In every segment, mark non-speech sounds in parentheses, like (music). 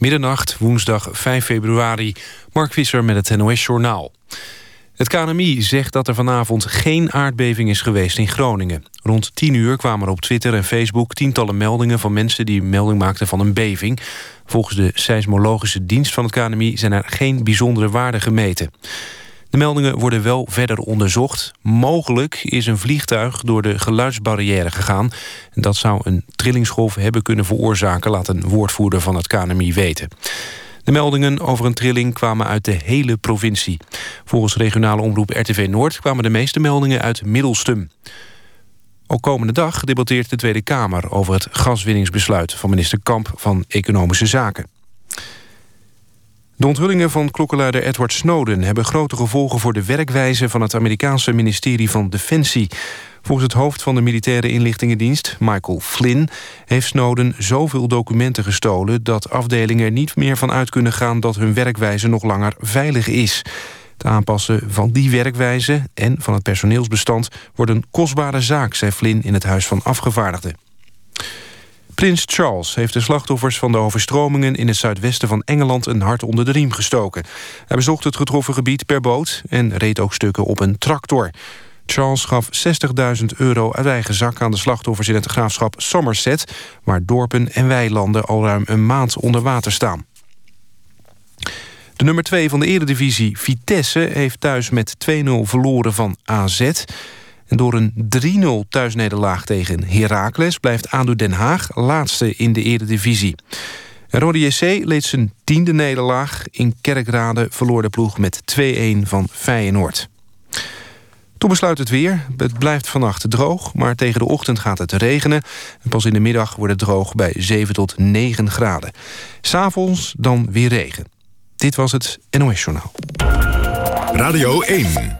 Middernacht, woensdag 5 februari. Mark Visser met het NOS Journaal. Het KNMI zegt dat er vanavond geen aardbeving is geweest in Groningen. Rond 10 uur kwamen er op Twitter en Facebook tientallen meldingen... van mensen die melding maakten van een beving. Volgens de seismologische dienst van het KNMI... zijn er geen bijzondere waarden gemeten. De meldingen worden wel verder onderzocht. Mogelijk is een vliegtuig door de geluidsbarrière gegaan. Dat zou een trillingsgolf hebben kunnen veroorzaken... laat een woordvoerder van het KNMI weten. De meldingen over een trilling kwamen uit de hele provincie. Volgens regionale omroep RTV Noord kwamen de meeste meldingen uit Middelstum. Ook komende dag debatteert de Tweede Kamer over het gaswinningsbesluit van minister Kamp van Economische Zaken. De onthullingen van klokkenluider Edward Snowden... hebben grote gevolgen voor de werkwijze van het Amerikaanse ministerie van Defensie. Volgens het hoofd van de militaire inlichtingendienst, Michael Flynn... heeft Snowden zoveel documenten gestolen... dat afdelingen niet meer van uit kunnen gaan... dat hun werkwijze nog langer veilig is. Het aanpassen van die werkwijze en van het personeelsbestand... wordt een kostbare zaak, zei Flynn in het Huis van Afgevaardigden. Prins Charles heeft de slachtoffers van de overstromingen... in het zuidwesten van Engeland een hart onder de riem gestoken. Hij bezocht het getroffen gebied per boot... en reed ook stukken op een tractor. Charles gaf 60.000 euro uit eigen zak aan de slachtoffers in het graafschap Somerset... waar dorpen en weilanden al ruim een maand onder water staan. De nummer 2 van de eredivisie, Vitesse, heeft thuis met 2-0 verloren van AZ. En door een 3-0 thuisnederlaag tegen Heracles... blijft ADO Den Haag laatste in de eredivisie. Rode JC leed zijn tiende nederlaag. In Kerkrade verloor de ploeg met 2-1 van Feyenoord. Toen besluit het weer. Het blijft vannacht droog, maar tegen de ochtend gaat het regenen. En pas in de middag wordt het droog bij 7 tot 9 graden. S'avonds dan weer regen. Dit was het NOS Journaal. Radio 1.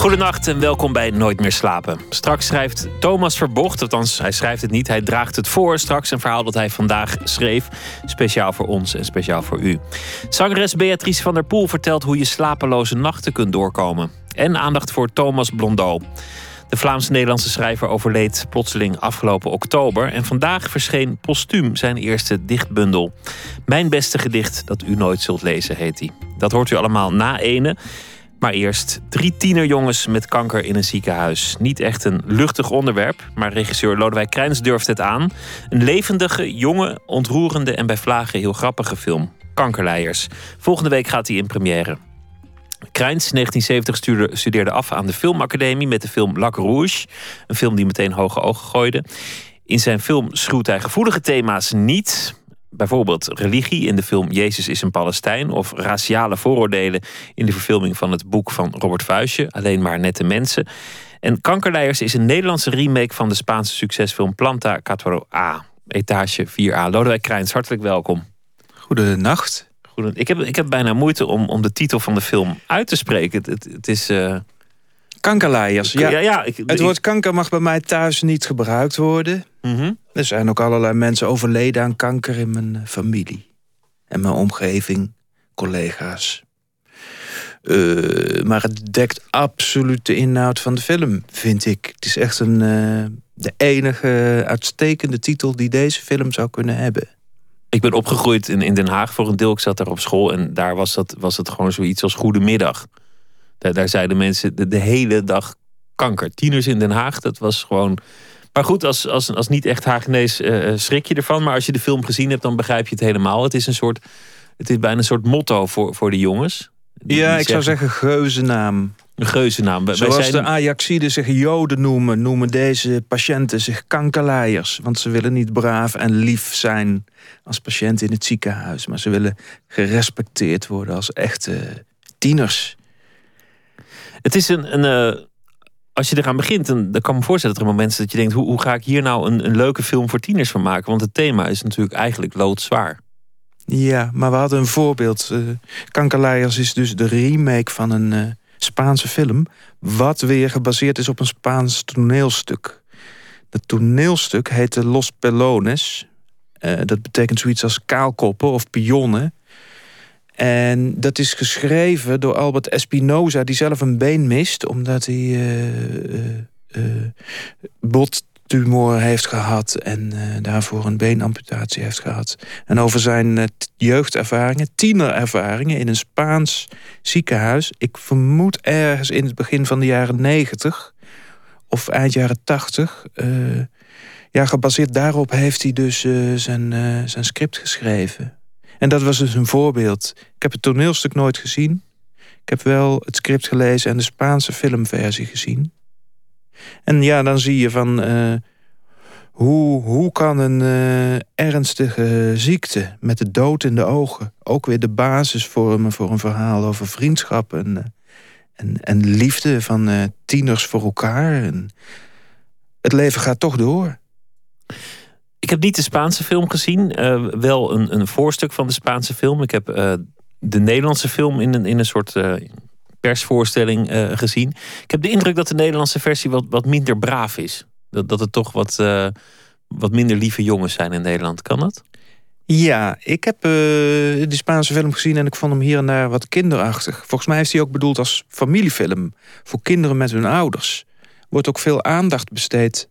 Goedenacht en welkom bij Nooit meer slapen. Straks schrijft Thomas Verbocht, althans hij schrijft het niet, hij draagt het voor. Straks een verhaal dat hij vandaag schreef, speciaal voor ons en speciaal voor u. Zangeres Beatrice van der Poel vertelt hoe je slapeloze nachten kunt doorkomen. En aandacht voor Thomas Blondeau. De Vlaams-Nederlandse schrijver overleed plotseling afgelopen oktober. En vandaag verscheen postuum zijn eerste dichtbundel. Mijn beste gedicht dat u nooit zult lezen, heet hij. Dat hoort u allemaal na ene. Maar eerst drie tienerjongens met kanker in een ziekenhuis. Niet echt een luchtig onderwerp, maar regisseur Lodewijk Krijns durft het aan. Een levendige, jonge, ontroerende en bij vlagen heel grappige film. Kankerleiers. Volgende week gaat hij in première. Krijns, 1970, studeerde af aan de Filmacademie met de film Lac Rouge. Een film die meteen hoge ogen gooide. In zijn film schroeit hij gevoelige thema's niet. Bijvoorbeeld religie in de film Jezus is een Palestijn. Of raciale vooroordelen in de verfilming van het boek van Robert Vuijsje. Alleen maar nette mensen. En Kankerleiers is een Nederlandse remake van de Spaanse succesfilm Planta 4A. Etage 4A. Lodewijk Krijns, hartelijk welkom. Goedenacht. Ik heb, ik heb bijna moeite om, om de titel van de film uit te spreken. Het, het, is. Uh... Kankerleiers. Ja, ja, ik, het woord kanker mag bij mij thuis niet gebruikt worden. Mhm. Er zijn ook allerlei mensen overleden aan kanker in mijn eh, familie. En mijn omgeving, collega's. Uh, maar het dekt absoluut de inhoud van de film, vind ik. Het is echt een, de enige uitstekende titel die deze film zou kunnen hebben ik ben opgegroeid in, in Den Haag voor een deel. Ik zat daar op school en daar was, dat, was het gewoon zoiets als goedemiddag. Daar, daar zeiden mensen de, de, hele dag kanker. Tieners in Den Haag, dat was gewoon... Maar goed, als, als, als niet echt Hagenees uh, schrik je ervan. Maar als je de film gezien hebt, dan begrijp je het helemaal. Het is een soort... Het is bijna een soort motto voor, voor de jongens. ja, ik zou zeggen geuzennaam. Een geuzennaam. Zoals zijn... de Ajaxiden zich joden noemen, noemen deze patiënten zich kankerleiers. Want ze willen niet braaf en lief zijn als patiënt in het ziekenhuis. Maar ze willen gerespecteerd worden als echte tieners. Het is een... een uh, als je eraan begint, dan, dan kan me voorstellen dat er momenten dat je denkt... hoe, hoe ga ik hier nou een, een leuke film voor tieners van maken? Want het thema is natuurlijk eigenlijk loodzwaar. Ja, maar we hadden een voorbeeld. Uh, is dus de remake van een uh, Spaanse film... wat weer gebaseerd is op een Spaans toneelstuk. Dat toneelstuk heette Los Pelones. dat betekent zoiets als kaalkoppen of pionnen. En dat is geschreven door Albert Espinoza, die zelf een been mist, omdat hij uh, bottumor heeft gehad en daarvoor een beenamputatie heeft gehad. En over zijn jeugdervaringen, tienerervaringen in een Spaans ziekenhuis. Ik vermoed ergens in het begin van de jaren negentig of eind jaren tachtig. ja, gebaseerd daarop heeft hij dus zijn, zijn script geschreven. En dat was dus een voorbeeld. Ik heb het toneelstuk nooit gezien. Ik heb wel het script gelezen en de Spaanse filmversie gezien. En ja, dan zie je van... Uh, hoe, hoe kan een uh, ernstige ziekte met de dood in de ogen... ook weer de basis vormen voor een verhaal over vriendschap... en, uh, en, en liefde van tieners voor elkaar. En het leven gaat toch door. Ik heb niet de Spaanse film gezien. Uh, wel een, een voorstuk van de Spaanse film. Ik heb uh, de Nederlandse film in een, in een soort uh, persvoorstelling gezien. Ik heb de indruk dat de Nederlandse versie wat, wat minder braaf is. Dat, dat het toch wat, wat minder lieve jongens zijn in Nederland. Kan dat? Ja, ik heb de Spaanse film gezien en ik vond hem hier en daar wat kinderachtig. Volgens mij is hij ook bedoeld als familiefilm. Voor kinderen met hun ouders. Wordt ook veel aandacht besteed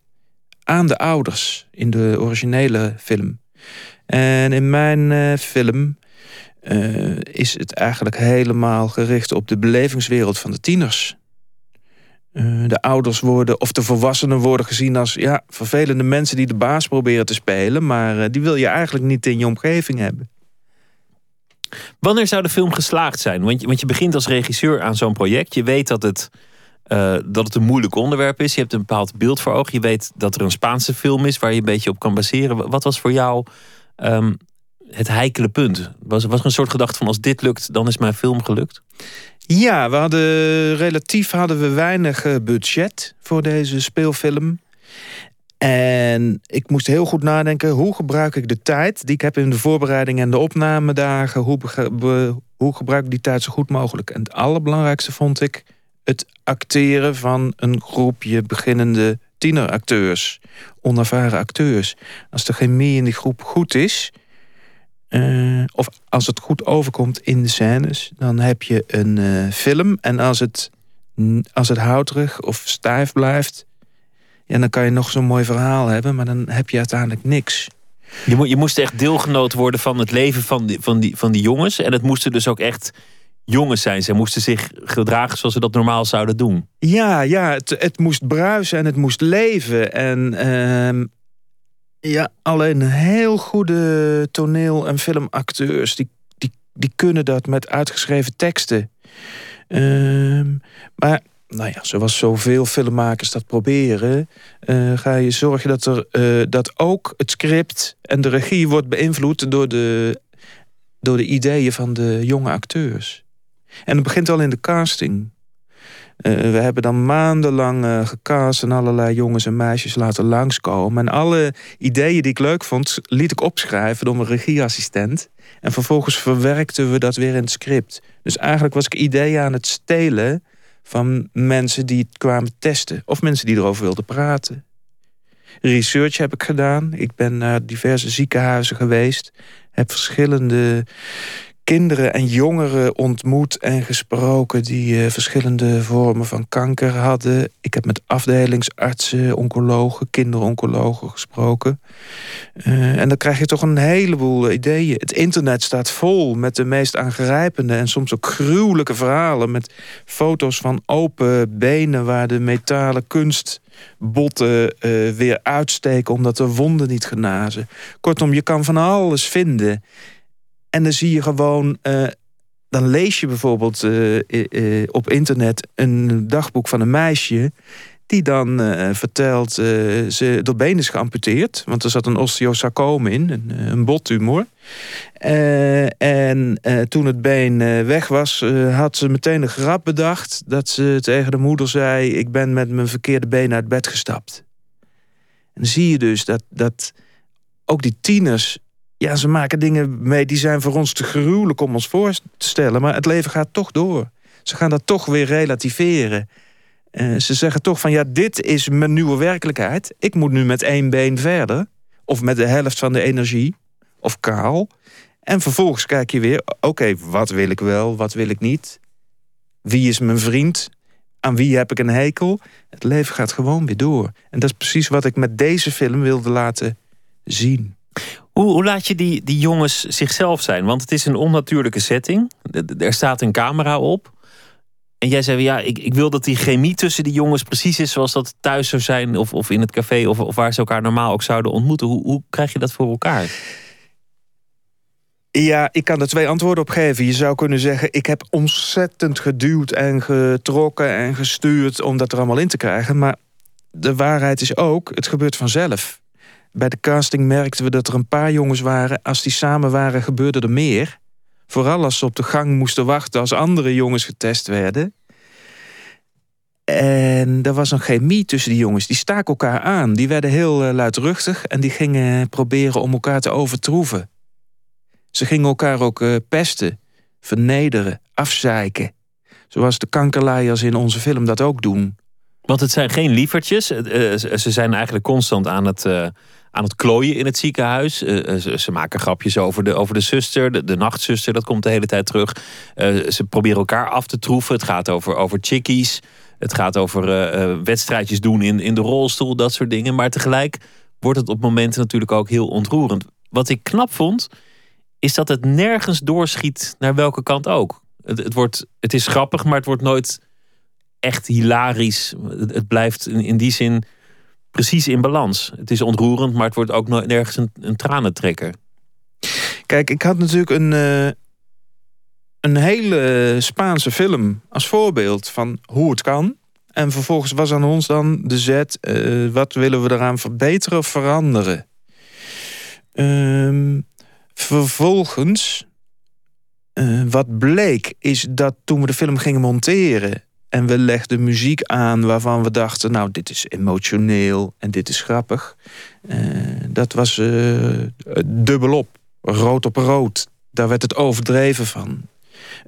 aan de ouders in de originele film. En in mijn uh, film uh, is het eigenlijk helemaal gericht op de belevingswereld van de tieners. Uh, de ouders worden, of de volwassenen worden gezien als ja, vervelende mensen die de baas proberen te spelen, maar die wil je eigenlijk niet in je omgeving hebben. Wanneer zou de film geslaagd zijn? Want je, want je begint als regisseur aan zo'n project. Je weet dat het uh, dat het een moeilijk onderwerp is. Je hebt een bepaald beeld voor ogen. Je weet dat er een Spaanse film is waar je een beetje op kan baseren. Wat was voor jou um, het heikele punt? Was, was er een soort gedachte van als dit lukt, dan is mijn film gelukt? Ja, we hadden relatief hadden we weinig eh, budget voor deze speelfilm. En ik moest heel goed nadenken, hoe gebruik ik de tijd die ik heb in de voorbereiding en de opnamedagen, hoe, hoe gebruik ik die tijd zo goed mogelijk? En het allerbelangrijkste vond ik het acteren van een groepje beginnende tieneracteurs, onervaren acteurs. Als de chemie in die groep goed is, uh, of als het goed overkomt in de scènes, dan heb je een uh, film. En als het, als het houterig of stijf blijft, ja, dan kan je nog zo'n mooi verhaal hebben, maar dan heb je uiteindelijk niks. Je, mo je moest echt deelgenoot worden van het leven van die, van, die, van die jongens. En het moesten dus ook echt jongens zijn. Ze moesten zich gedragen zoals ze dat normaal zouden doen. Ja, ja het, het moest bruisen en het moest leven. En uh, ja, alleen heel goede toneel- en filmacteurs... die, die, die kunnen dat met uitgeschreven teksten. Uh, maar nou ja, zoals zoveel filmmakers dat proberen... Uh, ga je zorgen dat, er, uh, dat ook het script en de regie wordt beïnvloed... door de, door de ideeën van de jonge acteurs. En het begint al in de casting. Uh, we hebben dan maandenlang uh, gecast en allerlei jongens en meisjes laten langskomen. En alle ideeën die ik leuk vond, liet ik opschrijven door mijn regieassistent. En vervolgens verwerkten we dat weer in het script. Dus eigenlijk was ik ideeën aan het stelen van mensen die het kwamen testen. Of mensen die erover wilden praten. Research heb ik gedaan. Ik ben naar diverse ziekenhuizen geweest. Heb verschillende kinderen en jongeren ontmoet en gesproken... die uh, verschillende vormen van kanker hadden. Ik heb met afdelingsartsen, oncologen, kinderoncologen gesproken. Uh, en dan krijg je toch een heleboel ideeën. Het internet staat vol met de meest aangrijpende... en soms ook gruwelijke verhalen... met foto's van open benen waar de metalen kunstbotten uh, weer uitsteken... omdat de wonden niet genazen. Kortom, je kan van alles vinden... En dan zie je gewoon, uh, dan lees je bijvoorbeeld uh, uh, op internet een dagboek van een meisje. Die dan vertelt, ze, dat been is geamputeerd. Want er zat een osteosarcoom in, een, een bottumor. en toen het been weg was, had ze meteen een grap bedacht. Dat ze tegen de moeder zei, ik ben met mijn verkeerde been uit bed gestapt. En dan zie je dus dat, dat ook die tieners ja, ze maken dingen mee die zijn voor ons te gruwelijk om ons voor te stellen. Maar het leven gaat toch door. Ze gaan dat toch weer relativeren. Uh, ze zeggen toch van ja, dit is mijn nieuwe werkelijkheid. Ik moet nu met één been verder. Of met de helft van de energie. of kaal. En vervolgens kijk je weer, oké, wat wil ik wel, wat wil ik niet? Wie is mijn vriend? Aan wie heb ik een hekel? Het leven gaat gewoon weer door. En dat is precies wat ik met deze film wilde laten zien. Hoe, laat je die, die jongens zichzelf zijn? Want het is een onnatuurlijke setting. Er staat een camera op. En jij zei, ja, ik, ik wil dat die chemie tussen die jongens precies is zoals dat thuis zou zijn, of, of in het café, of, of waar ze elkaar normaal ook zouden ontmoeten. Hoe, hoe krijg je dat voor elkaar? Ja, ik kan er twee antwoorden op geven. Je zou kunnen zeggen, ik heb ontzettend geduwd en getrokken en gestuurd om dat er allemaal in te krijgen. Maar de waarheid is ook, het gebeurt vanzelf. Bij de casting merkten we dat er een paar jongens waren. Als die samen waren, gebeurde er meer. Vooral als ze op de gang moesten wachten als andere jongens getest werden. En er was een chemie tussen die jongens. Die staken elkaar aan. Die werden heel uh, luidruchtig en die gingen proberen om elkaar te overtroeven. Ze gingen elkaar ook uh, pesten, vernederen, afzeiken. Zoals de kankerlaaiers in onze film dat ook doen. Want het zijn geen lievertjes. Uh, ze zijn eigenlijk constant aan het aan het klooien in het ziekenhuis. Uh, ze, maken grapjes over de, over de zuster, de, de nachtzuster, dat komt de hele tijd terug. Uh, ze proberen elkaar af te troeven. Het gaat over, over chickies. Het gaat over wedstrijdjes doen in, in de rolstoel, dat soort dingen. Maar tegelijk wordt het op momenten natuurlijk ook heel ontroerend. Wat ik knap vond, is dat het nergens doorschiet naar welke kant ook. Het, het, wordt, het is grappig, maar het wordt nooit echt hilarisch. Het, het blijft in, in die zin precies in balans. Het is ontroerend, maar het wordt ook nergens een, een tranentrekker. Kijk, ik had natuurlijk een, uh, een hele Spaanse film als voorbeeld van hoe het kan. En vervolgens was aan ons dan de zet, uh, wat willen we eraan verbeteren of veranderen? Uh, vervolgens, uh, wat bleek, is dat toen we de film gingen monteren en we legden muziek aan waarvan we dachten... nou, dit is emotioneel en dit is grappig. Uh, dat was uh, dubbelop, rood op rood. Daar werd het overdreven van.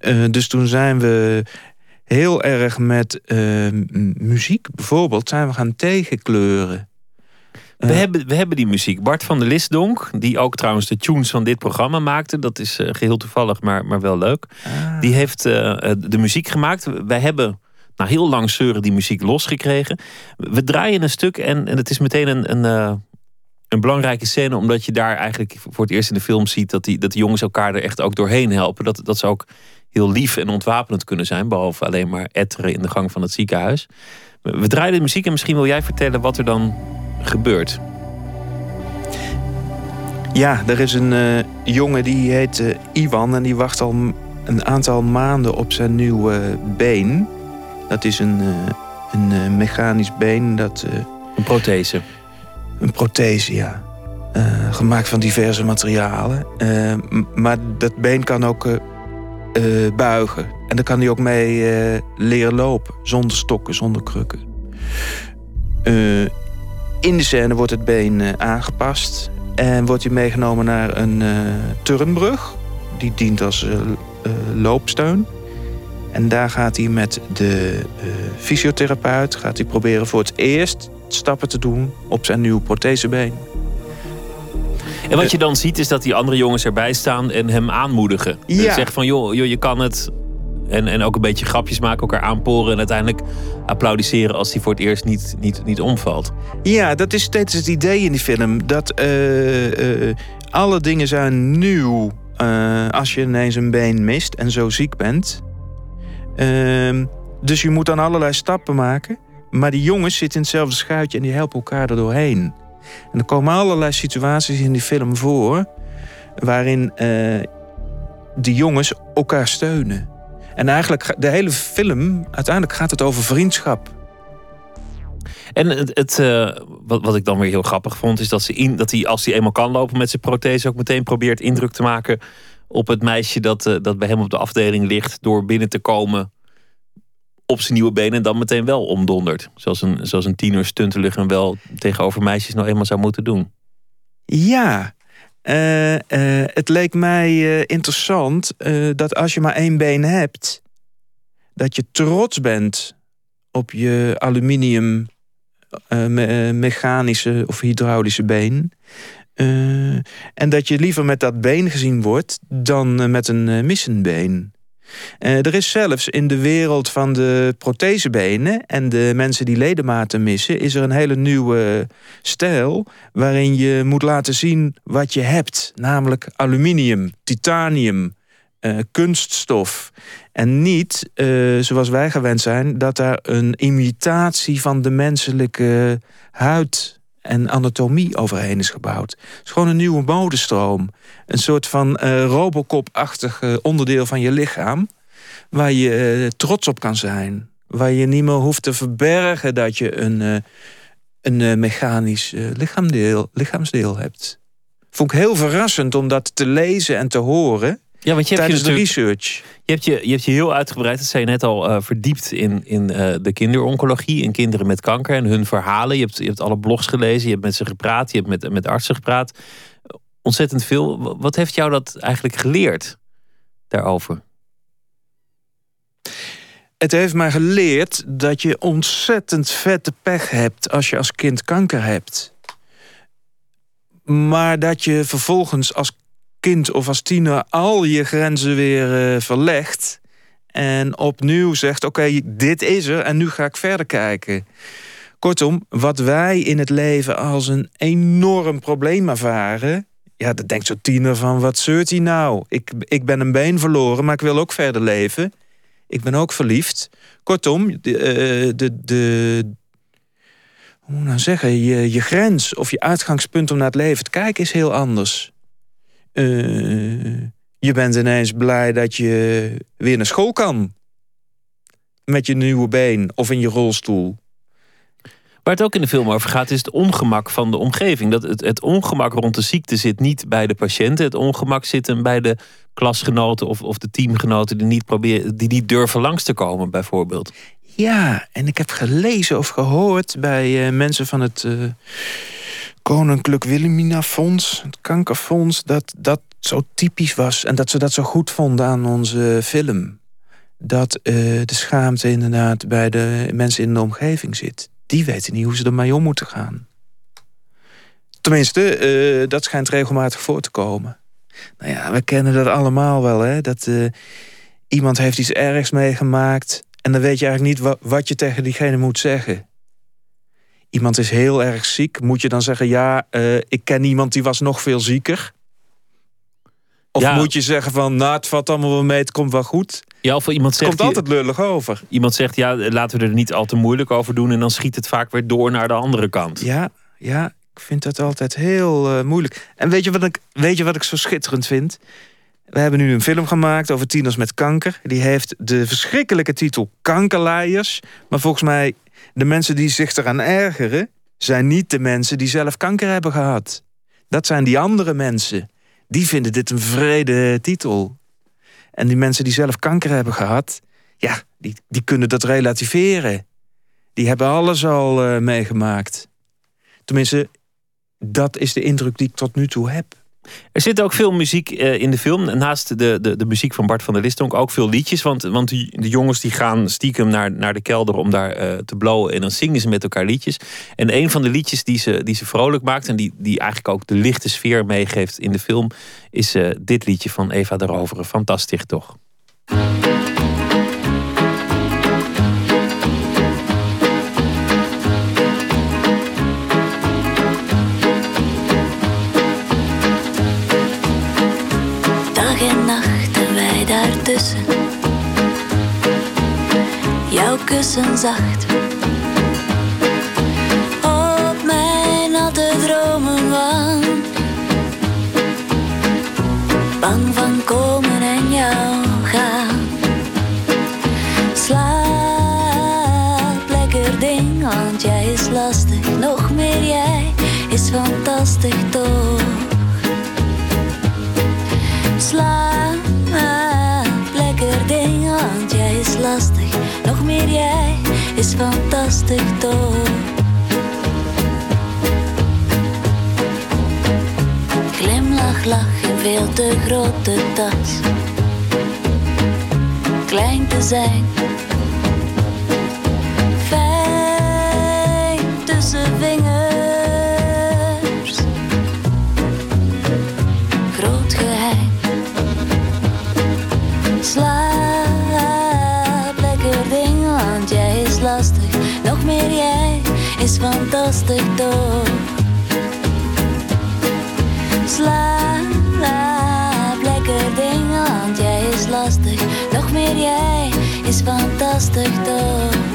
Uh, dus toen zijn we heel erg met muziek bijvoorbeeld... zijn we gaan tegenkleuren. We hebben, we hebben die muziek. Bart van der Lisdonk, die ook trouwens de tunes van dit programma maakte. Dat is geheel toevallig, maar, maar wel leuk. Ah. Die heeft de muziek gemaakt. Wij hebben na heel lang zeuren die muziek losgekregen. We draaien een stuk en, en het is meteen een, een, uh, een belangrijke scène, omdat je daar eigenlijk voor het eerst in de film ziet dat die, dat die jongens elkaar er echt ook doorheen helpen. Dat, dat ze ook heel lief en ontwapenend kunnen zijn, behalve alleen maar etteren in de gang van het ziekenhuis. We draaien de muziek en misschien wil jij vertellen wat er dan gebeurt. Ja, er is een uh, jongen die heet uh, Iwan en die wacht al een aantal maanden op zijn nieuwe been. Dat is een, eh, een eh, mechanisch been. Dat, eh, een prothese? Een prothese, ja. gemaakt van diverse materialen. maar dat been kan ook buigen. En daar kan hij ook mee leren lopen. Zonder stokken, zonder krukken. in de scène wordt het been aangepast. En wordt hij meegenomen naar een turnbrug. Die dient als loopsteun. En daar gaat hij met de uh, fysiotherapeut gaat hij proberen voor het eerst stappen te doen op zijn nieuwe prothesebeen. En wat je dan ziet is dat die andere jongens erbij staan en hem aanmoedigen. Ja. Zeggen van joh, joh, je kan het. En, en ook een beetje grapjes maken, elkaar aanporen en uiteindelijk applaudisseren als hij voor het eerst niet, niet, niet omvalt. Ja, dat is steeds het idee in die film. Dat uh, uh, alle dingen zijn nieuw als je ineens een been mist en zo ziek bent. Ehm, dus je moet dan allerlei stappen maken. Maar die jongens zitten in hetzelfde schuitje en die helpen elkaar er doorheen. En er komen allerlei situaties in die film voor... waarin uh, die jongens elkaar steunen. En eigenlijk, de hele film, uiteindelijk gaat het over vriendschap. En het, het uh, wat, wat ik dan weer heel grappig vond, is dat, ze in, dat hij, als hij eenmaal kan lopen met zijn prothese, ook meteen probeert indruk te maken op het meisje dat, uh, dat bij hem op de afdeling ligt. door binnen te komen op zijn nieuwe benen en dan meteen wel omdondert. Zoals een, zoals een tiener stuntelig en wel tegenover meisjes nou eenmaal zou moeten doen. Ja, uh, uh, het leek mij interessant dat als je maar één been hebt, dat je trots bent op je aluminium me mechanische of hydraulische been. Uh, en dat je liever met dat been gezien wordt dan met een uh, missend been. Uh, er is zelfs in de wereld van de prothesebenen en de mensen die ledematen missen, is er een hele nieuwe stijl waarin je moet laten zien wat je hebt, namelijk aluminium, titanium, kunststof. En niet, zoals wij gewend zijn, dat daar een imitatie van de menselijke huid en anatomie overheen is gebouwd. Het is gewoon een nieuwe modestroom. Een soort van uh, Robocop-achtig onderdeel van je lichaam... waar je trots op kan zijn. Waar je niet meer hoeft te verbergen dat je een, een mechanisch lichaamsdeel hebt. Vond ik heel verrassend om dat te lezen en te horen... Ja, want je hebt je de research. Je hebt je, je hebt je heel uitgebreid, dat zei je net al, uh, verdiept in, in uh, de kinderoncologie. In kinderen met kanker en hun verhalen. Je hebt, je hebt alle blogs gelezen, je hebt met ze gepraat, je hebt met, met artsen gepraat. Ontzettend veel. Wat heeft jou dat eigenlijk geleerd daarover? Het heeft mij geleerd dat je ontzettend vette pech hebt als je als kind kanker hebt. Maar dat je vervolgens als kind of als tiener al je grenzen weer uh, verlegt. En opnieuw zegt: Oké, dit is er en nu ga ik verder kijken. Kortom, wat wij in het leven als een enorm probleem ervaren. Ja, dan denkt zo'n tiener van: wat zeurt hij nou? Ik, ik ben een been verloren, maar ik wil ook verder leven. Ik ben ook verliefd. Kortom, de, eh, de, de, hoe nou zeggen, je, je grens of je uitgangspunt om naar het leven te kijken is heel anders. Uh, je bent ineens blij dat je weer naar school kan. Met je nieuwe been of in je rolstoel. Waar het ook in de film over gaat, is het ongemak van de omgeving. Dat het, het ongemak rond de ziekte zit niet bij de patiënten. Het ongemak zit hem bij de klasgenoten of, of de teamgenoten die niet, die niet durven langs te komen, bijvoorbeeld. Ja, en ik heb gelezen of gehoord bij uh, mensen van het. Uh, Koninklijk Wilhelmina Fonds, het kankerfonds, dat dat zo typisch was en dat ze dat zo goed vonden aan onze film. Dat uh, de schaamte inderdaad bij de mensen in de omgeving zit. Die weten niet hoe ze ermee om moeten gaan. Tenminste, dat schijnt regelmatig voor te komen. Nou ja, we kennen dat allemaal wel, hè? Dat iemand heeft iets ergs meegemaakt... en dan weet je eigenlijk niet wat, wat je tegen diegene moet zeggen iemand is heel erg ziek, moet je dan zeggen: Ja, uh, ik ken iemand die was nog veel zieker? Of ja. moet je zeggen van, nou, het valt allemaal wel mee, het komt wel goed. Ja, of iemand zegt, het komt altijd lullig over. Iemand zegt, ja, laten we er niet al te moeilijk over doen... en dan schiet het vaak weer door naar de andere kant. Ja, ja ik vind dat altijd heel uh, moeilijk. En weet je, wat ik, weet je wat ik zo schitterend vind? We hebben nu een film gemaakt over tieners met kanker. Die heeft de verschrikkelijke titel Kankerleiers. Maar volgens mij de mensen die zich eraan ergeren, zijn niet de mensen die zelf kanker hebben gehad. Dat zijn die andere mensen. Die vinden dit een vrede titel. En die mensen die zelf kanker hebben gehad, ja, die, die kunnen dat relativeren. Die hebben alles al uh, meegemaakt. Tenminste, dat is de indruk die ik tot nu toe heb. Er zit ook veel muziek uh, in de film. Naast de, de, de muziek van Bart van der Listonk ook veel liedjes. Want, want die, de jongens die gaan stiekem naar, naar de kelder om daar uh, te blowen. En dan zingen ze met elkaar liedjes. En een van de liedjes die ze, die ze vrolijk maakt. En die, die eigenlijk ook de lichte sfeer meegeeft in de film. Is uh, dit liedje van Eva de Rovere. Fantastisch toch? Kussen zacht. Op mijn natte dromen wand. Bang van komen en jou gaan. Slaap lekker ding, want jij is lastig. Nog meer jij is fantastisch is fantastisch toch. Glimlach, lach in veel te grote tas. Klein te zijn. Slaap lekker dingen, want jij is lastig. Nog meer jij is fantastisch toch.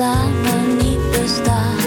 Laten we samen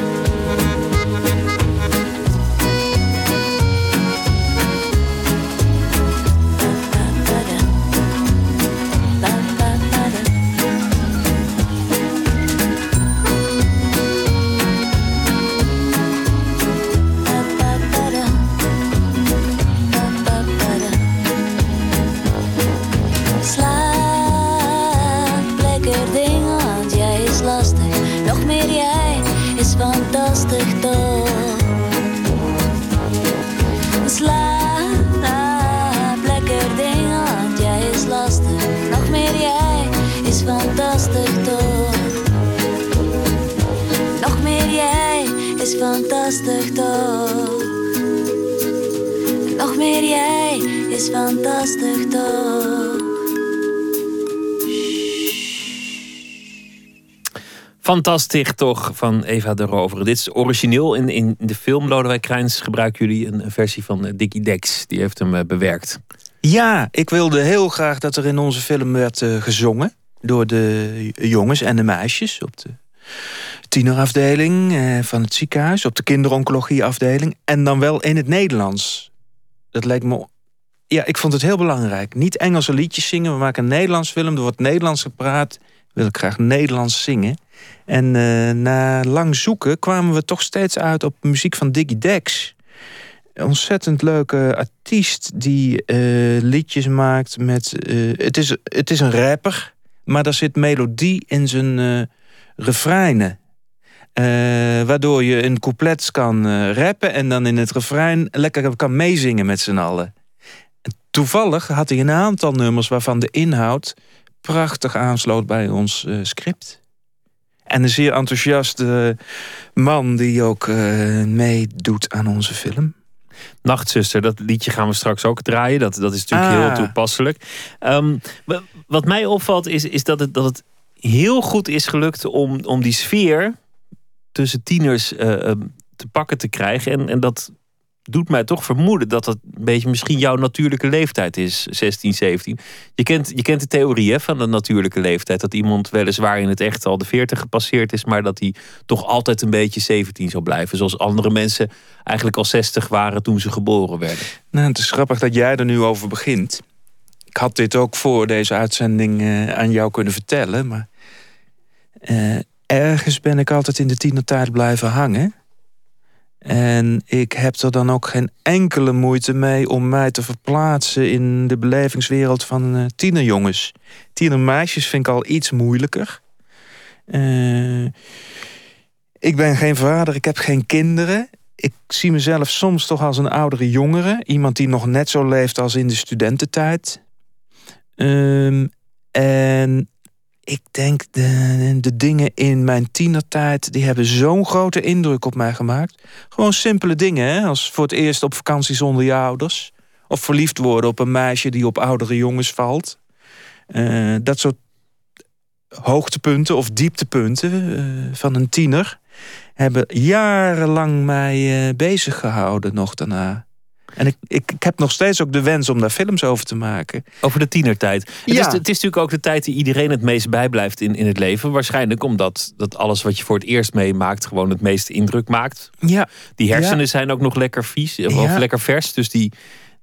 fantastisch toch. Fantastisch toch van Eva de Rover. Dit is origineel. In, in de film Lodewijk Krijns gebruiken jullie een, een versie van eh, Dickie Dex. Die heeft hem eh, bewerkt. Ja, ik wilde heel graag dat er in onze film werd eh, gezongen. Door de jongens en de meisjes op de tienerafdeling eh, van het ziekenhuis. Op de kinderoncologieafdeling. En dan wel in het Nederlands. Dat lijkt me... Ja, ik vond het heel belangrijk. Niet Engelse liedjes zingen. We maken een Nederlands film. Er wordt Nederlands gepraat. Wil ik graag Nederlands zingen. En eh, na lang zoeken kwamen we toch steeds uit op muziek van Diggy Dex. Ontzettend leuke artiest die eh, liedjes maakt met... eh, het, is, het is een rapper, maar er zit melodie in zijn refreinen. Waardoor je een couplet kan rappen en dan in het refrein lekker kan meezingen met z'n allen. Toevallig had hij een aantal nummers waarvan de inhoud prachtig aansloot bij ons eh, script. En een zeer enthousiaste man die ook eh, meedoet aan onze film. Nachtzuster, dat liedje gaan we straks ook draaien. Dat, dat is natuurlijk Ah. heel toepasselijk. Ehm, wa- wat mij opvalt is, is dat, het, dat het heel goed is gelukt om, om die sfeer tussen tieners eh, te pakken te krijgen. En, en dat doet mij toch vermoeden dat dat een beetje misschien jouw natuurlijke leeftijd is, 16, 17. Je kent, je kent de theorie hè, van de natuurlijke leeftijd. Dat iemand weliswaar in het echt al de 40 gepasseerd is, maar dat hij toch altijd een beetje 17 zal blijven. Zoals andere mensen eigenlijk al 60 waren toen ze geboren werden. Nou, het is grappig dat jij er nu over begint. Ik had dit ook voor deze uitzending eh, aan jou kunnen vertellen, maar eh, ergens ben ik altijd in de tienertijd blijven hangen. En ik heb er dan ook geen enkele moeite mee om mij te verplaatsen in de belevingswereld van eh, tienerjongens. Tienermeisjes vind ik al iets moeilijker. Eh, ik ben geen vader, ik heb geen kinderen. Ik zie mezelf soms toch als een oudere jongere. Iemand die nog net zo leeft als in de studententijd. Ehm, en ik denk, de, dingen in mijn tienertijd... die hebben zo'n grote indruk op mij gemaakt. Gewoon simpele dingen, hè? als voor het eerst op vakantie zonder je ouders. Of verliefd worden op een meisje die op oudere jongens valt. Eh, dat soort hoogtepunten of dieptepunten eh, van een tiener... hebben jarenlang mij eh, bezig gehouden nog daarna. En ik, ik, ik heb nog steeds ook de wens om daar films over te maken. Over de tienertijd. Het, is, het is natuurlijk ook de tijd die iedereen het meest bijblijft in, in het leven. Waarschijnlijk omdat dat alles wat je voor het eerst meemaakt... gewoon het meeste indruk maakt. Ja, Die hersenen Ja. zijn ook nog lekker vies of Ja. lekker vers. Dus die,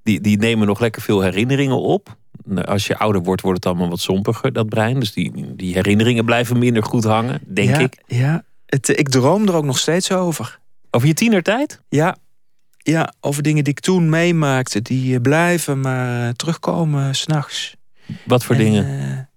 die, die nemen nog lekker veel herinneringen op. Nou, Als je ouder wordt, wordt het allemaal wat sompiger, dat brein. Dus die, die herinneringen blijven minder goed hangen, denk ja, ik. Ja, het, ik droom er ook nog steeds over. Over je tienertijd? Ja, ja, over dingen die ik toen meemaakte, die eh, blijven maar eh, terugkomen s s'nachts. Wat voor dingen?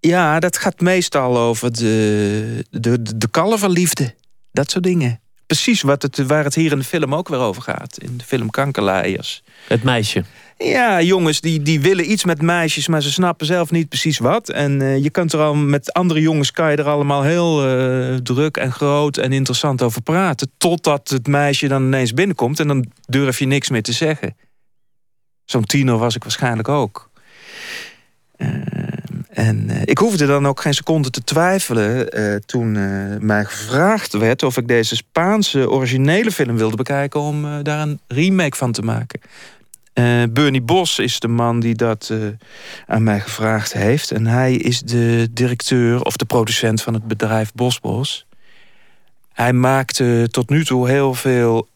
ja, dat gaat meestal over de, de, de, de kalverliefde. Dat soort dingen. Precies wat het, waar het hier in de film ook weer over gaat. In de film Kankerleiers. Het meisje. Ja, jongens die, die willen iets met meisjes, maar ze snappen zelf niet precies wat. En uh, je kunt er al met andere jongens kan je er allemaal heel uh, druk en groot en interessant over praten. Totdat het meisje dan ineens binnenkomt en dan durf je niks meer te zeggen. Zo'n tiener was ik waarschijnlijk ook. Uh, en ik hoefde dan ook geen seconde te twijfelen toen mij gevraagd werd of ik deze Spaanse originele film wilde bekijken om daar een remake van te maken. Bernie Bos is de man die dat aan mij gevraagd heeft. En hij is de directeur of de producent van het bedrijf Bosbos. Hij maakte tot nu toe heel veel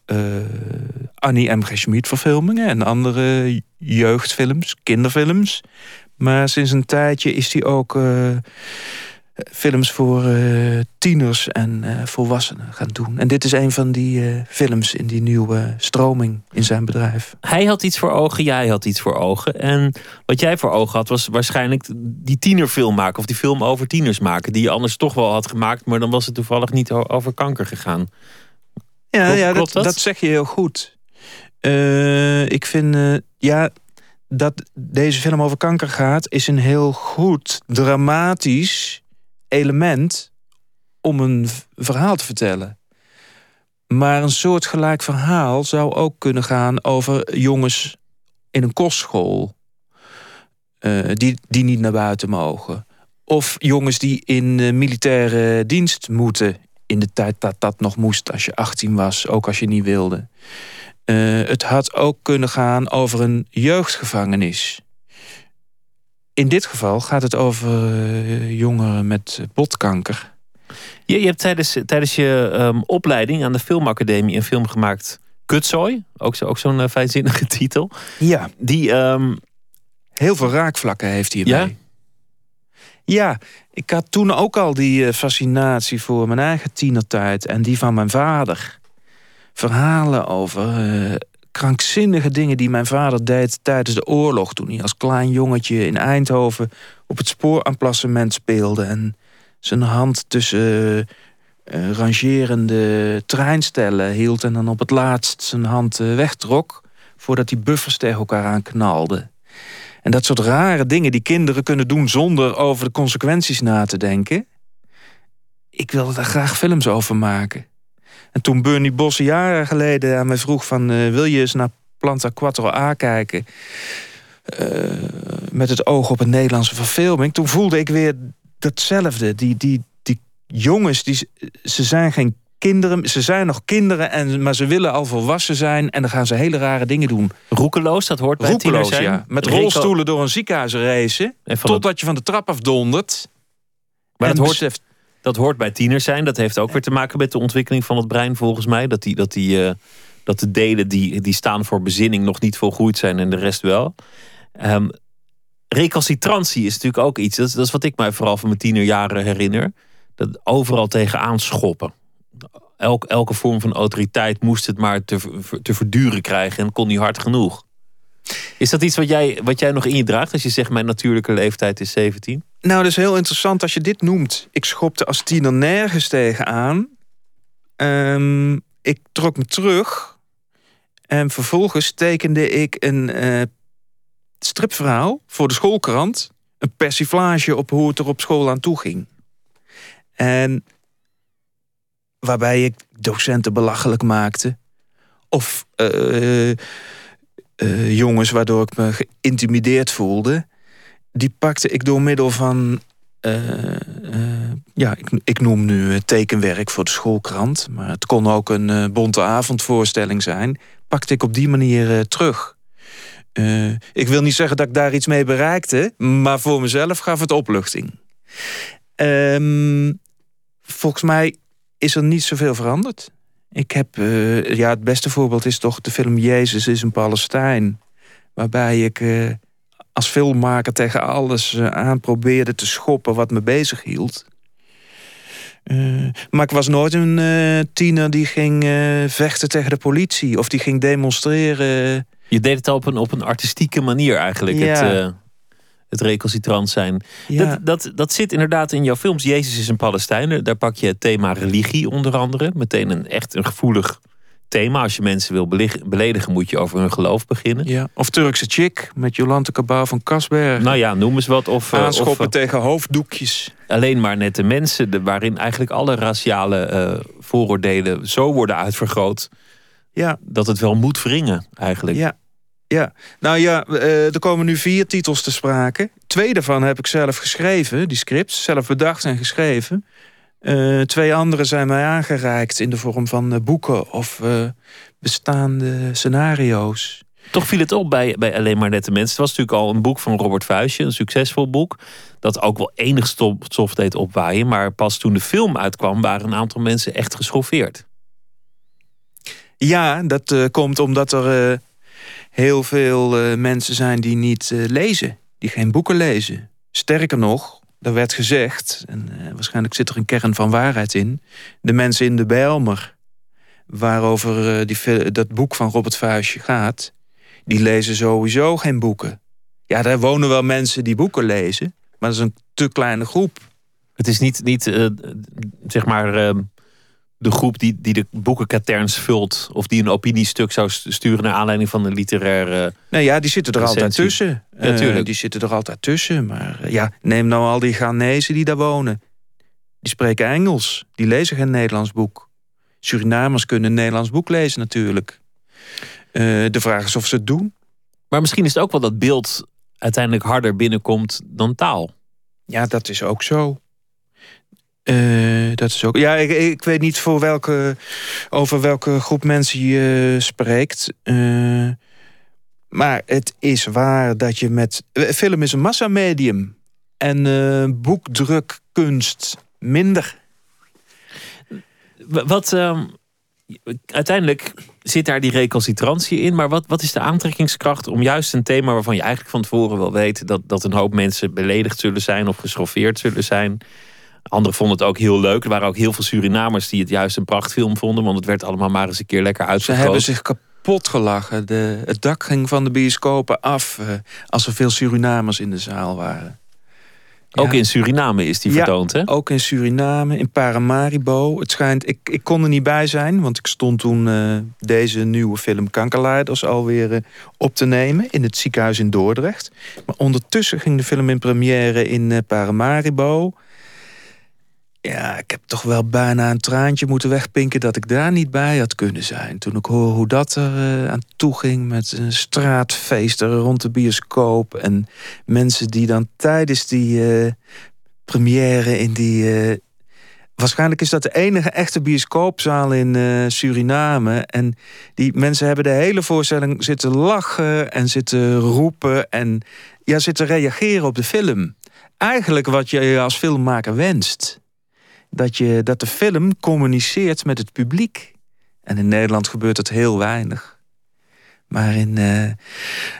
Annie M. G. Schmid verfilmingen... en andere jeugdfilms, kinderfilms. Maar sinds een tijdje is hij ook films voor uh, tieners en uh, volwassenen gaan doen. En dit is een van die films in die nieuwe stroming in zijn bedrijf. Hij had iets voor ogen, jij had iets voor ogen. En wat jij voor ogen had, was waarschijnlijk die tienerfilm maken... of die film over tieners maken, die je anders toch wel had gemaakt... maar dan was het toevallig niet over kanker gegaan. Ja, Klopt, ja dat, dat? dat, zeg je heel goed. ik vind, ja, dat deze film over kanker gaat... is een heel goed, dramatisch element om een verhaal te vertellen. Maar een soortgelijk verhaal zou ook kunnen gaan over jongens in een kostschool. Uh, die, die niet naar buiten mogen. Of jongens die in militaire dienst moeten. In de tijd dat dat nog moest als je 18 was, ook als je niet wilde. Uh, het had ook kunnen gaan over een jeugdgevangenis. In dit geval gaat het over uh, jongeren met botkanker. Je, je hebt tijdens, tijdens je um, opleiding aan de Filmacademie een film gemaakt. Kutzooi, ook, zo, ook zo'n uh, fijnzinnige (laughs) titel. Ja. Die um... heel veel raakvlakken heeft hierbij. Ja? Ja, ik had toen ook al die fascinatie voor mijn eigen tienertijd en die van mijn vader. Verhalen over krankzinnige dingen die mijn vader deed tijdens de oorlog. Toen hij als klein jongetje in Eindhoven op het spooremplacement speelde. En zijn hand tussen uh, rangerende treinstellen hield. En dan op het laatst zijn hand wegtrok. Voordat die buffers tegen elkaar aanknalden. En dat soort rare dingen die kinderen kunnen doen zonder over de consequenties na te denken. Ik wilde daar graag films over maken. En toen Bernie Bos jaren geleden aan mij vroeg van... Uh, wil je eens naar Planta Quattro A kijken... Uh, met het oog op een Nederlandse verfilming... toen voelde ik weer datzelfde. Die, die, die jongens, die, ze zijn geen kinderen. Ze zijn nog kinderen, en, maar ze willen al volwassen zijn. En dan gaan ze hele rare dingen doen. Roekeloos, dat hoort bij Roekeloos, zijn. ja. Met rolstoelen door een ziekenhuis racen. Totdat je van de trap afdondert. Maar dat hoort, dat hoort bij tieners zijn. Dat heeft ook weer te maken met de ontwikkeling van het brein, volgens mij. Dat, die, dat, die, uh, dat de delen die, die staan voor bezinning nog niet volgroeid zijn en de rest wel. Um, recalcitrantie is natuurlijk ook iets. Dat is, dat is wat ik mij vooral van mijn tienerjaren herinner. Dat overal tegenaan schoppen. Elk, elke vorm van autoriteit moest het maar te, te verduren krijgen en kon niet hard genoeg. Is dat iets wat jij, wat jij nog in je draagt als je zegt mijn natuurlijke leeftijd is 17? Nou, dat is heel interessant als je dit noemt. Ik schopte als tiener nergens tegenaan. Um, ik trok me terug. En vervolgens tekende ik een uh, stripverhaal voor de schoolkrant. Een persiflage op hoe het er op school aan toe ging. En waarbij ik docenten belachelijk maakte. Of uh, uh, jongens waardoor ik me geïntimideerd voelde. Die pakte ik door middel van. Uh, uh, ja, ik, ik, noem nu tekenwerk voor de schoolkrant. Maar het kon ook een bonte avondvoorstelling zijn. Pakte ik op die manier terug. ik wil niet zeggen dat ik daar iets mee bereikte. Maar voor mezelf gaf het opluchting. Ehm, volgens mij is er niet zoveel veranderd. Ik heb, ja, het beste voorbeeld is toch de film Jezus is een Palestijn. Waarbij ik als filmmaker tegen alles uh, aan probeerde te schoppen wat me bezig hield. maar ik was nooit een tiener die ging vechten tegen de politie of die ging demonstreren. Je deed het op een, op een artistieke manier eigenlijk. Ja. Het, het recalcitrant zijn. Ja. Dat, dat, dat zit inderdaad in jouw films. Jezus is een Palestijn. Daar pak je het thema religie onder andere. Meteen een echt een gevoelig thema. Als je mensen wil beledigen, moet je over hun geloof beginnen. Ja. Of Turkse chick met Jolante Cabau van Kasberg. Nou ja, noem eens wat. Of, eh, Aanschoppen of eh, tegen hoofddoekjes. alleen maar net de mensen, de, waarin eigenlijk alle raciale eh, vooroordelen zo worden uitvergroot. Ja. Dat het wel moet wringen, eigenlijk. Ja. Ja, nou ja, er komen nu vier titels te sprake. Twee daarvan heb ik zelf geschreven, die scripts, zelf bedacht en geschreven. Eh, twee andere zijn mij aangereikt in de vorm van eh, boeken of eh, bestaande scenario's. Toch viel het op bij, bij Alleen maar nette mensen. Het was natuurlijk al een boek van Robert Vuijsje, een succesvol boek. Dat ook wel enig stof, deed opwaaien. Maar pas toen de film uitkwam, waren een aantal mensen echt geschoffeerd. Ja, dat komt omdat er heel veel mensen zijn die niet lezen, die geen boeken lezen. Sterker nog, er werd gezegd, en eh, waarschijnlijk zit er een kern van waarheid in, de mensen in de Bijlmer, waarover eh, die, dat boek van Robert Vuijsje gaat, die lezen sowieso geen boeken. Ja, daar wonen wel mensen die boeken lezen, maar dat is een te kleine groep. Het is niet, niet eh, zeg maar, eh, de groep die, die de boekenkaterns vult. of die een opiniestuk zou st- sturen naar aanleiding van een literaire. Nou ja, die zitten er altijd tussen. Ja, Eh, die zitten er altijd tussen. Maar eh, ja, neem nou al die Ghanese die daar wonen. Die spreken Engels. Die lezen geen Nederlands boek. Surinamers kunnen een Nederlands boek lezen natuurlijk. Eh, de vraag is of ze het doen. Maar misschien is het ook wel dat beeld uiteindelijk harder binnenkomt dan taal. Ja, dat is ook zo. Eh, dat is ook. Ja, ik, ik weet niet voor welke, over welke groep mensen je spreekt. Eh, maar het is waar dat je met. eh, Film is een massamedium. En eh boekdrukkunst minder. Wat, ehm, uiteindelijk zit daar die recalcitrantie in. Maar wat, wat is de aantrekkingskracht om juist een thema waarvan je eigenlijk van tevoren wel weet dat, dat een hoop mensen beledigd zullen zijn of geschoffeerd zullen zijn. Anderen vonden het ook heel leuk. Er waren ook heel veel Surinamers die het juist een prachtfilm vonden, want het werd allemaal maar eens een keer lekker Ze uitvergroot. hebben zich kapot gelachen. De, het dak ging van de bioscopen af. eh, als er veel Surinamers in de zaal waren. Ook in Suriname is die Ja. vertoond, hè? Ook in Suriname, in Paramaribo. Het schijnt, ik, ik kon er niet bij zijn, want ik stond toen eh, deze nieuwe film Kankerleiders alweer eh, op te nemen in het ziekenhuis in Dordrecht. Maar ondertussen ging de film in première in Paramaribo. Ja, ik heb toch wel bijna een traantje moeten wegpinken dat ik daar niet bij had kunnen zijn. Toen ik hoor hoe dat er eh, aan toe ging met een straatfeesten rond de bioscoop. En mensen die dan tijdens die eh, première in die. eh, waarschijnlijk is dat de enige echte bioscoopzaal in Suriname. En die mensen hebben de hele voorstelling zitten lachen en zitten roepen en ja, zitten reageren op de film. Eigenlijk wat je als filmmaker wenst. Dat, je, dat de film communiceert met het publiek. En in Nederland gebeurt het heel weinig. Maar in eh,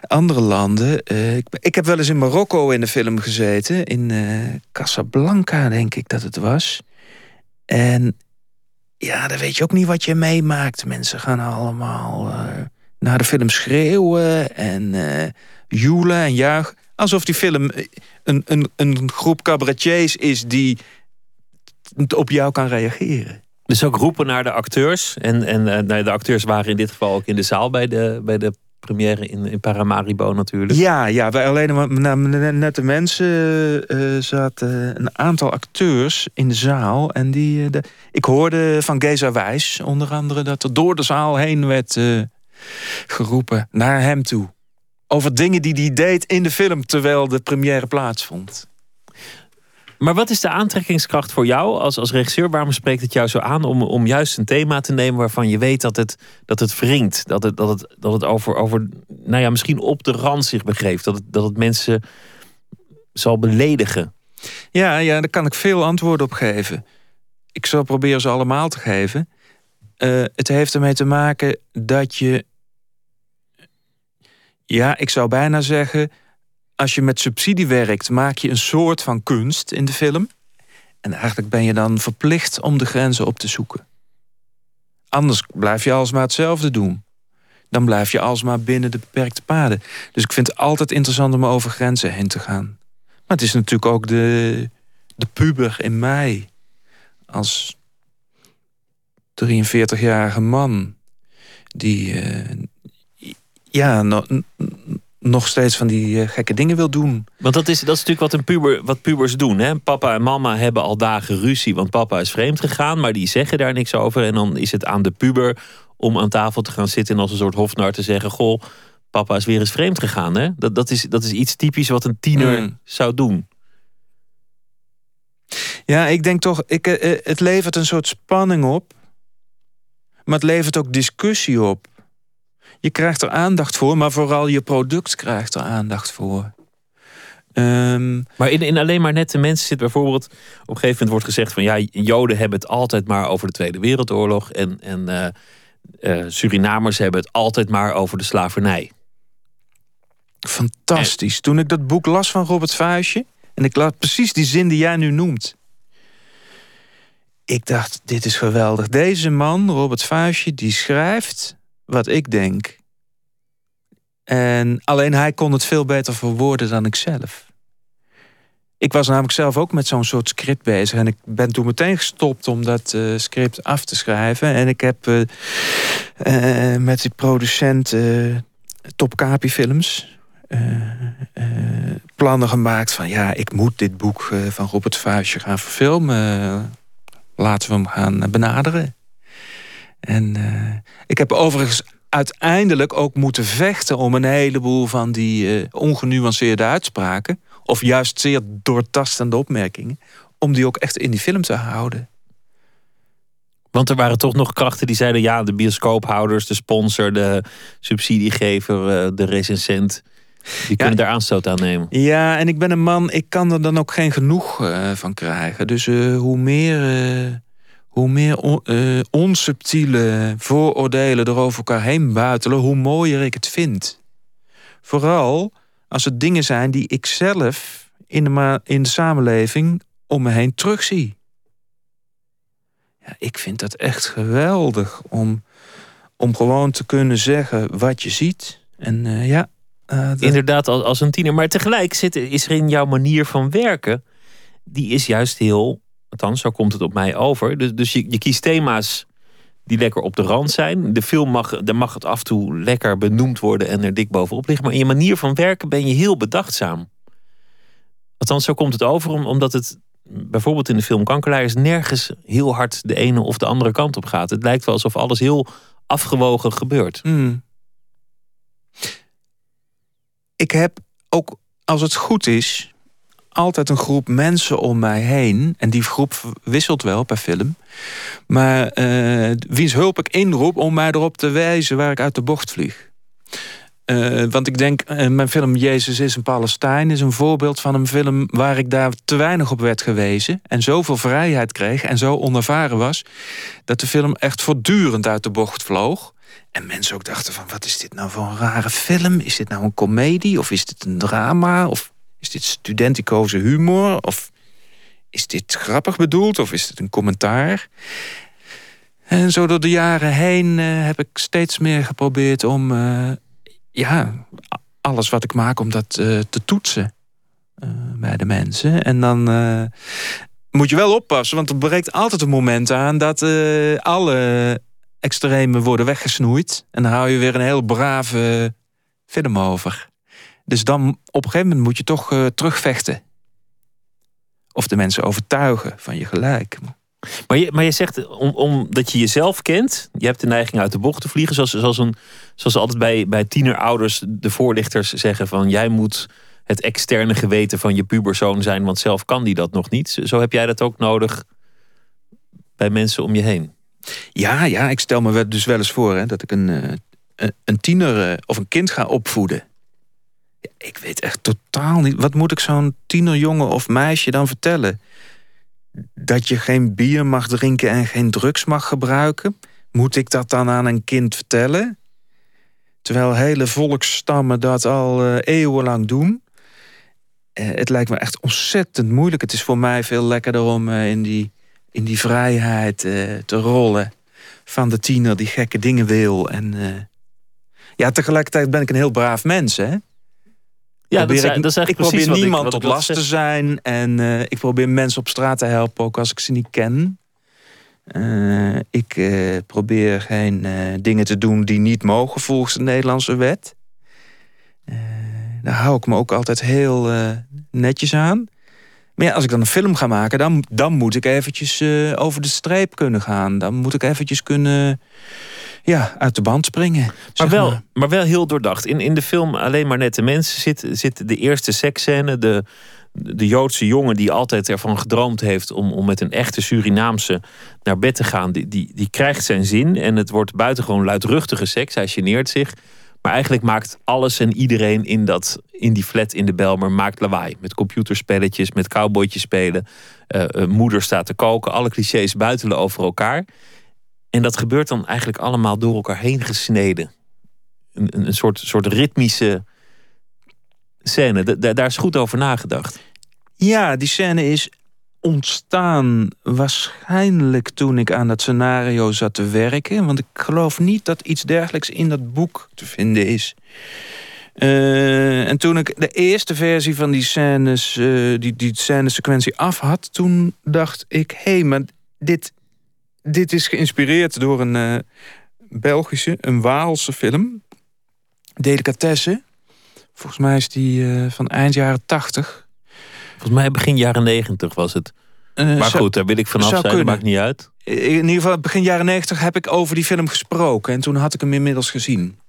andere landen. eh, ik, ik heb wel eens in Marokko in de film gezeten. In eh, Casablanca, denk ik dat het was. En ja, dan weet je ook niet wat je meemaakt. Mensen gaan allemaal naar de film schreeuwen en joelen en juichen. Alsof die film een, een, een groep cabaretiers is die op jou kan reageren. Dus ook roepen naar de acteurs. En, en nou, de acteurs waren in dit geval ook in de zaal bij de, bij de première in, in Paramaribo natuurlijk. Ja, ja wij alleen maar net de mensen eh, zaten een aantal acteurs in de zaal. En die, eh, de, ik hoorde van Geza Wijs onder andere dat er door de zaal heen werd geroepen naar hem toe. Over dingen die hij deed in de film terwijl de première plaatsvond. Maar wat is de aantrekkingskracht voor jou als, als regisseur? Waarom spreekt het jou zo aan om, om juist een thema te nemen waarvan je weet dat het, dat het wringt? Dat het, dat het, dat het over, over, nou ja, misschien op de rand zich begeeft. Dat het, dat het mensen zal beledigen. Ja, ja, daar kan ik veel antwoorden op geven. Ik zal proberen ze allemaal te geven. Eh, het heeft ermee te maken dat je. Ja, ik zou bijna zeggen. Als je met subsidie werkt, maak je een soort van kunst in de film. En eigenlijk ben je dan verplicht om de grenzen op te zoeken. Anders blijf je alsmaar hetzelfde doen. Dan blijf je alsmaar binnen de beperkte paden. Dus ik vind het altijd interessant om over grenzen heen te gaan. Maar het is natuurlijk ook de, de puber in mij. Als 43-jarige man. Die uh, ja, no, nog steeds van die uh, gekke dingen wil doen. Want dat is, dat is natuurlijk wat, een puber, wat pubers doen. Hè? Papa en mama hebben al dagen ruzie, want papa is vreemd gegaan. Maar die zeggen daar niks over. En dan is het aan de puber om aan tafel te gaan zitten... en als een soort hofnar te zeggen... goh, papa is weer eens vreemd gegaan. Hè? Dat, dat, is, dat is iets typisch wat een tiener mm. zou doen. Ja, ik denk toch, ik, uh, het levert een soort spanning op. Maar het levert ook discussie op. Je krijgt er aandacht voor, maar vooral je product krijgt er aandacht voor. Um, maar in, in alleen maar nette mensen zit bijvoorbeeld... op een gegeven moment wordt gezegd van... ja, Joden hebben het altijd maar over de Tweede Wereldoorlog... en, en uh, uh, Surinamers hebben het altijd maar over de slavernij. Fantastisch. Toen ik dat boek las van Robert Vuijsje... en ik las precies die zin die jij nu noemt... ik dacht, dit is geweldig. Deze man, Robert Vuijsje, die schrijft wat ik denk. En alleen hij kon het veel beter verwoorden dan ik zelf. Ik was namelijk zelf ook met zo'n soort script bezig. En ik ben toen meteen gestopt om dat uh, script af te schrijven. En ik heb uh, uh, met die producent Top Capi Films... plannen gemaakt van... ja, ik moet dit boek van Robert Vuijsje gaan verfilmen. Laten we hem gaan benaderen. En uh, ik heb overigens uiteindelijk ook moeten vechten om een heleboel van die uh, ongenuanceerde uitspraken, of juist zeer doortastende opmerkingen, om die ook echt in die film te houden. Want er waren toch nog krachten die zeiden: ja, de bioscoophouders, de sponsor, de subsidiegever, uh, de recensent. Die kunnen daar aanstoot aan nemen. Ja, en ik ben een man, ik kan er dan ook geen genoeg uh, van krijgen. Dus hoe meer hoe meer on, onsubtiele vooroordelen er over elkaar heen buitelen, hoe mooier ik het vind. Vooral als het dingen zijn die ik zelf in de, in de samenleving om me heen terugzie. Ja, ik vind dat echt geweldig om, om gewoon te kunnen zeggen wat je ziet. En uh, ja. Uh, Inderdaad, als, als een tiener. Maar tegelijk zit, is er in jouw manier van werken, die is juist heel Althans, zo komt het op mij over. Dus, dus je, je kiest thema's die lekker op de rand zijn. De film mag, daar mag het af en toe lekker benoemd worden en er dik bovenop liggen. Maar in je manier van werken ben je heel bedachtzaam. Althans, zo komt het over, omdat het bijvoorbeeld in de film Kankerlijers nergens heel hard de ene of de andere kant op gaat. Het lijkt wel alsof alles heel afgewogen gebeurt. Hmm. Ik heb ook, als het goed is, altijd een groep mensen om mij heen. En die groep wisselt wel per film. Maar uh, wiens hulp ik inroep om mij erop te wijzen waar ik uit de bocht vlieg. Uh, want ik denk, uh, mijn film Jezus is een Palestijn... is een voorbeeld van een film waar ik daar te weinig op werd gewezen... en zoveel vrijheid kreeg en zo onervaren was... dat de film echt voortdurend uit de bocht vloog. En mensen ook dachten van, wat is dit nou voor een rare film? Is dit nou een komedie of is dit een drama? Of is dit studenticoze humor? Of is dit grappig bedoeld? Of is het een commentaar? En zo door de jaren heen uh, heb ik steeds meer geprobeerd om... Uh, ja, alles wat ik maak, om dat uh, te toetsen bij de mensen. En dan moet je wel oppassen, want er breekt altijd een moment aan... dat alle extremen worden weggesnoeid. En dan hou je weer een heel brave film over. Dus dan op een gegeven moment moet je toch uh, terugvechten. Of de mensen overtuigen van je gelijk. Maar je, maar je zegt, om, omdat je jezelf kent, je hebt de neiging uit de bocht te vliegen. Zoals, zoals, een, zoals altijd bij, bij tienerouders de voorlichters zeggen van jij moet het externe geweten van je puberzoon zijn, want zelf kan die dat nog niet. Zo heb jij dat ook nodig bij mensen om je heen. Ja, ja ik stel me dus wel eens voor hè, dat ik een, eh, een tiener eh, of een kind ga opvoeden. Ik weet echt totaal niet. Wat moet ik zo'n tienerjongen of meisje dan vertellen? Dat je geen bier mag drinken en geen drugs mag gebruiken? Moet ik dat dan aan een kind vertellen? Terwijl hele volksstammen dat al uh, eeuwenlang doen. Uh, het lijkt me echt ontzettend moeilijk. Het is voor mij veel lekkerder om uh, in, die, in die vrijheid te rollen. Van de tiener die gekke dingen wil. En ja, tegelijkertijd ben ik een heel braaf mens, hè? Ja, dat Probeer ik, dat is ik probeer niemand wat tot last te zijn. En eh, ik probeer mensen op straat te helpen, ook als ik ze niet ken. Eh, ik eh, probeer geen dingen te doen die niet mogen volgens de Nederlandse wet. Daar hou ik me ook altijd heel netjes aan. Maar ja, als ik dan een film ga maken, dan, dan moet ik eventjes over de streep kunnen gaan. Dan moet ik eventjes kunnen ja, uit de band springen. Maar wel, maar wel heel doordacht. In, in de film Alleen maar nette mensen zit, zit de eerste seksscène. De, de Joodse jongen die altijd ervan gedroomd heeft om, om met een echte Surinaamse naar bed te gaan. Die, die, die krijgt zijn zin en het wordt buitengewoon luidruchtige seks. Hij geneert zich. Maar eigenlijk maakt alles en iedereen in, dat, in die flat in de Belmer maakt lawaai. Met computerspelletjes, met cowboytjes spelen. Eh, eh, moeder staat te koken. Alle clichés buitelen over elkaar. En dat gebeurt dan eigenlijk allemaal door elkaar heen gesneden. Een, een, soort, soort ritmische scène. Da- da- daar is goed over nagedacht. Ja, die scène is ontstaan waarschijnlijk toen ik aan dat scenario zat te werken. Want ik geloof niet dat iets dergelijks in dat boek te vinden is. Eh, en toen ik de eerste versie van die scènes, eh, die, die scènesequentie af had, toen dacht ik, hé, hey, maar dit, dit is geïnspireerd door een eh, Belgische, een Waalse film. Delicatesse. Volgens mij is die eh, van eind jaren tachtig. Volgens mij begin jaren negentig was het. Eh, Maar zou- goed, daar wil ik vanaf zijn. Dat maakt niet uit. In ieder geval, begin jaren negentig heb ik over die film gesproken. En toen had ik hem inmiddels gezien.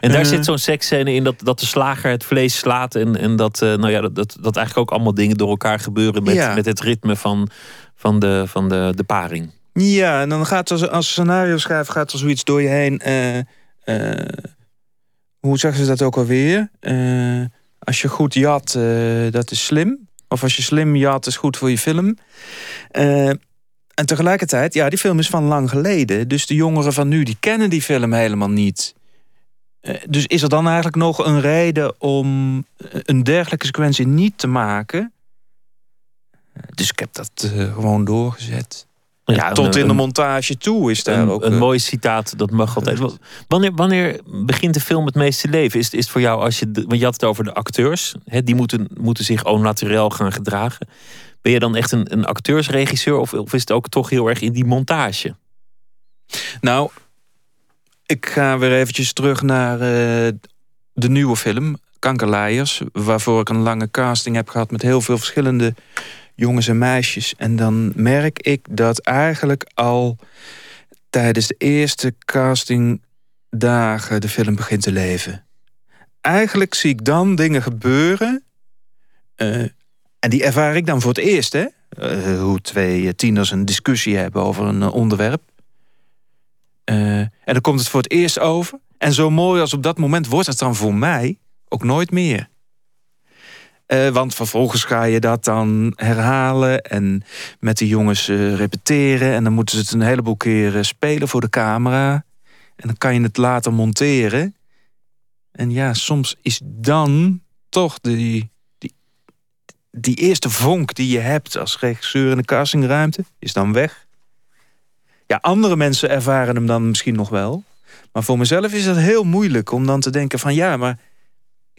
En daar zit zo'n seksscène in dat, dat de slager het vlees slaat. En, en dat, nou ja, dat, dat, dat eigenlijk ook allemaal dingen door elkaar gebeuren. Met, Ja. met het ritme van, van, de, van de, de paring. Ja, en dan gaat er, als scenario schrijver gaat er zoiets door je heen. eh, eh, hoe zeggen ze dat ook alweer? Eh, als je goed jat, dat is slim. Of als je slim jat, is goed voor je film. En tegelijkertijd, ja, die film is van lang geleden. Dus de jongeren van nu, die kennen die film helemaal niet. Dus is er dan eigenlijk nog een reden om een dergelijke sequentie niet te maken? Dus ik heb dat eh, gewoon doorgezet. Ja, Tot een- in de montage toe is daar Een, ook... een eh, mooi citaat, dat mag altijd. Wa- Wanneer, wanneer begint de film het meeste leven? Is, is het voor jou als je. Want je had het over de acteurs. Hè, die moeten, moeten zich au naturel gaan gedragen. Ben je dan echt een, een acteursregisseur? Of, of is het ook toch heel erg in die montage? Nou, ik ga weer eventjes terug naar eh, de nieuwe film, Kankerleiers. Waarvoor ik een lange casting heb gehad met heel veel verschillende jongens en meisjes. En dan merk ik dat eigenlijk al tijdens de eerste castingdagen de film begint te leven. Eigenlijk zie ik dan dingen gebeuren. eh, en die ervaar ik dan voor het eerst, hè? Eh, hoe twee eh, tieners een discussie hebben over een onderwerp. En dan komt het voor het eerst over. En zo mooi als op dat moment wordt het dan voor mij ook nooit meer. Eh, want vervolgens ga je dat dan herhalen en met de jongens eh, repeteren. En dan moeten ze het een heleboel keer spelen voor de camera. En dan kan je het later monteren. En ja, soms is dan toch die, die, die eerste vonk die je hebt als regisseur in de castingruimte, is dan weg. Ja, andere mensen ervaren hem dan misschien nog wel. Maar voor mezelf is het heel moeilijk om dan te denken van ja, maar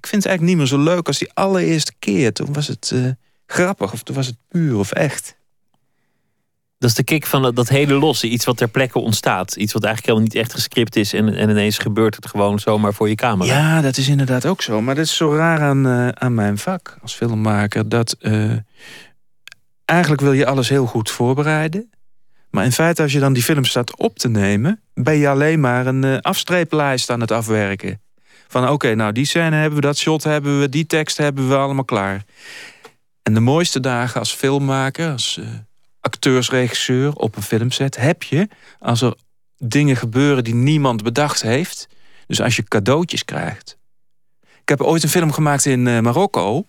ik vind het eigenlijk niet meer zo leuk als die allereerste keer. Toen was het eh, grappig of toen was het puur of echt. Dat is de kick van dat, dat hele losse. Iets wat ter plekke ontstaat. Iets wat eigenlijk helemaal niet echt gescript is. En, en ineens gebeurt het gewoon zomaar voor je camera. Ja, dat is inderdaad ook zo. Maar dat is zo raar aan, eh, aan mijn vak als filmmaker. Dat eh, eigenlijk wil je alles heel goed voorbereiden. Maar in feite, als je dan die film staat op te nemen, ben je alleen maar een afstreeplijst aan het afwerken. Van oké, nou die scène hebben we, dat shot hebben we, die tekst hebben we allemaal klaar. En de mooiste dagen als filmmaker, als eh, acteursregisseur op een filmset, heb je als er dingen gebeuren die niemand bedacht heeft. Dus als je cadeautjes krijgt. Ik heb ooit een film gemaakt in eh, Marokko.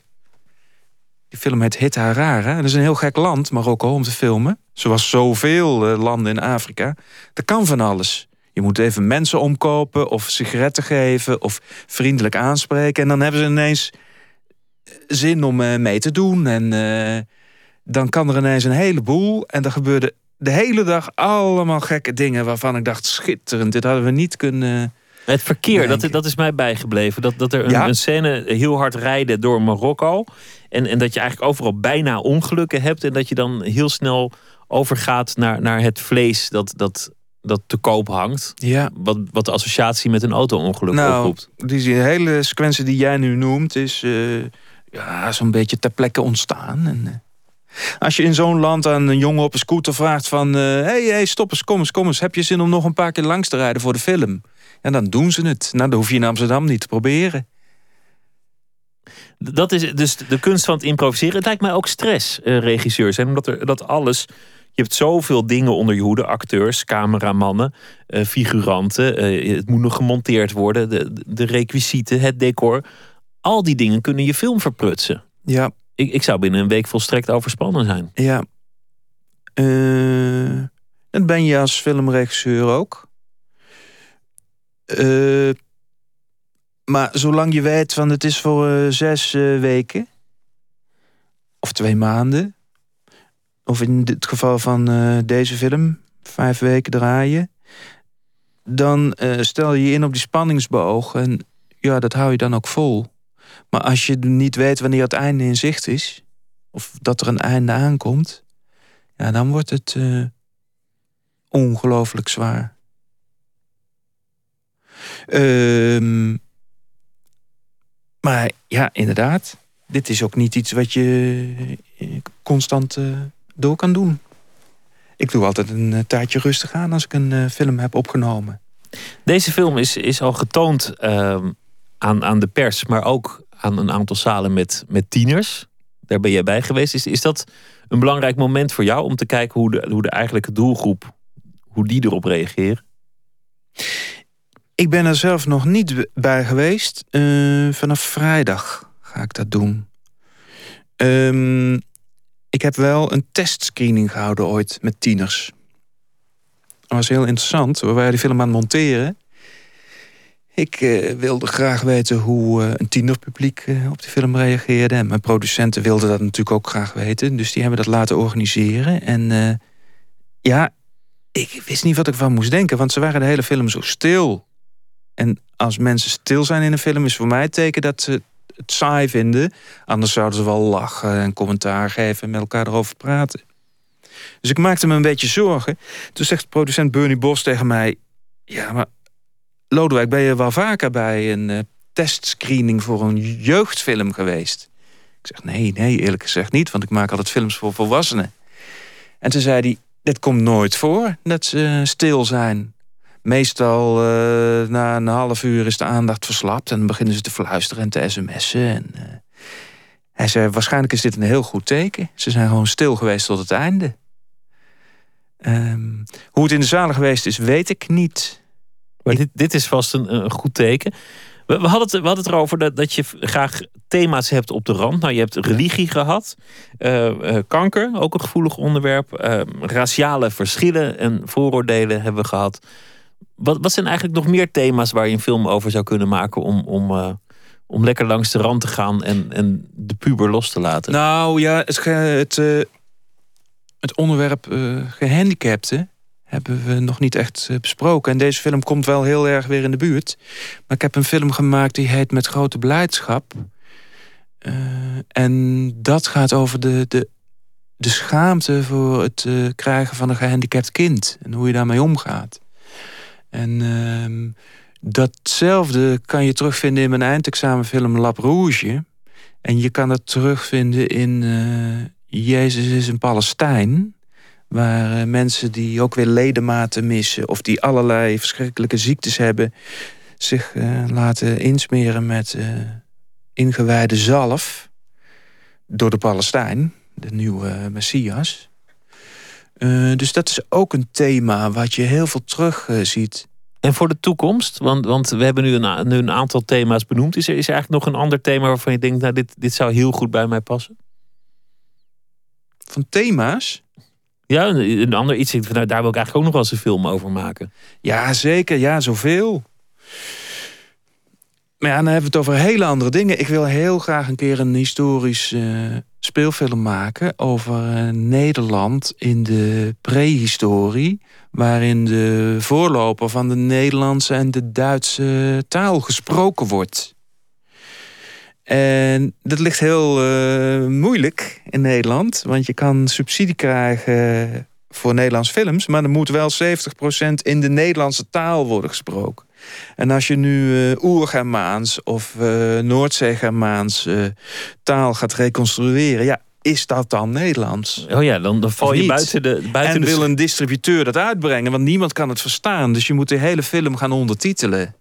Die film heet Hit Harare. En dat is een heel gek land, Marokko, om te filmen. Zoals zoveel eh, landen in Afrika. Dat kan van alles. Je moet even mensen omkopen of sigaretten geven of vriendelijk aanspreken. En dan hebben ze ineens zin om eh, mee te doen. En eh, dan kan er ineens een heleboel. En er gebeurde de hele dag allemaal gekke dingen waarvan ik dacht, schitterend, dit hadden we niet kunnen, Het verkeer, dat, dat is mij bijgebleven. Dat, dat er een, Ja. een scène heel hard rijden door Marokko. En, en dat je eigenlijk overal bijna ongelukken hebt. En dat je dan heel snel overgaat naar, naar het vlees dat, dat, dat te koop hangt. Ja. Wat, wat de associatie met een auto-ongeluk Nou, oproept. die hele sequentie die jij nu noemt is eh, ja, zo'n beetje ter plekke ontstaan. En, eh, als je in zo'n land aan een jongen op een scooter vraagt van... hé, hey, hey, stop eens, kom eens, kom eens. Heb je zin om nog een paar keer langs te rijden voor de film? En dan doen ze het. Nou, dan hoef je in Amsterdam niet te proberen. Dat is dus de kunst van het improviseren. Het lijkt mij ook stress, regisseurs. Hè? Omdat er, dat alles. Je hebt zoveel dingen onder je hoede: acteurs, cameramannen, eh, figuranten. eh, het moet nog gemonteerd worden, de, de requisieten, het decor. Al die dingen kunnen je film verprutsen. Ja, Ik, ik zou binnen een week volstrekt overspannen zijn. ja. Eh, dat ben je als filmregisseur ook. Eh, maar zolang je weet van het is voor eh, zes eh, weken... of twee maanden... of in het geval van eh, deze film, vijf weken draaien... dan eh, stel je je in op die spanningsboog... en ja, dat hou je dan ook vol. Maar als je niet weet wanneer het einde in zicht is... of dat er een einde aankomt... ja, dan wordt het eh, ongelooflijk zwaar. Ehm, maar ja, inderdaad. Dit is ook niet iets wat je constant door kan doen. Ik doe altijd een eh, tijdje rustig aan als ik een eh, film heb opgenomen. Deze film is, is al getoond ehm, aan, aan de pers, maar ook aan een aantal zalen met, met tieners. Daar ben jij bij geweest. Is, is dat een belangrijk moment voor jou om te kijken hoe de, hoe de eigenlijke doelgroep, hoe die erop reageren? Ik ben er zelf nog niet bij geweest. Eh, vanaf vrijdag ga ik dat doen. Ehm, ik heb wel een testscreening gehouden ooit met tieners. Dat was heel interessant. We waren die film aan het monteren. Ik eh, wilde graag weten hoe eh, een tienerpubliek eh, op die film reageerde. En mijn producenten wilden dat natuurlijk ook graag weten. Dus die hebben dat laten organiseren. En ja, ik wist niet wat ik van moest denken. Want ze waren de hele film zo stil. En als mensen stil zijn in een film, is voor mij het teken dat ze het saai vinden. Anders zouden ze wel lachen en commentaar geven en met elkaar erover praten. Dus ik maakte me een beetje zorgen. Toen zegt producent Bernie Bos tegen mij: Ja, maar Lodewijk, ben je wel vaker bij een eh, testscreening voor een jeugdfilm geweest? Ik zeg: Nee, nee, eerlijk gezegd niet, want ik maak altijd films voor volwassenen. En toen zei hij: Dit komt nooit voor dat ze stil zijn. Meestal eh, na een half uur is de aandacht verslapt en dan beginnen ze te fluisteren en te sms'en. En, eh, hij zei, waarschijnlijk is dit een heel goed teken. Ze zijn gewoon stil geweest tot het einde. Ehm, hoe het in de zalen geweest is, weet ik niet. Maar dit, dit is vast een, een goed teken. We, we, hadden het, we hadden het erover dat, dat je graag thema's hebt op de rand. Nou, je hebt religie gehad, eh, kanker, ook een gevoelig onderwerp. eh, raciale verschillen en vooroordelen hebben we gehad. Wat, wat zijn eigenlijk nog meer thema's waar je een film over zou kunnen maken om, om, eh, om lekker langs de rand te gaan en, en de puber los te laten? Nou ja, het, het, eh, het onderwerp eh, gehandicapten hebben we nog niet echt besproken. En deze film komt wel heel erg weer in de buurt. Maar ik heb een film gemaakt die heet Met Grote Blijdschap. En dat gaat over de, de, de schaamte voor het krijgen van een gehandicapt kind. En hoe je daarmee omgaat. En ehm, datzelfde kan je terugvinden in mijn eindexamenfilm Lap Rouge. En je kan het terugvinden in eh, Jezus is een Palestijn. Waar eh, mensen die ook weer ledematen missen... of die allerlei verschrikkelijke ziektes hebben... zich eh, laten insmeren met ingewijde zalf... door de Palestijn, de nieuwe Messias. Eh, dus dat is ook een thema wat je heel veel terug eh, ziet. En voor de toekomst, want, want we hebben nu een, nu een aantal thema's benoemd. Is er, is er eigenlijk nog een ander thema waarvan je denkt, nou, dit, dit zou heel goed bij mij passen? Van thema's? Ja, een, een ander iets. van, Nou, daar wil ik eigenlijk ook nog wel eens een film over maken. Ja, zeker. Ja, zoveel. Maar ja, dan hebben we het over hele andere dingen. Ik wil heel graag een keer een historisch uh, speelfilm maken... over uh, Nederland in de prehistorie... waarin de voorloper van de Nederlandse en de Duitse taal gesproken wordt. En dat ligt heel uh, moeilijk in Nederland... want je kan subsidie krijgen voor Nederlands films... maar er moet wel 70% in de Nederlandse taal worden gesproken. En als je nu uh, Oer-Germaans of uh, Noordzee-Germaans uh, taal gaat reconstrueren... ja, is dat dan Nederlands? Oh ja, dan, dan val je buiten de buiten En de... wil een distributeur dat uitbrengen, want niemand kan het verstaan. Dus je moet de hele film gaan ondertitelen.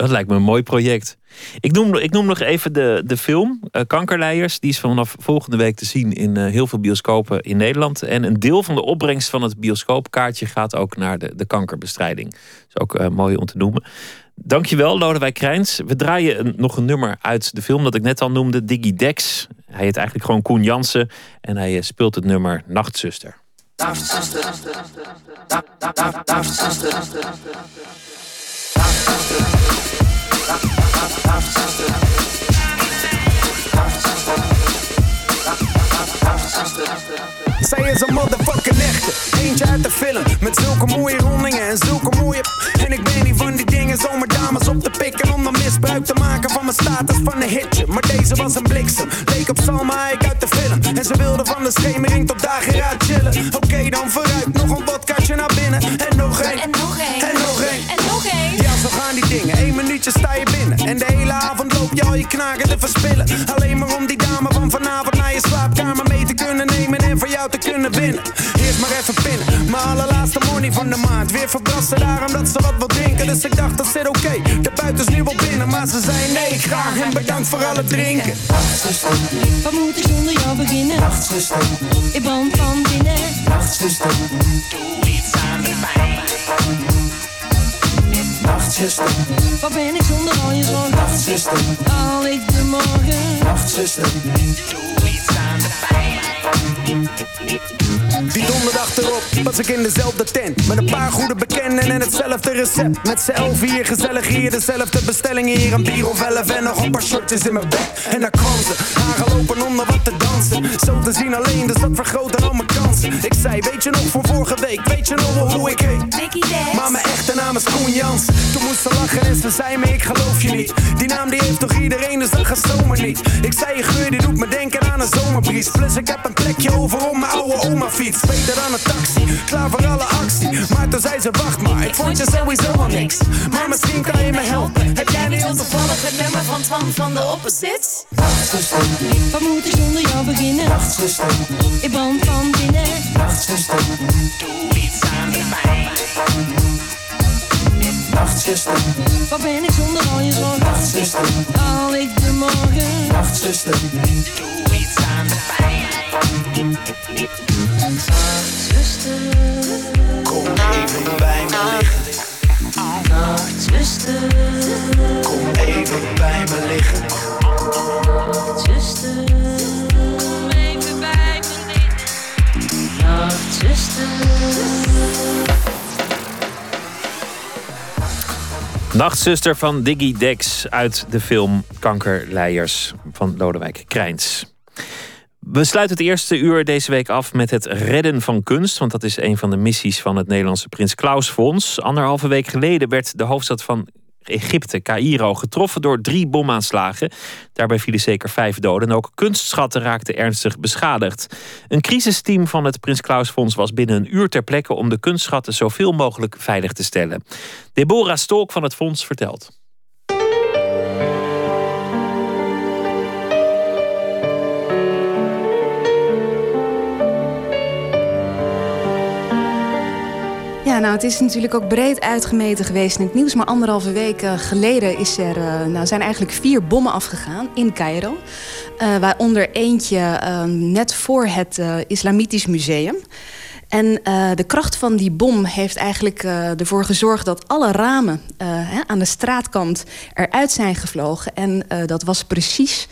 Dat lijkt me een mooi project. Ik noem, ik noem nog even de, de film uh, Kankerleiers. Die is vanaf volgende week te zien in uh, heel veel bioscopen in Nederland. En een deel van de opbrengst van het bioscoopkaartje gaat ook naar de, de kankerbestrijding. Dat is ook uh, mooi om te noemen. Dankjewel, Lodewijk Krijns. We draaien nog een nummer uit de film dat ik net al noemde, Diggy Dex. Hij heet eigenlijk gewoon Koen Jansen en hij speelt het nummer. Nachtzuster. Nachtzuster. Zij is een motherfucking echte, eentje uit de film Met zulke mooie rondingen en zulke mooie En ik ben niet van die dingen zomaar dames op te pikken Om dan misbruik te maken van mijn status van een hitje. Maar deze was een bliksem, leek op Salma ik uit de film. En ze wilde van de schemering tot dageraad chillen. Oké okay, dan vooruit, nog een vodkaatje naar binnen En nog één, en nog één, dingen, één minuutje sta je binnen En de hele avond loop je al je knaken te verspillen Alleen maar om die dame van vanavond naar je slaapkamer mee te kunnen nemen En voor jou te kunnen winnen. Eerst maar even pinnen, mijn allerlaatste money van de maand. Weer verbrassen daarom dat ze wat wil drinken. Dus ik dacht dat zit oké, okay. de buiten is nu wel binnen. Maar ze zei nee, graag en bedankt voor al het drinken. Nachtzuster, wat moet ik zonder jou beginnen? Nachtzuster, ik brand van binnen. Nachtzuster, doe Nachtzuster, wat ben ik zonder al je zorgen? Nachtzuster, al ik de morgen. Nachtzuster, doe iets aan de pijn. Die donderdag erop was ik in dezelfde tent. Met een paar goede bekenden en hetzelfde recept. Met z'n hier, gezellig hier, dezelfde bestellingen. Hier Een bier of elf en nog een paar shirtjes in mijn bek En daar kwam ze, aangelopen om wat te dansen. Zo te zien alleen, dus dat vergroot al mijn kansen. Ik zei, weet je nog van vorige week, weet je nog wel hoe ik heet? Maar mijn echte naam is Koen Jans. Toen moest lachen en ze zei me, ik geloof je niet. Die naam die heeft toch iedereen, dus dat gaat zomaar niet. Ik zei, je geur die doet me denken aan een zomerbries Plus ik heb een plekje over om mijn oude oma fiets Beter dan een taxi, klaar voor alle actie Maar toen zei ze wacht maar, ik vond je sowieso al niks Maar misschien kan je me helpen Heb jij niet toevallig het nummer van Twan van de Opposites? Nachtzuster, wat moet ik zonder jou beginnen? Nachtzuster, ik brand van binnen. Nachtzuster, doe iets aan de pijn. Nachtzuster, wat ben ik zonder al je zorgen? Nachtzuster, al ik de morgen. Nachtzuster, doe iets aan de pijn. Nachtzuster, van Diggy Dex uit de film Kankerleiers van Lodewijk Krijns. We sluiten het eerste uur deze week af met het redden van kunst. Want dat is een van de missies van het Nederlandse Prins Klaus Fonds. Anderhalve week geleden werd de hoofdstad van Egypte, Cairo, getroffen door drie bomaanslagen. Daarbij vielen zeker vijf doden en ook kunstschatten raakten ernstig beschadigd. Een crisisteam van het Prins Klaus Fonds was binnen een uur ter plekke om de kunstschatten zoveel mogelijk veilig te stellen. Deborah Stolk van het fonds vertelt. Nou, het is natuurlijk ook breed uitgemeten geweest in het nieuws. Maar anderhalve week geleden is er, uh, nou, zijn eigenlijk vier bommen afgegaan in Cairo. Uh, waaronder eentje net voor het Islamitisch Museum. En de kracht van die bom heeft eigenlijk ervoor gezorgd dat alle ramen aan de straatkant eruit zijn gevlogen. En dat was precies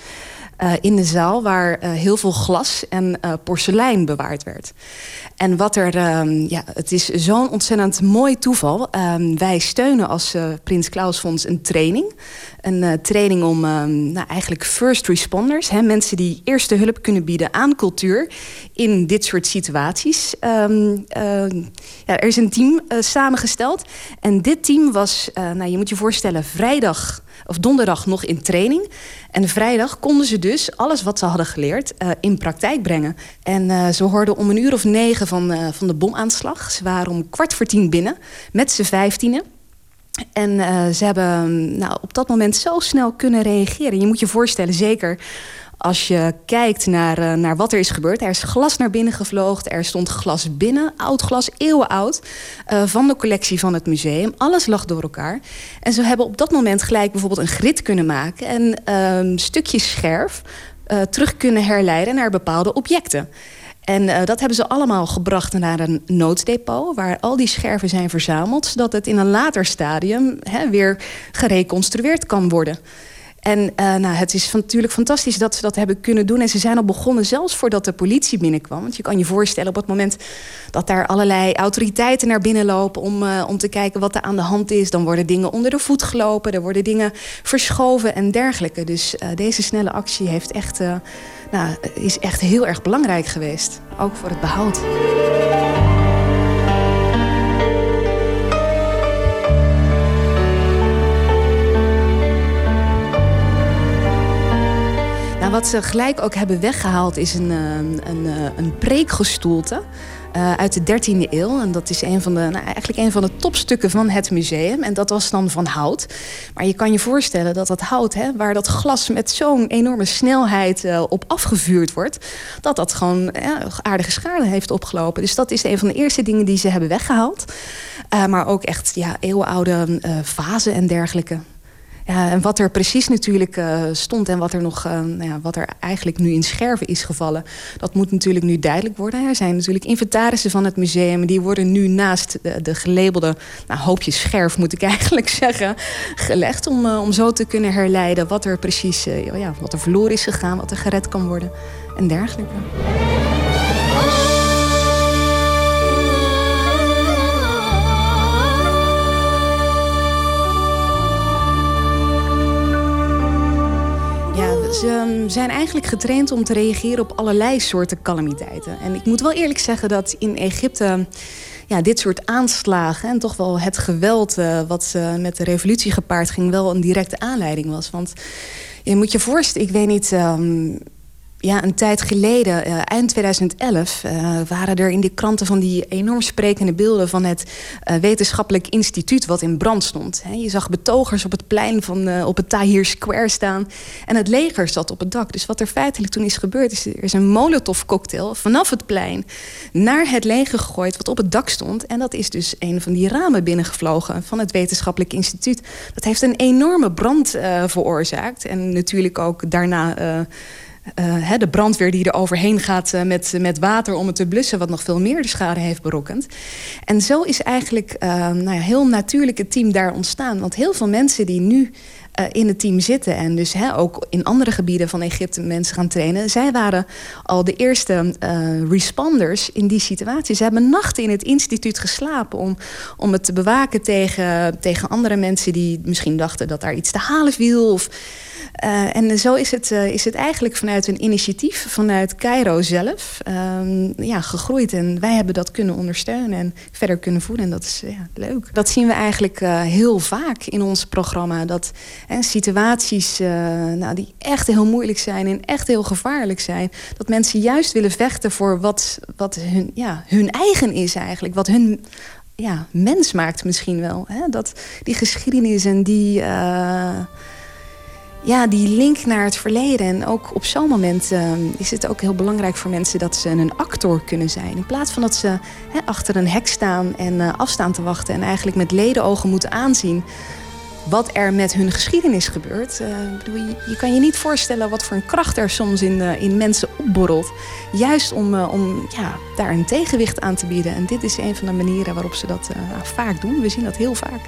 eh, in de zaal waar eh, heel veel glas en uh, porselein bewaard werd. En wat er, ehm, ja, het is zo'n ontzettend mooi toeval. Ehm, wij steunen als Prins Klaus Fonds een training. Een training om ehm, nou, eigenlijk first responders, hè, mensen die eerste hulp kunnen bieden aan cultuur in dit soort situaties. ja, er is een team samengesteld. En dit team was, nou, je moet je voorstellen, vrijdag of donderdag nog in training. En vrijdag konden ze dus alles wat ze hadden geleerd in praktijk brengen. En ze hoorden om een uur of negen van, van de bomaanslag. Ze waren om kwart voor tien binnen met z'n vijftienen. En ze hebben nou, op dat moment zo snel kunnen reageren. Je moet je voorstellen, zeker als je kijkt naar, uh, naar wat er is gebeurd. Er is glas naar binnen gevlogen. Er stond glas binnen, oud glas, eeuwenoud. Uh, van de collectie van het museum. Alles lag door elkaar. En ze hebben op dat moment gelijk bijvoorbeeld een grid kunnen maken. En uh, stukjes scherf terug kunnen herleiden naar bepaalde objecten. En uh, dat hebben ze allemaal gebracht naar een nooddepot... waar al die scherven zijn verzameld... zodat het in een later stadium hè, weer gereconstrueerd kan worden. En uh, nou, het is natuurlijk fantastisch dat ze dat hebben kunnen doen. En ze zijn al begonnen, zelfs voordat de politie binnenkwam. Want je kan je voorstellen op het moment dat daar allerlei autoriteiten naar binnen lopen... om, uh, om te kijken wat er aan de hand is. Dan worden dingen onder de voet gelopen. Er worden dingen verschoven en dergelijke. Dus uh, deze snelle actie heeft echt, nou, is echt heel erg belangrijk geweest. Ook voor het behoud. Wat ze gelijk ook hebben weggehaald is een, een, een, een preekgestoelte. Uh, uit de 13e eeuw. En dat is een van de, nou, eigenlijk een van de topstukken van het museum. En dat was dan van hout. Maar je kan je voorstellen dat dat hout, hè, waar dat glas met zo'n enorme snelheid op afgevuurd wordt, dat dat gewoon aardige schade heeft opgelopen. Dus dat is een van de eerste dingen die ze hebben weggehaald. Maar ook echt ja, eeuwenoude vazen en dergelijke. Ja, en wat er precies natuurlijk uh, stond en wat er nog, uh, nou ja, wat er eigenlijk nu in scherven is gevallen, dat moet natuurlijk nu duidelijk worden. Er zijn natuurlijk inventarissen van het museum, die worden nu naast de, de gelabelde nou, hoopjes scherf, moet ik (laughs) eigenlijk zeggen, gelegd om, uh, om zo te kunnen herleiden wat er precies, ja, wat er verloren is gegaan, wat er gered kan worden en dergelijke. Ze zijn eigenlijk getraind om te reageren op allerlei soorten calamiteiten. En ik moet wel eerlijk zeggen dat in Egypte ja, dit soort aanslagen en toch wel het geweld uh, wat uh, met de revolutie gepaard ging, wel een directe aanleiding was. Want je moet je voorstellen, ik weet niet. Um, ja, een tijd geleden, uh, eind 2011, uh, waren er in de kranten van die enorm sprekende beelden van het uh, wetenschappelijk instituut wat in brand stond. Je zag betogers op het plein van op het Tahrir Square staan en het leger zat op het dak. Dus wat er feitelijk toen is gebeurd, is er is een molotov cocktail vanaf het plein naar het leger gegooid wat op het dak stond. En dat is dus een van die ramen binnengevlogen van het wetenschappelijk instituut. Dat heeft een enorme brand veroorzaakt en natuurlijk ook daarna de brandweer die er overheen gaat uh, met, met water om het te blussen... wat nog veel meer de schade heeft berokkend. En zo is eigenlijk uh, nou ja, heel natuurlijk het team daar ontstaan. Want heel veel mensen die nu in het team zitten... en dus ook in andere gebieden van Egypte mensen gaan trainen... zij waren al de eerste responders in die situatie. Ze hebben nachten in het instituut geslapen... om, om het te bewaken tegen, tegen andere mensen die misschien dachten... dat daar iets te halen viel of... Uh, en zo is het, is het eigenlijk vanuit een initiatief vanuit Cairo zelf um, ja, gegroeid. En wij hebben dat kunnen ondersteunen en verder kunnen voeden. En dat is ja, leuk. Dat zien we eigenlijk heel vaak in ons programma. Dat situaties nou, die echt heel moeilijk zijn en echt heel gevaarlijk zijn. Dat mensen juist willen vechten voor wat, wat hun, ja, hun eigen is eigenlijk. Wat hun ja, mens maakt misschien wel. Hè? Dat die geschiedenis en die ja, die link naar het verleden. En ook op zo'n moment uh, is het ook heel belangrijk voor mensen dat ze een actor kunnen zijn. In plaats van dat ze hè, achter een hek staan en afstaan te wachten en eigenlijk met ledenogen moeten aanzien wat er met hun geschiedenis gebeurt. Bedoel, je, je, kan je niet voorstellen wat voor een kracht er soms in, in mensen opborrelt. Juist om, om ja, daar een tegenwicht aan te bieden. En dit is een van de manieren waarop ze dat vaak doen. We zien dat heel vaak.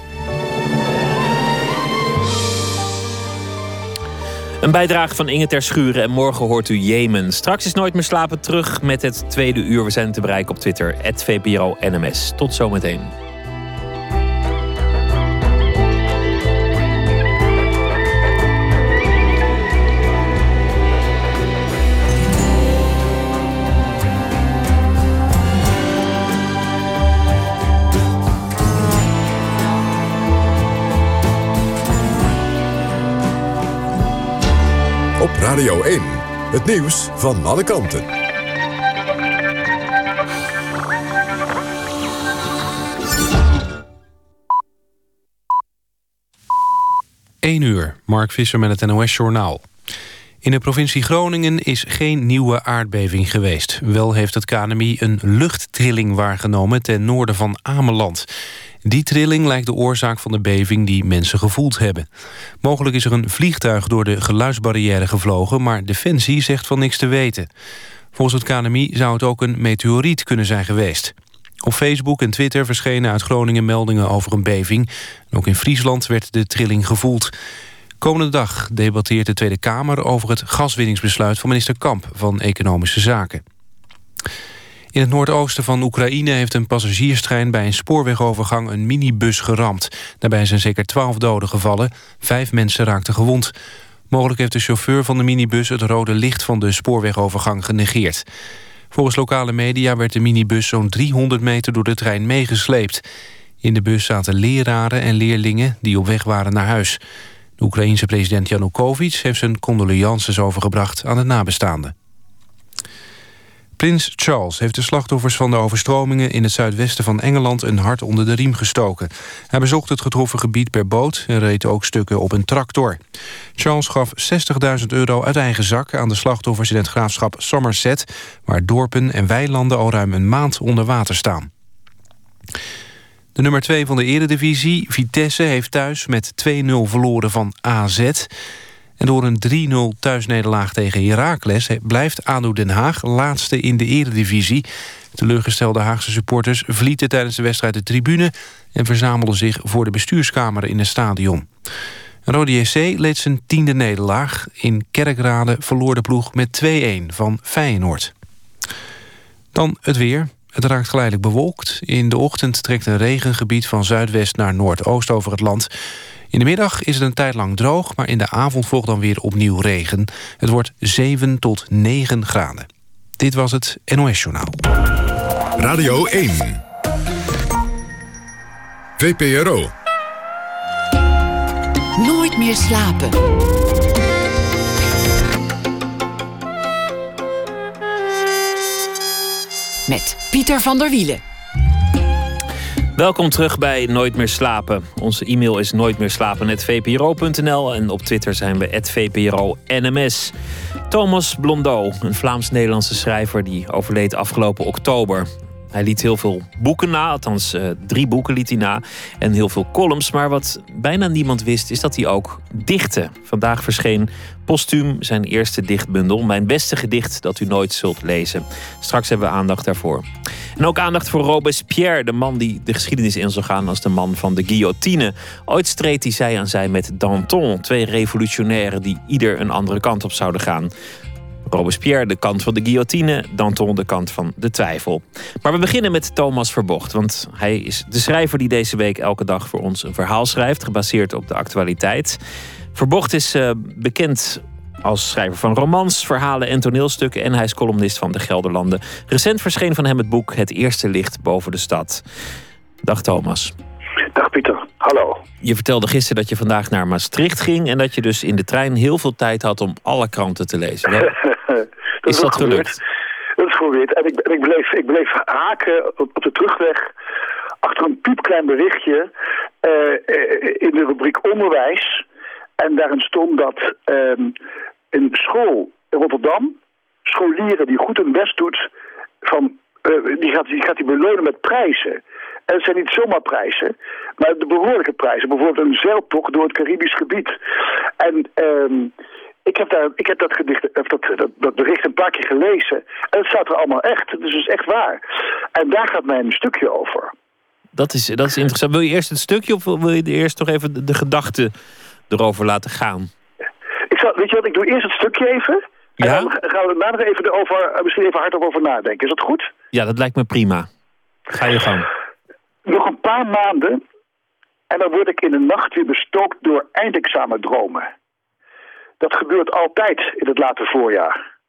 Een bijdrage van Inge ter Schuren en morgen hoort u Jemen. Straks is Nooit meer slapen terug met het tweede uur. We zijn te bereiken op Twitter, VPRO NMS. Tot zometeen. Radio 1, het nieuws van alle kanten. 1 uur, Mark Visser met het NOS-journaal. In de provincie Groningen is geen nieuwe aardbeving geweest. Wel heeft het KNMI een luchttrilling waargenomen ten noorden van Ameland. Die trilling lijkt de oorzaak van de beving die mensen gevoeld hebben. Mogelijk is er een vliegtuig door de geluidsbarrière gevlogen... maar Defensie zegt van niks te weten. Volgens het KNMI zou het ook een meteoriet kunnen zijn geweest. Op Facebook en Twitter verschenen uit Groningen meldingen over een beving. ook in Friesland werd de trilling gevoeld. Komende dag debatteert de Tweede Kamer over het gaswinningsbesluit van minister Kamp van Economische Zaken. In het noordoosten van Oekraïne heeft een passagierstrein bij een spoorwegovergang een minibus geramd. Daarbij zijn zeker twaalf doden gevallen, vijf mensen raakten gewond. Mogelijk heeft de chauffeur van de minibus het rode licht van de spoorwegovergang genegeerd. Volgens lokale media werd de minibus zo'n 300 meter door de trein meegesleept. In de bus zaten leraren en leerlingen die op weg waren naar huis. De Oekraïense president Janukovic heeft zijn condolences overgebracht aan de nabestaanden. Prins Charles heeft de slachtoffers van de overstromingen... in het zuidwesten van Engeland een hart onder de riem gestoken. Hij bezocht het getroffen gebied per boot... en reed ook stukken op een tractor. Charles gaf 60.000 euro uit eigen zak aan de slachtoffers... in het graafschap Somerset... waar dorpen en weilanden al ruim een maand onder water staan. De nummer 2 van de eredivisie, Vitesse, heeft thuis met 2-0 verloren van AZ... En door een 3-0 thuisnederlaag tegen Heracles... blijft ADO Den Haag laatste in de eredivisie. Teleurgestelde Haagse supporters vlieten tijdens de wedstrijd de tribune... en verzamelden zich voor de bestuurskamer in het stadion. Rode JC leed zijn tiende nederlaag. In Kerkrade verloor de ploeg met 2-1 van Feyenoord. Dan het weer. Het raakt geleidelijk bewolkt. In de ochtend trekt een regengebied van zuidwest naar noordoost over het land. In de middag is het een tijd lang droog, maar in de avond volgt dan weer opnieuw regen. Het wordt 7 tot 9 graden. Dit was het NOS Journaal. Radio 1. VPRO. Nooit meer slapen. Met Pieter van der Wielen. Welkom terug bij Nooit meer slapen. Onze e-mail is nooitmeerslapen.vpro.nl en op Twitter zijn we @vpro_nms. Thomas Blondeau, een Vlaams-Nederlandse schrijver die overleed afgelopen oktober. Hij liet heel veel boeken na, althans uh, drie boeken liet hij na. En heel veel columns. Maar wat bijna niemand wist, is dat hij ook dichtte. Vandaag verscheen postuum zijn eerste dichtbundel. Mijn beste gedicht dat u nooit zult lezen. Straks hebben we aandacht daarvoor. En ook aandacht voor Robespierre, de man die de geschiedenis in zal gaan als de man van de guillotine. Ooit streed hij zij aan zij met Danton, twee revolutionairen die ieder een andere kant op zouden gaan. Robespierre de kant van de guillotine, Danton de kant van de twijfel. Maar we beginnen met Thomas Verbocht, want hij is de schrijver die deze week elke dag voor ons een verhaal schrijft, gebaseerd op de actualiteit. Verbocht is uh, bekend als schrijver van romans, verhalen en toneelstukken en hij is columnist van de Gelderlanden. Recent verscheen van hem het boek Het eerste licht boven de stad. Dag Thomas. Dag Pieter, hallo. Je vertelde gisteren dat je vandaag naar Maastricht ging en dat je dus in de trein heel veel tijd had om alle kranten te lezen. (laughs) dat is dat gelukt? Dat is gebeurd. En ik, ik, bleef, ik bleef haken op, op de terugweg achter een piepklein berichtje uh, in de rubriek onderwijs. En daarin stond dat um, een school in Rotterdam, scholieren die goed hun best doet, van, uh, die, gaat, die gaat die belonen met prijzen. En het zijn niet zomaar prijzen, maar de behoorlijke prijzen. Bijvoorbeeld een zeiltocht door het Caribisch gebied. En um, ik heb, daar, ik heb dat, gedicht, dat, dat, dat bericht een paar keer gelezen. En het staat er allemaal echt. Het is dus echt waar. En daar gaat mijn stukje over. Dat is, dat is interessant. Wil je eerst het stukje of wil je eerst toch even de, de gedachte erover laten gaan? zal, weet je wat, ik doe eerst het stukje even. Ja? En dan gaan we daarna nog even erover, misschien even hardop over nadenken. Is dat goed? Ja, dat lijkt me prima. Ga je gang. Nog een paar maanden en dan word ik in de nacht weer bestookt door eindexamendromen. Dat gebeurt altijd in het late voorjaar.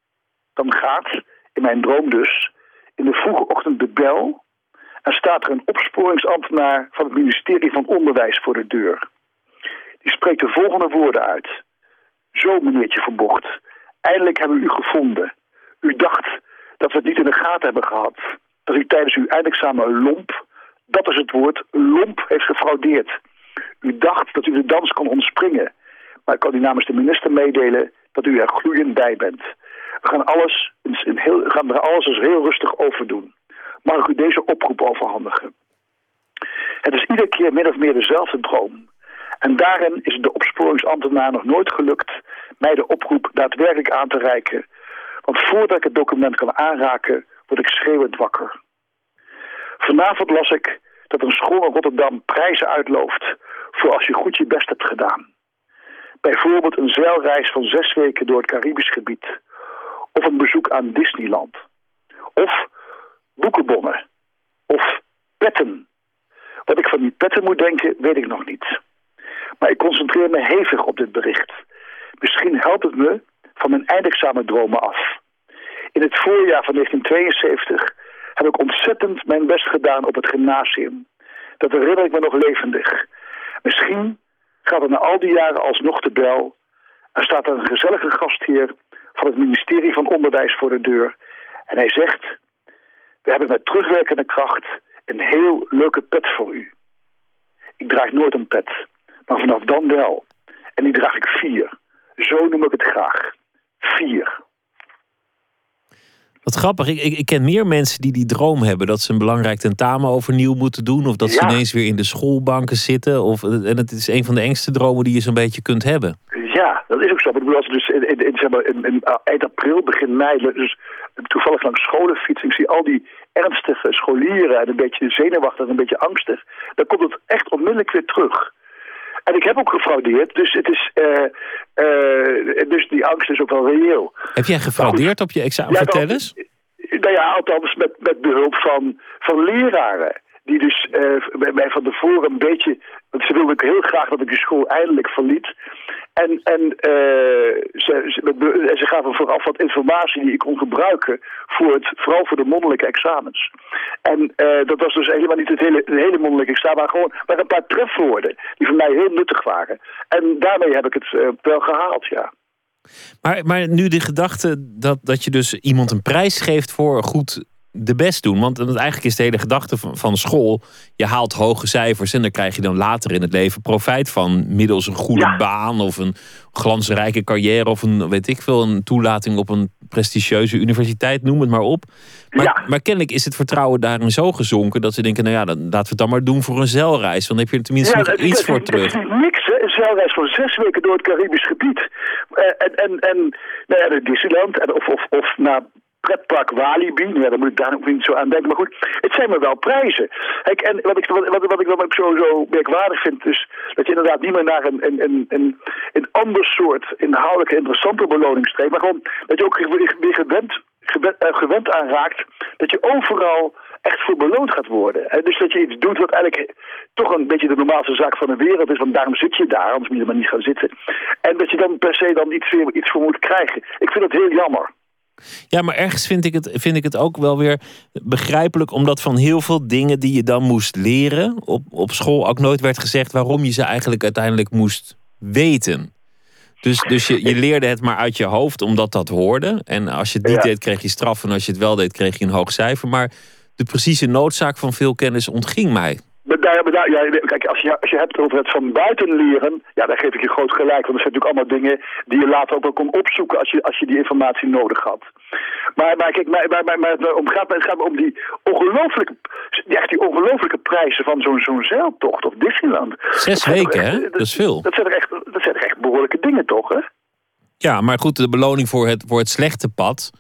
Dan gaat, in mijn droom dus, in de vroege ochtend de bel... en staat er een opsporingsambtenaar van het ministerie van Onderwijs voor de deur. Die spreekt de volgende woorden uit. Zo, meneertje Verbocht, eindelijk hebben we u gevonden. U dacht dat we het niet in de gaten hebben gehad. Dat u tijdens uw eindexamen lomp, dat is het woord, lomp heeft gefraudeerd. U dacht dat u de dans kon ontspringen. Maar ik kan u namens de minister meedelen dat u er gloeiend bij bent. We gaan, alles, in heel, gaan er alles eens heel rustig over doen. Mag ik u deze oproep overhandigen? Het is iedere keer min of meer dezelfde droom. En daarin is de opsporingsambtenaar nog nooit gelukt mij de oproep daadwerkelijk aan te reiken. Want voordat ik het document kan aanraken, word ik schreeuwend wakker. Vanavond las ik dat een school in Rotterdam prijzen uitlooft voor als je goed je best hebt gedaan. Bijvoorbeeld een zeilreis van zes weken door het Caribisch gebied. Of een bezoek aan Disneyland. Of boekenbonnen. Of petten. Wat ik van die petten moet denken, weet ik nog niet. Maar ik concentreer me hevig op dit bericht. Misschien helpt het me van mijn eindexamendromen af. In het voorjaar van 1972 heb ik ontzettend mijn best gedaan op het gymnasium. Dat herinner ik me nog levendig. Misschien gaat er na al die jaren alsnog de bel... en staat er een gezellige gastheer van het ministerie van Onderwijs voor de deur... en hij zegt... we hebben met terugwerkende kracht een heel leuke pet voor u. Ik draag nooit een pet, maar vanaf dan wel. En die draag ik vier. Zo noem ik het graag. Vier. Wat grappig, ik, ik, ik, ken meer mensen die die droom hebben dat ze een belangrijk tentamen overnieuw moeten doen. Of dat ze ineens weer in de schoolbanken zitten. Of, en het is een van de engste dromen die je zo'n beetje kunt hebben. Ja, dat is ook zo. Ik bedoel, als ik dus in, in, in, zeg maar, in, uh, eind april, begin mei, dus toevallig langs scholen fiets... ik zie al die ernstige scholieren en een beetje zenuwachtig en een beetje angstig... dan komt het echt onmiddellijk weer terug. En ik heb ook gefraudeerd, dus, het is, eh, eh, dus die angst is ook wel reëel. Heb jij gefraudeerd op je examen? Ja, Vertel eens. Nou ja, althans met, met behulp van, van leraren. Die dus eh, bij mij van tevoren een beetje... Want ze wilden ook heel graag dat ik de school eindelijk verliet. En, en, eh, ze, ze, ze gaven vooraf wat informatie die ik kon gebruiken... Voor het, vooral voor de mondelijke examens. En eh, dat was dus helemaal niet het hele, het hele mondelijke examen... maar gewoon maar een paar trefwoorden die voor mij heel nuttig waren. En daarmee heb ik het eh, wel gehaald, ja. Maar, maar nu de gedachte dat, dat je dus iemand een prijs geeft voor goed de best doen. Want eigenlijk is de hele gedachte van, van school. Je haalt hoge cijfers en daar krijg je dan later in het leven profijt van. Middels een goede Ja. baan of een glansrijke carrière. Of een, weet ik veel, een toelating op een prestigieuze universiteit. Noem het maar op. Maar, Ja. maar kennelijk is het vertrouwen daarin zo gezonken. Dat ze denken, nou ja, dan, laten we het dan maar doen voor een zeilreis. Dan heb je er tenminste nog is- iets voor terug. niks, hè. Een zeilreis van zes weken door het Caribisch gebied. Eh, en, en, en nou ja, naar Disneyland en, of, of, of naar pretpark Walibi. Ja, daar moet ik daar ook niet zo aan denken. Maar goed, het zijn maar wel prijzen. Kijk, en wat ik, wat, wat, ik dan zo, merkwaardig vind... is dat je inderdaad niet meer naar een, een, een, een, ander soort inhoudelijke interessante beloning streeft... maar gewoon dat je ook weer gewend, gewend, eh, gewend aanraakt... dat je overal echt voor beloond gaat worden. En dus dat je iets doet wat eigenlijk toch een beetje de normaalste zaak van de wereld is. Want daarom zit je daar, anders moet je maar niet gaan zitten. En dat je dan per se dan iets, iets voor moet krijgen. Ik vind dat heel jammer. Ja, maar ergens vind ik, het, vind ik het ook wel weer begrijpelijk, omdat van heel veel dingen die je dan moest leren op, op school ook nooit werd gezegd waarom je ze eigenlijk uiteindelijk moest weten. Dus, dus je, je leerde het maar uit je hoofd omdat dat hoorde. En als je het niet Ja. deed, kreeg je straf. En als je het wel deed, kreeg je een hoog cijfer. Maar de precieze noodzaak van veel kennis ontging mij. Daar, daar, ja, kijk, als je, als je hebt over het van buiten leren, ja, dan geef ik je groot gelijk. Want er zijn natuurlijk allemaal dingen die je later ook wel kon opzoeken als je, als je die informatie nodig had. Maar, maar kijk, maar, maar, maar, maar het, om gaat, het gaat om die ongelooflijke, die, echt die ongelooflijke prijzen van zo'n zo'n zeiltocht of Disneyland. Zes Dat weken, hè? echt- Dat is veel. Dat zijn er echt, dat zijn er echt behoorlijke dingen, toch, hè? Ja, maar goed, de beloning voor het, voor het slechte pad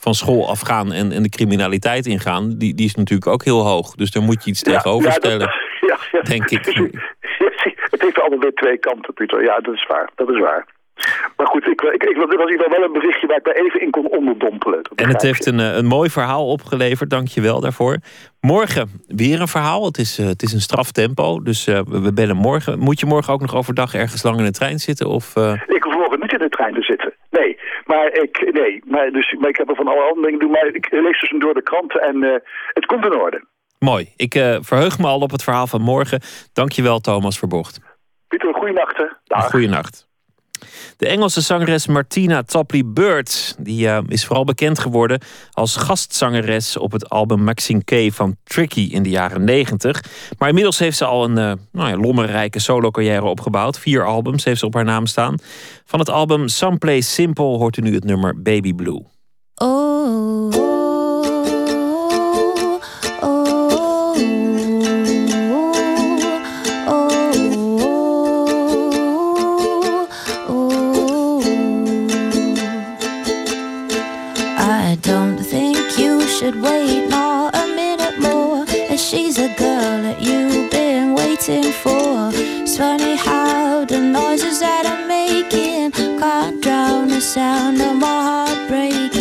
van school afgaan en, en de criminaliteit ingaan, die, die is natuurlijk ook heel hoog. Dus daar moet je iets tegenover stellen. (laughs) ja, ja. denk ik. (laughs) Het heeft altijd weer twee kanten, Pieter. Ja, dat is waar. Dat is waar. Maar goed, ik, ik, ik, was in ieder geval wel een berichtje waar ik daar even in kon onderdompelen. En het heeft een, eh, een mooi verhaal opgeleverd, dank je wel daarvoor. Morgen weer een verhaal. Het is, eh, het is een straftempo, dus eh, we bellen morgen. Moet je morgen ook nog overdag ergens lang in de trein zitten? Of, Ik hoef morgen niet in de trein te zitten. Nee, maar ik, nee, maar, dus, maar ik heb er van alle andere dingen doen. Maar ik lees dus door de kranten en eh, het komt in orde. Mooi. Ik eh, verheug me al op het verhaal van morgen. Dank je wel, Thomas Verbocht. Pieter, goeienacht. Goeienacht. De Engelse zangeres Martina Tapley Bird die, eh, is vooral bekend geworden als gastzangeres op het album Maxine K van Tricky in de jaren 90. Maar inmiddels heeft ze al een eh, nou ja, lommerrijke solo-carrière opgebouwd. Vier albums heeft ze op haar naam staan. Van het album Someplace Simple hoort u nu het nummer Baby Blue. Oh, should wait not a minute more. And she's a girl that you've been waiting for. It's funny how the noises that I'm making can't drown the sound of my heart breaking.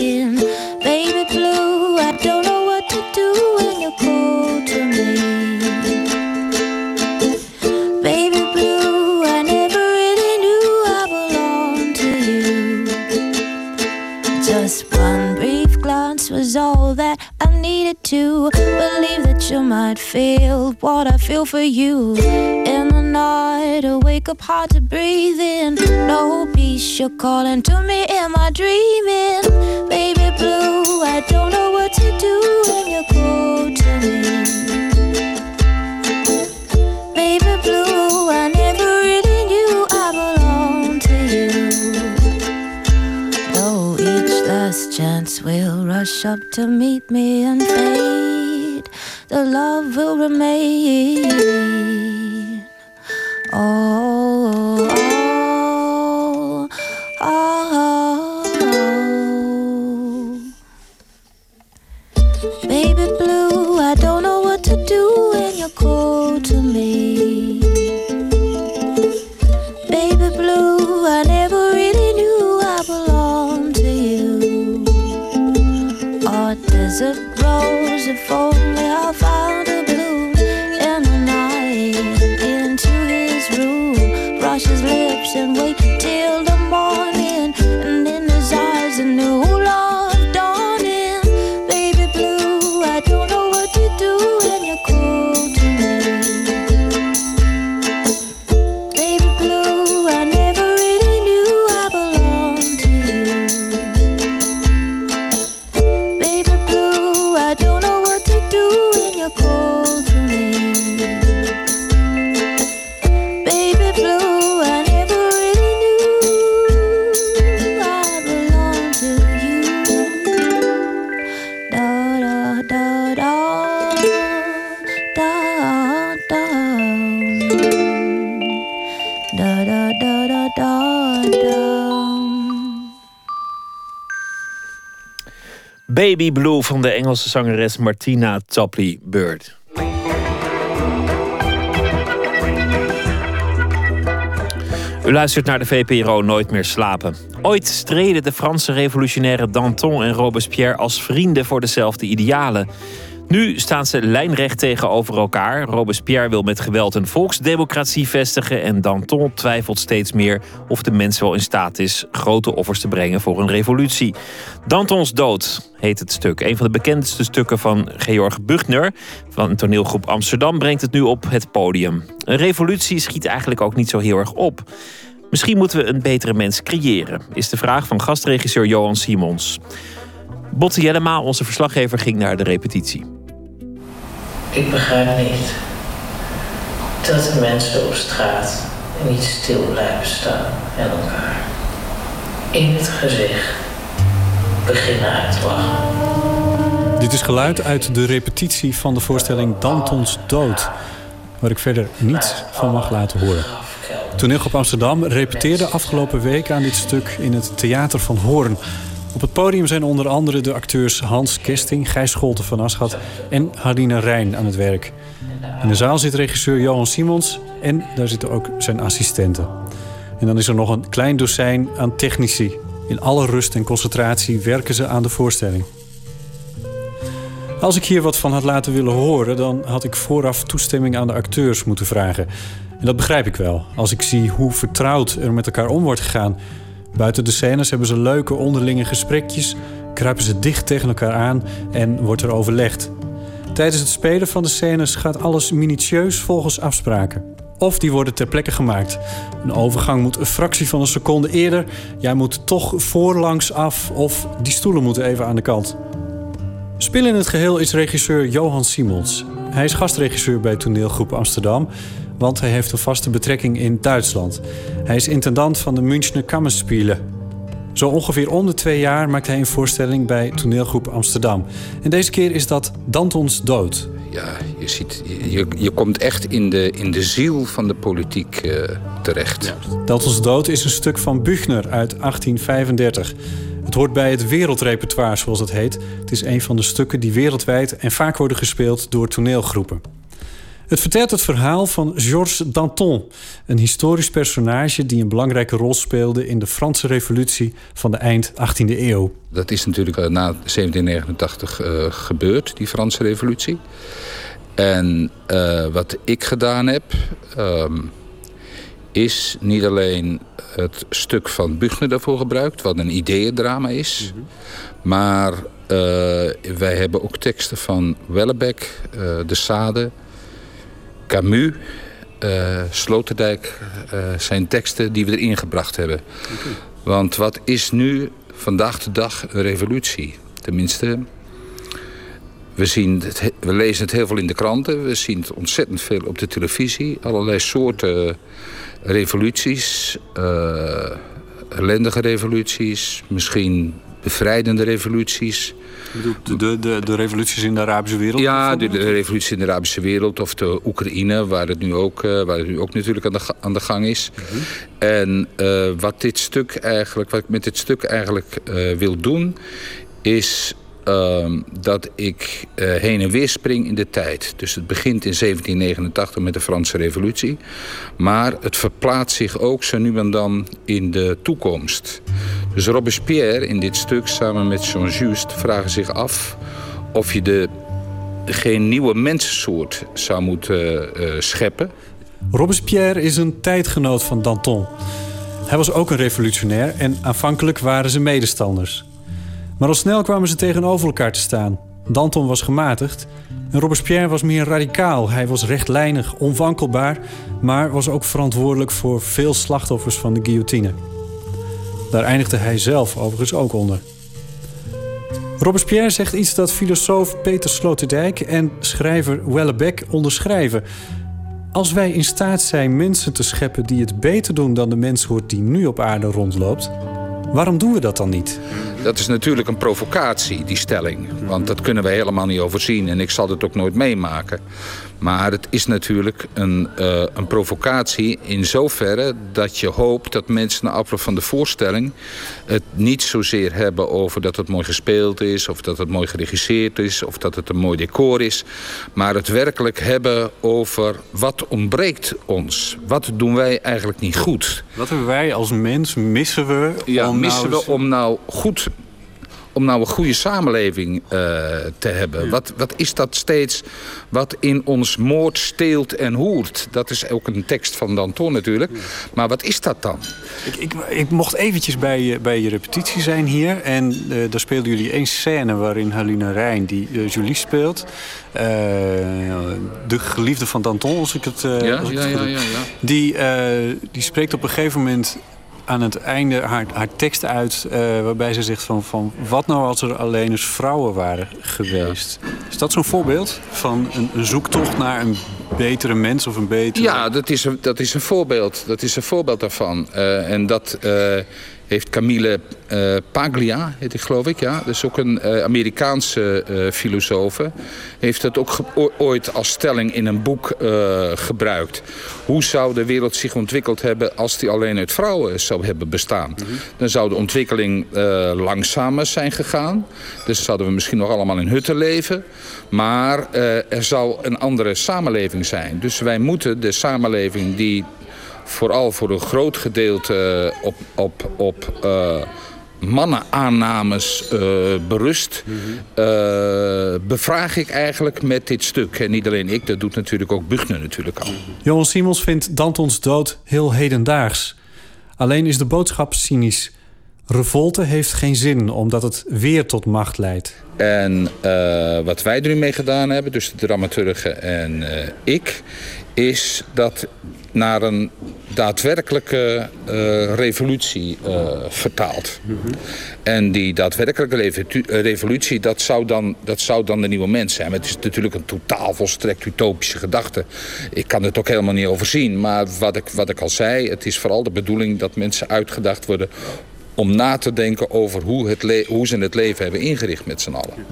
I needed to believe that you might feel what I feel for you. In the night, I wake up hard to breathe in. No peace, you're calling to me. Am I dreaming? Baby blue, I don't know what to do when you're cold to me. Baby blue, I rush up to meet me and fade, the love will remain. Oh, oh, oh. Baby blue, I don't know what to do when you're cold to me. and wake Baby Blue van de Engelse zangeres Martina Tapley Bird. U luistert naar de VPRO Nooit meer slapen. Ooit streden de Franse revolutionaire Danton en Robespierre als vrienden voor dezelfde idealen. Nu staan ze lijnrecht tegenover elkaar. Robespierre wil met geweld een volksdemocratie vestigen en Danton twijfelt steeds meer of de mens wel in staat is grote offers te brengen voor een revolutie. Dantons dood heet het stuk. Een van de bekendste stukken van Georg Buchner van toneelgroep Amsterdam brengt het nu op het podium. Een revolutie schiet eigenlijk ook niet zo heel erg op. Misschien moeten we een betere mens creëren, is de vraag van gastregisseur Johan Simons. Botte Jellema, onze verslaggever, ging naar de repetitie. Ik begrijp niet dat de mensen op straat niet stil blijven staan en elkaar in het gezicht beginnen uit te lachen. Dit is geluid uit de repetitie van de voorstelling Dantons Dood, waar ik verder niets van mag laten horen. Toneelgroep Amsterdam repeteerde afgelopen week aan dit stuk in het Theater van Hoorn. Op het podium zijn onder andere de acteurs Hans Kesting, Gijs Scholte van Aschat en Harina Rijn aan het werk. In de zaal zit regisseur Johan Simons en daar zitten ook zijn assistenten. En dan is er nog een klein dozijn aan technici. In alle rust en concentratie werken ze aan de voorstelling. Als ik hier wat van had laten willen horen, dan had ik vooraf toestemming aan de acteurs moeten vragen. En dat begrijp ik wel, als ik zie hoe vertrouwd er met elkaar om wordt gegaan. Buiten de scènes hebben ze leuke onderlinge gesprekjes, kruipen ze dicht tegen elkaar aan en wordt er overlegd. Tijdens het spelen van de scènes gaat alles minutieus volgens afspraken. Of die worden ter plekke gemaakt. Een overgang moet een fractie van een seconde eerder. Jij moet toch voorlangs af of die stoelen moeten even aan de kant. Spil in het geheel is regisseur Johan Simons. Hij is gastregisseur bij toneelgroep Amsterdam, want hij heeft een vaste betrekking in Duitsland. Hij is intendant van de Münchner Kammerspiele. Zo ongeveer om de twee jaar maakt hij een voorstelling bij toneelgroep Amsterdam. En deze keer is dat Dantons dood. Ja, je, ziet, je, je komt echt in de, in de ziel van de politiek eh, terecht. Dantons dood is een stuk van Büchner uit 1835. Het hoort bij het wereldrepertoire, zoals het heet. Het is een van de stukken die wereldwijd en vaak worden gespeeld door toneelgroepen. Het vertelt het verhaal van Georges Danton, een historisch personage die een belangrijke rol speelde in de Franse Revolutie van de eind 18e eeuw. Dat is natuurlijk eh, na 1789 uh, gebeurd, die Franse Revolutie. En uh, wat ik gedaan heb, um, is niet alleen het stuk van Buchner daarvoor gebruikt, wat een ideeëndrama is. Mm -hmm. Maar wij hebben ook teksten van Wellebeck, De Sade, Camus, uh, Sloterdijk. zijn teksten die we erin gebracht hebben. Want wat is nu vandaag de dag een revolutie? Tenminste, we, zien het, we lezen het heel veel in de kranten. We zien het ontzettend veel op de televisie. Allerlei soorten revoluties, uh, ellendige revoluties, misschien bevrijdende revoluties. De, de, de, de, revoluties in de Arabische wereld? Ja, de, de revoluties in de Arabische wereld of de Oekraïne, waar het nu ook, uh, waar het nu ook natuurlijk aan de, aan de gang is. Mm -hmm. En uh, wat, dit stuk eigenlijk, wat ik met dit stuk eigenlijk wil doen, is uh, dat ik uh, heen en weer spring in de tijd. Dus het begint in 1789 met de Franse revolutie. Maar het verplaatst zich ook zo nu en dan in de toekomst. Dus Robespierre in dit stuk samen met Jean-Just vragen zich af... of je de, geen nieuwe mensensoort zou moeten uh, scheppen. Robespierre is een tijdgenoot van Danton. Hij was ook een revolutionair en aanvankelijk waren ze medestanders. Maar al snel kwamen ze tegenover elkaar te staan. Danton was gematigd en Robespierre was meer radicaal. Hij was rechtlijnig, onwankelbaar, maar was ook verantwoordelijk voor veel slachtoffers van de guillotine. Daar eindigde hij zelf overigens ook onder. Robespierre zegt iets dat filosoof Peter Sloterdijk en schrijver Wellebeck onderschrijven. Als wij in staat zijn mensen te scheppen die het beter doen dan de menssoort die nu op aarde rondloopt, waarom doen we dat dan niet? Dat is natuurlijk een provocatie, die stelling. Want dat kunnen we helemaal niet overzien. En ik zal het ook nooit meemaken. Maar het is natuurlijk een, uh, een provocatie in zoverre dat je hoopt dat mensen na afloop van de voorstelling het niet zozeer hebben over dat het mooi gespeeld is, of dat het mooi geregisseerd is, of dat het een mooi decor is. Maar het werkelijk hebben over wat ontbreekt ons. Wat doen wij eigenlijk niet goed? Wat hebben wij als mens, missen we? Ja, missen nou... we om nou goed om nou een goede samenleving uh, te hebben. Ja. Wat, wat is dat steeds wat in ons moord, steelt en hoert? Dat is ook een tekst van Danton natuurlijk. Ja. Maar wat is dat dan? Ik, ik, ik mocht eventjes bij je, bij je repetitie zijn hier. En uh, daar speelden jullie één scène waarin Halina Rijn, die uh, Julie speelt... de geliefde van Danton, als ik het, ja, als ik ja, het ja, ja, ja. Die, die spreekt op een gegeven moment aan het einde haar, haar tekst uit... Uh, waarbij ze zegt van, van... wat nou als er alleen eens vrouwen waren geweest? Is dat zo'n voorbeeld van een, zoektocht naar een betere mens of een betere... Ja, dat is een, dat is een voorbeeld. Dat is een voorbeeld daarvan. Uh, en dat... Uh, heeft Camille uh, Paglia, heet ik geloof ik, ja. Dat is ook een uh, Amerikaanse uh, filosoof. Heeft het ook ooit als stelling in een boek gebruikt. Hoe zou de wereld zich ontwikkeld hebben als die alleen uit vrouwen zou hebben bestaan? Mm -hmm. Dan zou de ontwikkeling langzamer zijn gegaan. Dus zouden we misschien nog allemaal in hutten leven. Maar er zou een andere samenleving zijn. Dus wij moeten de samenleving die vooral voor een groot gedeelte op, op, op uh, mannenaannames uh, berust. bevraag ik eigenlijk met dit stuk. En niet alleen ik, dat doet natuurlijk ook Buchner natuurlijk al. Johan Simons vindt Dantons dood heel hedendaags. Alleen is de boodschap cynisch. Revolte heeft geen zin, omdat het weer tot macht leidt. En uh, wat wij er nu mee gedaan hebben, dus de dramaturge en uh, ik... is dat naar een daadwerkelijke uh, revolutie vertaald. Mm -hmm. En die daadwerkelijke revolutie, dat zou, dan, dat zou dan de nieuwe mens zijn. Maar het is natuurlijk een totaal volstrekt utopische gedachte. Ik kan het ook helemaal niet overzien. Maar wat ik, wat ik al zei, het is vooral de bedoeling dat mensen uitgedacht worden om na te denken over hoe, het hoe ze het leven hebben ingericht met z'n allen.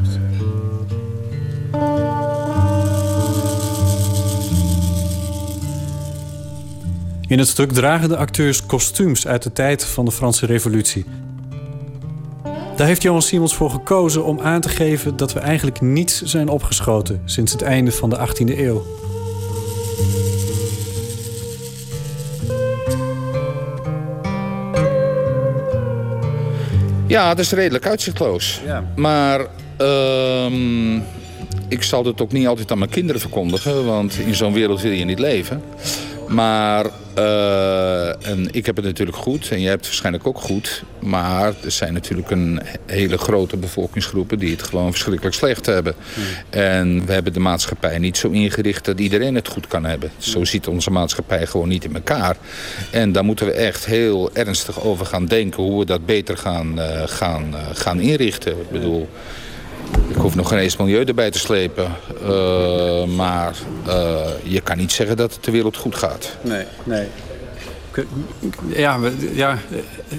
In het stuk dragen de acteurs kostuums uit de tijd van de Franse Revolutie. Daar heeft Johan Simons voor gekozen om aan te geven dat we eigenlijk niets zijn opgeschoten sinds het einde van de 18e eeuw. Ja, dat is redelijk uitzichtloos. Ja. Maar uh, ik zal het ook niet altijd aan mijn kinderen verkondigen. Want in zo'n wereld wil je niet leven. Maar uh, en ik heb het natuurlijk goed en jij hebt het waarschijnlijk ook goed. Maar er zijn natuurlijk een hele grote bevolkingsgroepen die het gewoon verschrikkelijk slecht hebben. Hmm. En we hebben de maatschappij niet zo ingericht dat iedereen het goed kan hebben. Zo ziet onze maatschappij gewoon niet in elkaar. En daar moeten we echt heel ernstig over gaan denken hoe we dat beter gaan, uh, gaan, uh, gaan inrichten. Ik bedoel... Ik hoef nog geen eens milieu erbij te slepen. Uh, maar uh, je kan niet zeggen dat het de wereld goed gaat. Nee, nee. Ja, ja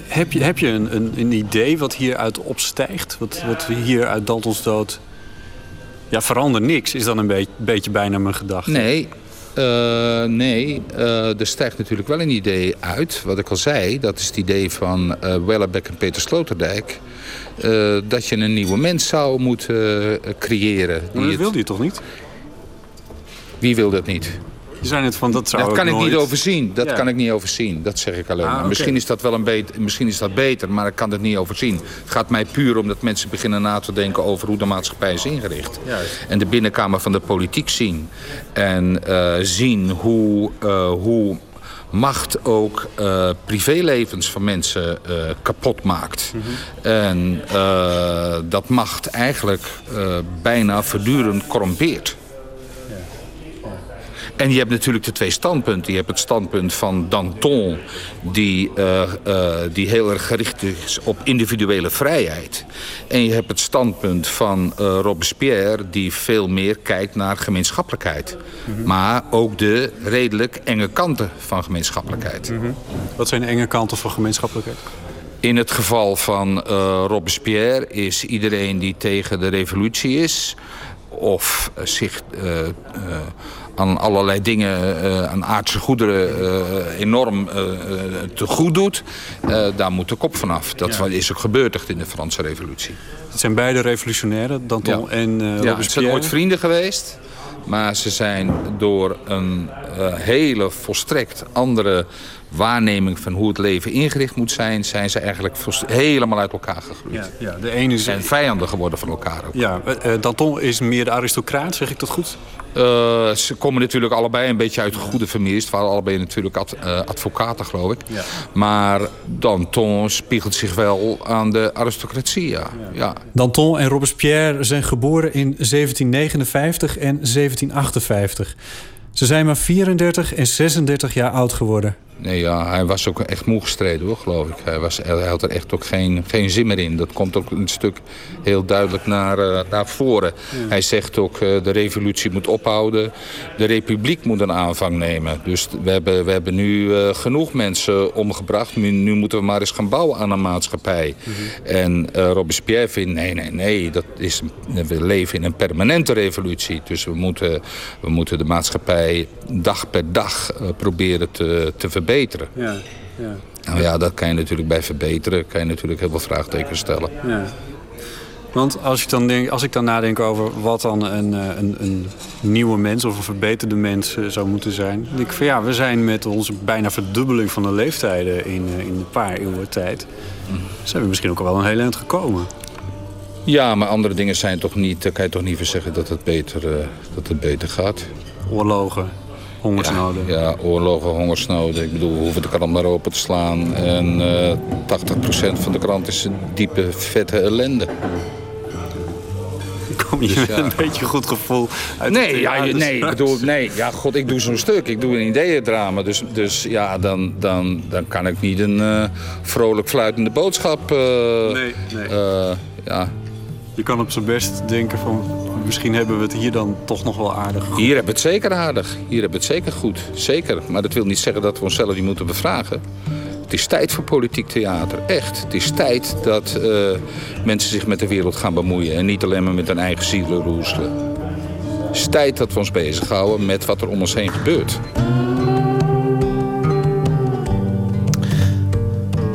heb je, heb je een, een, een idee wat hieruit opstijgt? Wat, wat hier uit Dantons dood... Ja, verander niks is dan een beetje, beetje bijna mijn gedachte. Nee, uh, nee, uh, er stijgt natuurlijk wel een idee uit. Wat ik al zei, dat is het idee van uh, Wellebeck en Peter Sloterdijk. dat je een nieuwe mens zou moeten creëren. Maar dat wilde je toch niet? Wie wil dat niet? Je zei net van dat zou Dat kan ik nooit... niet overzien. Dat ja. kan ik niet overzien. Dat zeg ik alleen ah, maar. okay. Misschien is dat wel een beter, misschien is dat beter, maar ik kan het niet overzien. Het gaat mij puur om dat mensen beginnen na te denken over hoe de maatschappij is ingericht. Juist. En de binnenkamer van de politiek zien. En uh, zien hoe, uh, hoe macht ook uh, privélevens van mensen uh, kapot maakt. Mm -hmm. En uh, dat macht eigenlijk bijna voortdurend corrompeert. En je hebt natuurlijk de twee standpunten. Je hebt het standpunt van Danton, die, uh, uh, die heel erg gericht is op individuele vrijheid. En je hebt het standpunt van uh, Robespierre, die veel meer kijkt naar gemeenschappelijkheid. Mm -hmm. Maar ook de redelijk enge kanten van gemeenschappelijkheid. Mm -hmm. Wat zijn de enge kanten van gemeenschappelijkheid? In het geval van Robespierre is iedereen die tegen de revolutie is... of zich aan allerlei dingen, uh, aan aardse goederen, uh, enorm uh, te goed doet. daar moet de kop vanaf. Dat ja. is ook gebeurd in de Franse revolutie. Het zijn beide revolutionairen, Danton ja. en uh, ja, Het zijn ooit vrienden geweest. Maar ze zijn door een hele volstrekt andere waarneming van hoe het leven ingericht moet zijn... zijn ze eigenlijk helemaal uit elkaar gegroeid. Ja, ja, de ene is... zijn vijanden geworden van elkaar ook. Ja, uh, Danton is meer de aristocraat, zeg ik dat goed? Uh, ze komen natuurlijk allebei een beetje uit goede families. Het waren allebei natuurlijk ad, uh, advocaten, geloof ik. Ja. Maar Danton spiegelt zich wel aan de aristocratie, ja. ja. ja. Danton en Robespierre zijn geboren in 1759 en 1758. Ze zijn maar 34 en 36 jaar oud geworden. Nee, ja, hij was ook echt moe gestreden, hoor, geloof ik. Hij, was, hij had er echt ook geen, geen zin meer in. Dat komt ook een stuk heel duidelijk naar, uh, naar voren. Ja. Hij zegt ook, uh, de revolutie moet ophouden. De republiek moet een aanvang nemen. Dus we hebben, we hebben nu uh, genoeg mensen omgebracht. Nu, nu, moeten we maar eens gaan bouwen aan een maatschappij. Mm -hmm. En Robespierre vindt, nee, nee, nee. Dat is we leven in een permanente revolutie. Dus we moeten, we moeten de maatschappij dag per dag proberen te, te verbeteren verbeteren. Ja, ja. Nou ja, dat kan je natuurlijk bij verbeteren. kan je natuurlijk heel veel vraagtekens stellen. Ja. Want als ik dan, denk, als ik dan nadenk over wat dan een, eh, een, een nieuwe mens of een verbeterde mens eh, zou moeten zijn. Dan denk ik van ja, we zijn met onze bijna verdubbeling van de leeftijden in, eh, in een paar eeuwen tijd. Zijn we misschien ook al wel een heel eind gekomen. Ja, maar andere dingen zijn toch niet... Kan je toch niet voor zeggen dat het beter, dat het beter gaat. Oorlogen, hongersnoden. Ja, ja, oorlogen, hongersnoden. Ik bedoel, we hoeven de krant maar open te slaan. En eh 80% van de krant is diepe, vette ellende. Kom je Dus met ja. een beetje goed gevoel uit Nee, de ja, je- nee, ik bedoel, nee, ja, god, ik doe zo'n stuk. Ik doe een ideeëndrama. Dus, dus ja, dan, dan, dan kan ik niet een eh, vrolijk fluitende boodschap... eh, Nee, nee. eh, ja. Je kan op zijn best denken van... misschien hebben we het hier dan toch nog wel aardig. Hier hebben we het zeker aardig. Hier hebben we het zeker goed. Zeker. Maar dat wil niet zeggen dat we onszelf niet moeten bevragen. Het is tijd voor politiek theater. Echt. Het is tijd dat eh, mensen zich met de wereld gaan bemoeien. En niet alleen maar met hun eigen zielen roezelen. Het is tijd dat we ons bezighouden met wat er om ons heen gebeurt.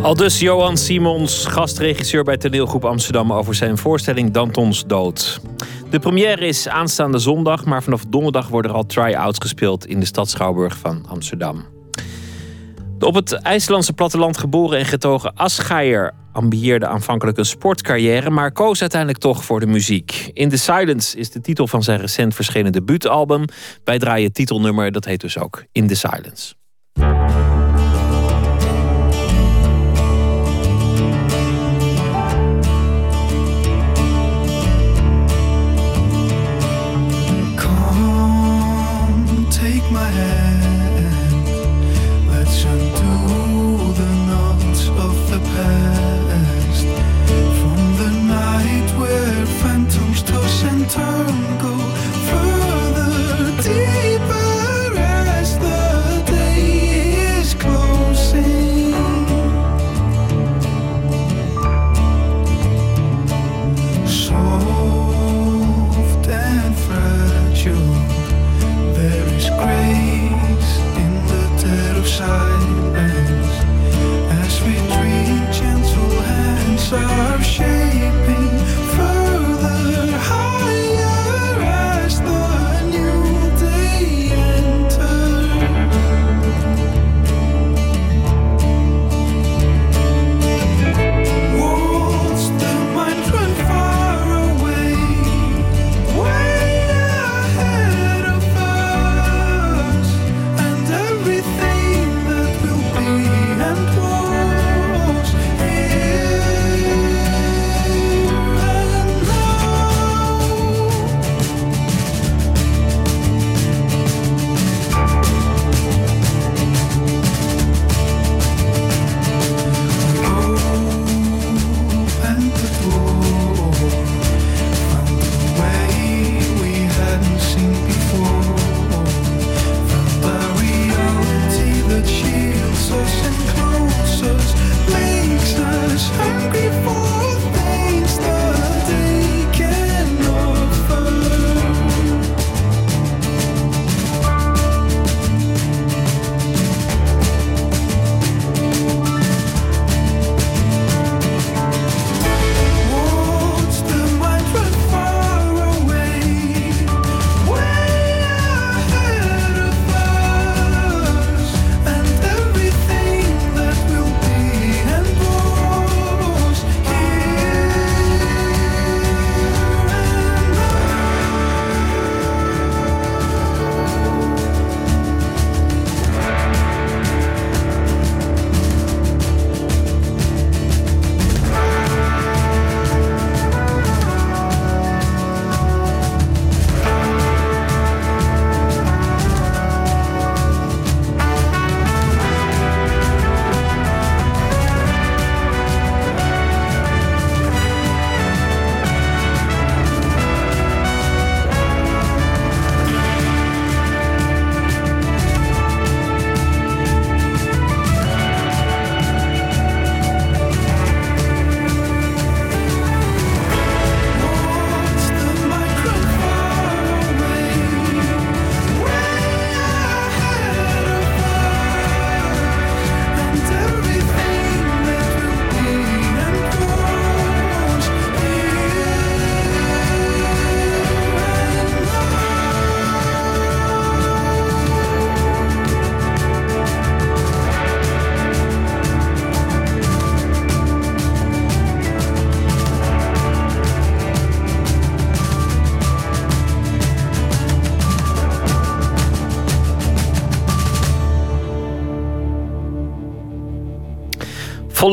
Al dus Johan Simons, gastregisseur bij toneelgroep Amsterdam... over zijn voorstelling Dantons Dood. De première is aanstaande zondag... maar vanaf donderdag worden er al try-outs gespeeld... in de stad Schouwburg van Amsterdam. De op het IJslandse platteland geboren en getogen Asgeier... ambieerde aanvankelijk een sportcarrière... maar koos uiteindelijk toch voor de muziek. In the Silence is de titel van zijn recent verschenen debuutalbum. Wij draaien titelnummer, dat heet dus ook In the Silence.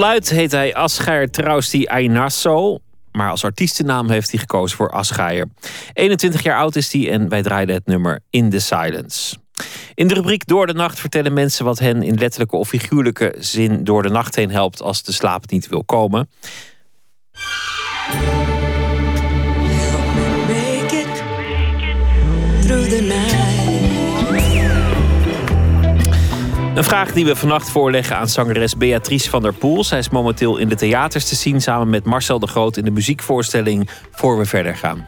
Voluit heet hij Asgeir Trausti Ainasso. Maar als artiestennaam heeft hij gekozen voor Asgeir. 21 jaar oud is hij en wij draaiden het nummer In the Silence. In de rubriek Door de Nacht vertellen mensen wat hen in letterlijke of figuurlijke zin door de nacht heen helpt als de slaap niet wil komen. Die we vannacht voorleggen aan zangeres Beatrice van der Poel. Zij is momenteel in de theaters te zien samen met Marcel de Groot in de muziekvoorstelling Voor we verder gaan.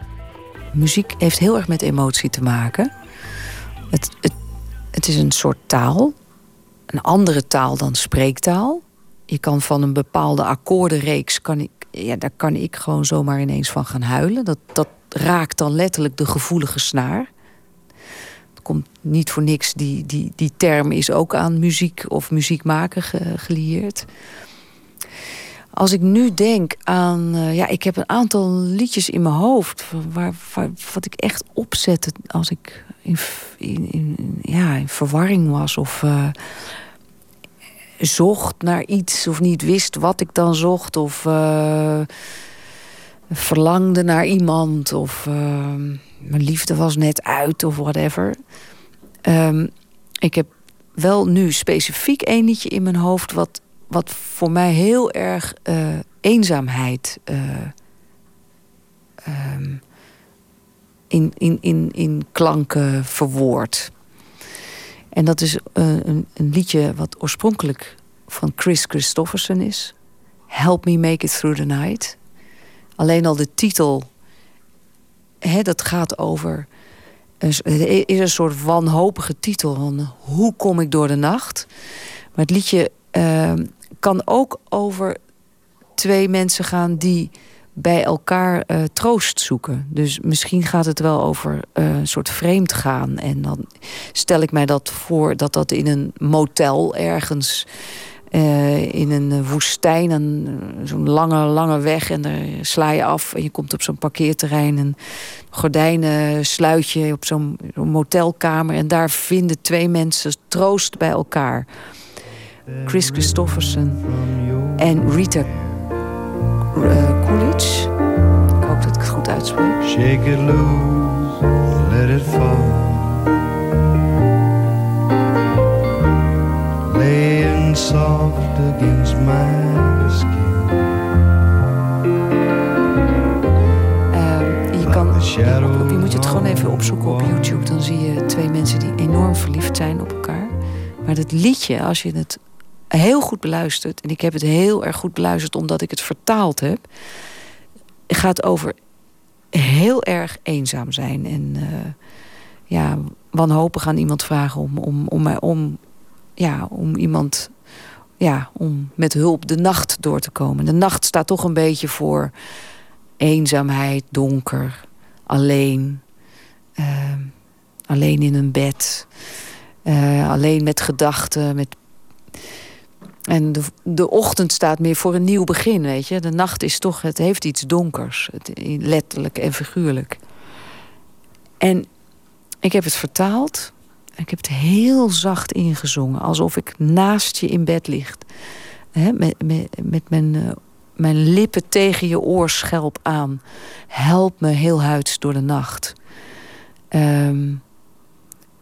Muziek heeft heel erg met emotie te maken. Het, het, het is een soort taal. Een andere taal dan spreektaal. Je kan van een bepaalde akkoordenreeks... Kan ik, ja, daar kan ik gewoon zomaar ineens van gaan huilen. Dat, dat raakt dan letterlijk de gevoelige snaar. Komt niet voor niks. Die, die, die term is ook aan muziek of muziekmaken ge- gelieerd. Als ik nu denk aan... eh, ja, ik heb een aantal liedjes in mijn hoofd... Waar, wat ik echt opzette als ik in, in, ja, in verwarring was... of eh, zocht naar iets of niet wist wat ik dan zocht... of eh, verlangde naar iemand... of mijn liefde was net uit of whatever. Ehm, ik heb wel nu specifiek één liedje in mijn hoofd... wat, wat voor mij heel erg eh, eenzaamheid... eh, ehm, in, in, in, in klanken verwoord. En dat is eh, een, een liedje wat oorspronkelijk van Chris Christofferson is. Help Me Make It Through the Night. Alleen al de titel, hè, dat gaat over... Het is een soort wanhopige titel van hoe kom ik door de nacht. Maar het liedje eh, kan ook over twee mensen gaan die bij elkaar eh, troost zoeken. Dus misschien gaat het wel over eh, een soort vreemd gaan. En dan stel ik mij dat voor dat dat in een motel ergens... eh, in een eh, woestijn, een, eh, zo'n lange, lange weg... en daar sla je af en je komt op zo'n parkeerterrein... een gordijnen sluit je op zo'n motelkamer... en daar vinden twee mensen troost bij elkaar. Chris Christofferson en Rita Coolidge. Ik hoop dat ik het goed uitspreek. Shake it loose, Soft against my skin. Ehm, je, kan, je moet het gewoon even opzoeken op YouTube. Dan zie je twee mensen die enorm verliefd zijn op elkaar. Maar dat liedje, als je het heel goed beluistert... en ik heb het heel erg goed beluisterd omdat ik het vertaald heb... gaat over heel erg eenzaam zijn. En eh, ja, wanhopig aan iemand vragen om, om, om, om, ja, om iemand... Ja, om met hulp de nacht door te komen. De nacht staat toch een beetje voor eenzaamheid, donker, alleen. eh, alleen in een bed. eh, alleen met gedachten. Met... En de, de ochtend staat meer voor een nieuw begin, weet je. De nacht is toch, het heeft iets donkers. Het, letterlijk en figuurlijk. En ik heb het vertaald. Ik heb het heel zacht ingezongen. Alsof ik naast je in bed ligt. Hè, met, met, met mijn, eh, mijn lippen tegen je oorschelp aan. Help me heel huids door de nacht. Ehm,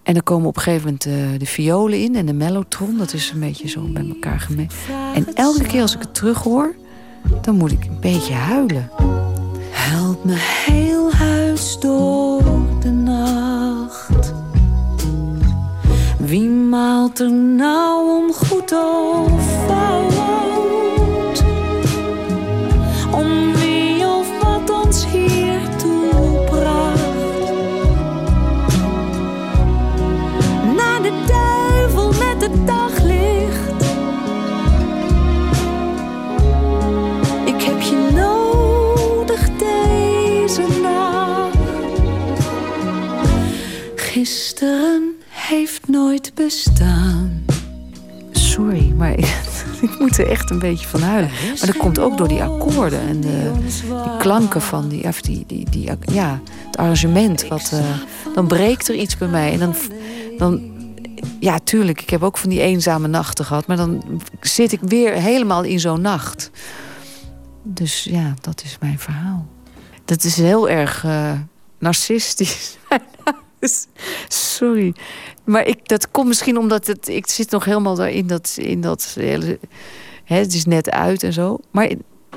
en dan komen op een gegeven moment eh, de violen in en de mellotron. Dat is een beetje zo bij elkaar gemengd. En elke keer als ik het terug hoor, dan moet ik een beetje huilen. Help me heel huis door Wie maalt er nou om goed of fout? Er echt een beetje van huilen. Maar dat komt ook door die akkoorden en de, die klanken van die, of die, die, die, ja, het arrangement. Wat, eh, dan breekt er iets bij mij. En dan, dan Ja, tuurlijk. Ik heb ook van die eenzame nachten gehad. Maar dan zit ik weer helemaal in zo'n nacht. Dus ja, dat is mijn verhaal. Dat is heel erg uh, narcistisch. (laughs) Sorry. Maar ik, dat komt misschien omdat het, ik zit nog helemaal daarin dat, in dat hele. Het is net uit en zo. Maar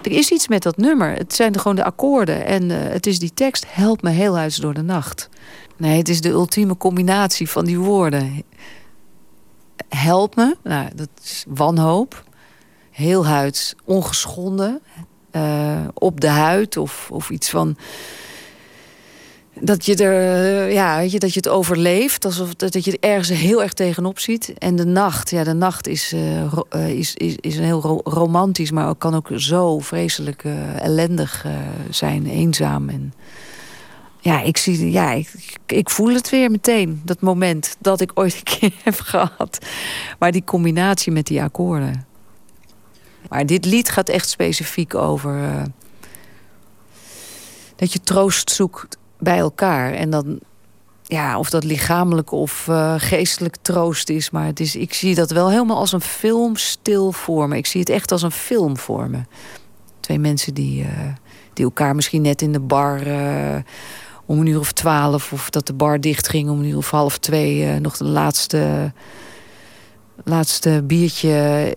er is iets met dat nummer. Het zijn gewoon de akkoorden. En uh, het is die tekst. Help me heel huis door de nacht. Nee, het is de ultieme combinatie van die woorden. Help me, nou, dat is wanhoop. Heel huid, ongeschonden. Uh, op de huid of, of iets van dat je er, ja, weet je, dat je het overleeft, alsof dat je er ergens heel erg tegenop ziet. En de nacht, ja, de nacht is, uh, is, is, is een heel romantisch, maar ook, kan ook zo vreselijk ellendig zijn, eenzaam. En ja, ik zie, ja, ik, ik voel het weer meteen, dat moment dat ik ooit een keer (laughs) heb gehad. Maar die combinatie met die akkoorden. Maar dit lied gaat echt specifiek over dat je troost zoekt bij elkaar. En dan, ja, of dat lichamelijk of uh, geestelijk troost is. Maar het is, ik zie dat wel helemaal als een film stil vormen. Ik zie het echt als een film vormen. Twee mensen die, uh, die elkaar misschien net in de bar... Uh, om een uur of twaalf, of dat de bar dicht ging om een uur of half twee... nog de laatste, laatste biertje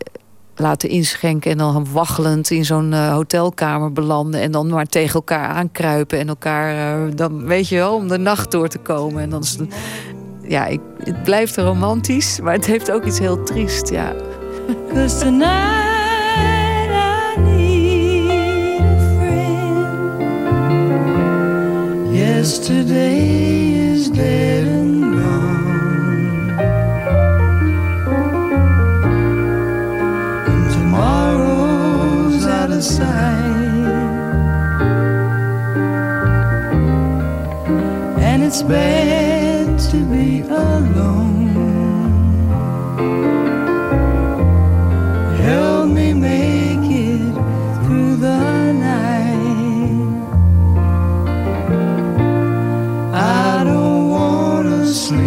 laten inschenken en dan waggelend in zo'n uh, hotelkamer belanden en dan maar tegen elkaar aankruipen en elkaar uh, dan weet je wel om de nacht door te komen. En dan is het, ja ik, het blijft romantisch maar het heeft ook iets heel triest ja. Yesterday is dead it's bad to be alone. Help me make it through the night. I don't want to sleep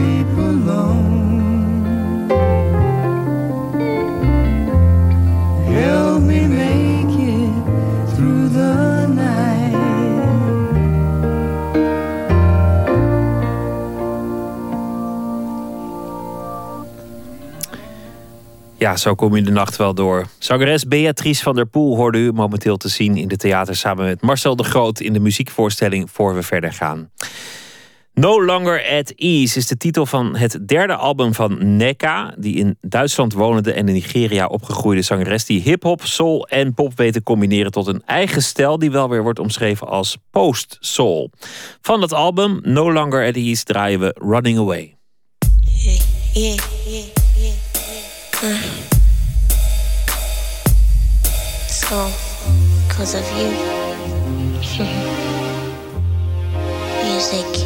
Ja, zo kom je de nacht wel door. Zangeres Beatrice van der Poel hoorde u momenteel te zien in de theater samen met Marcel de Groot in de muziekvoorstelling Voor we verder gaan. No Longer at Ease is de titel van het derde album van Neka, die in Duitsland wonende en in Nigeria opgegroeide zangeres die hip-hop, soul en pop weet te combineren tot een eigen stijl die wel weer wordt omschreven als post-soul. Van dat album No Longer at Ease draaien we Running Away. Yeah. Uh. So, because of you, (laughs) music.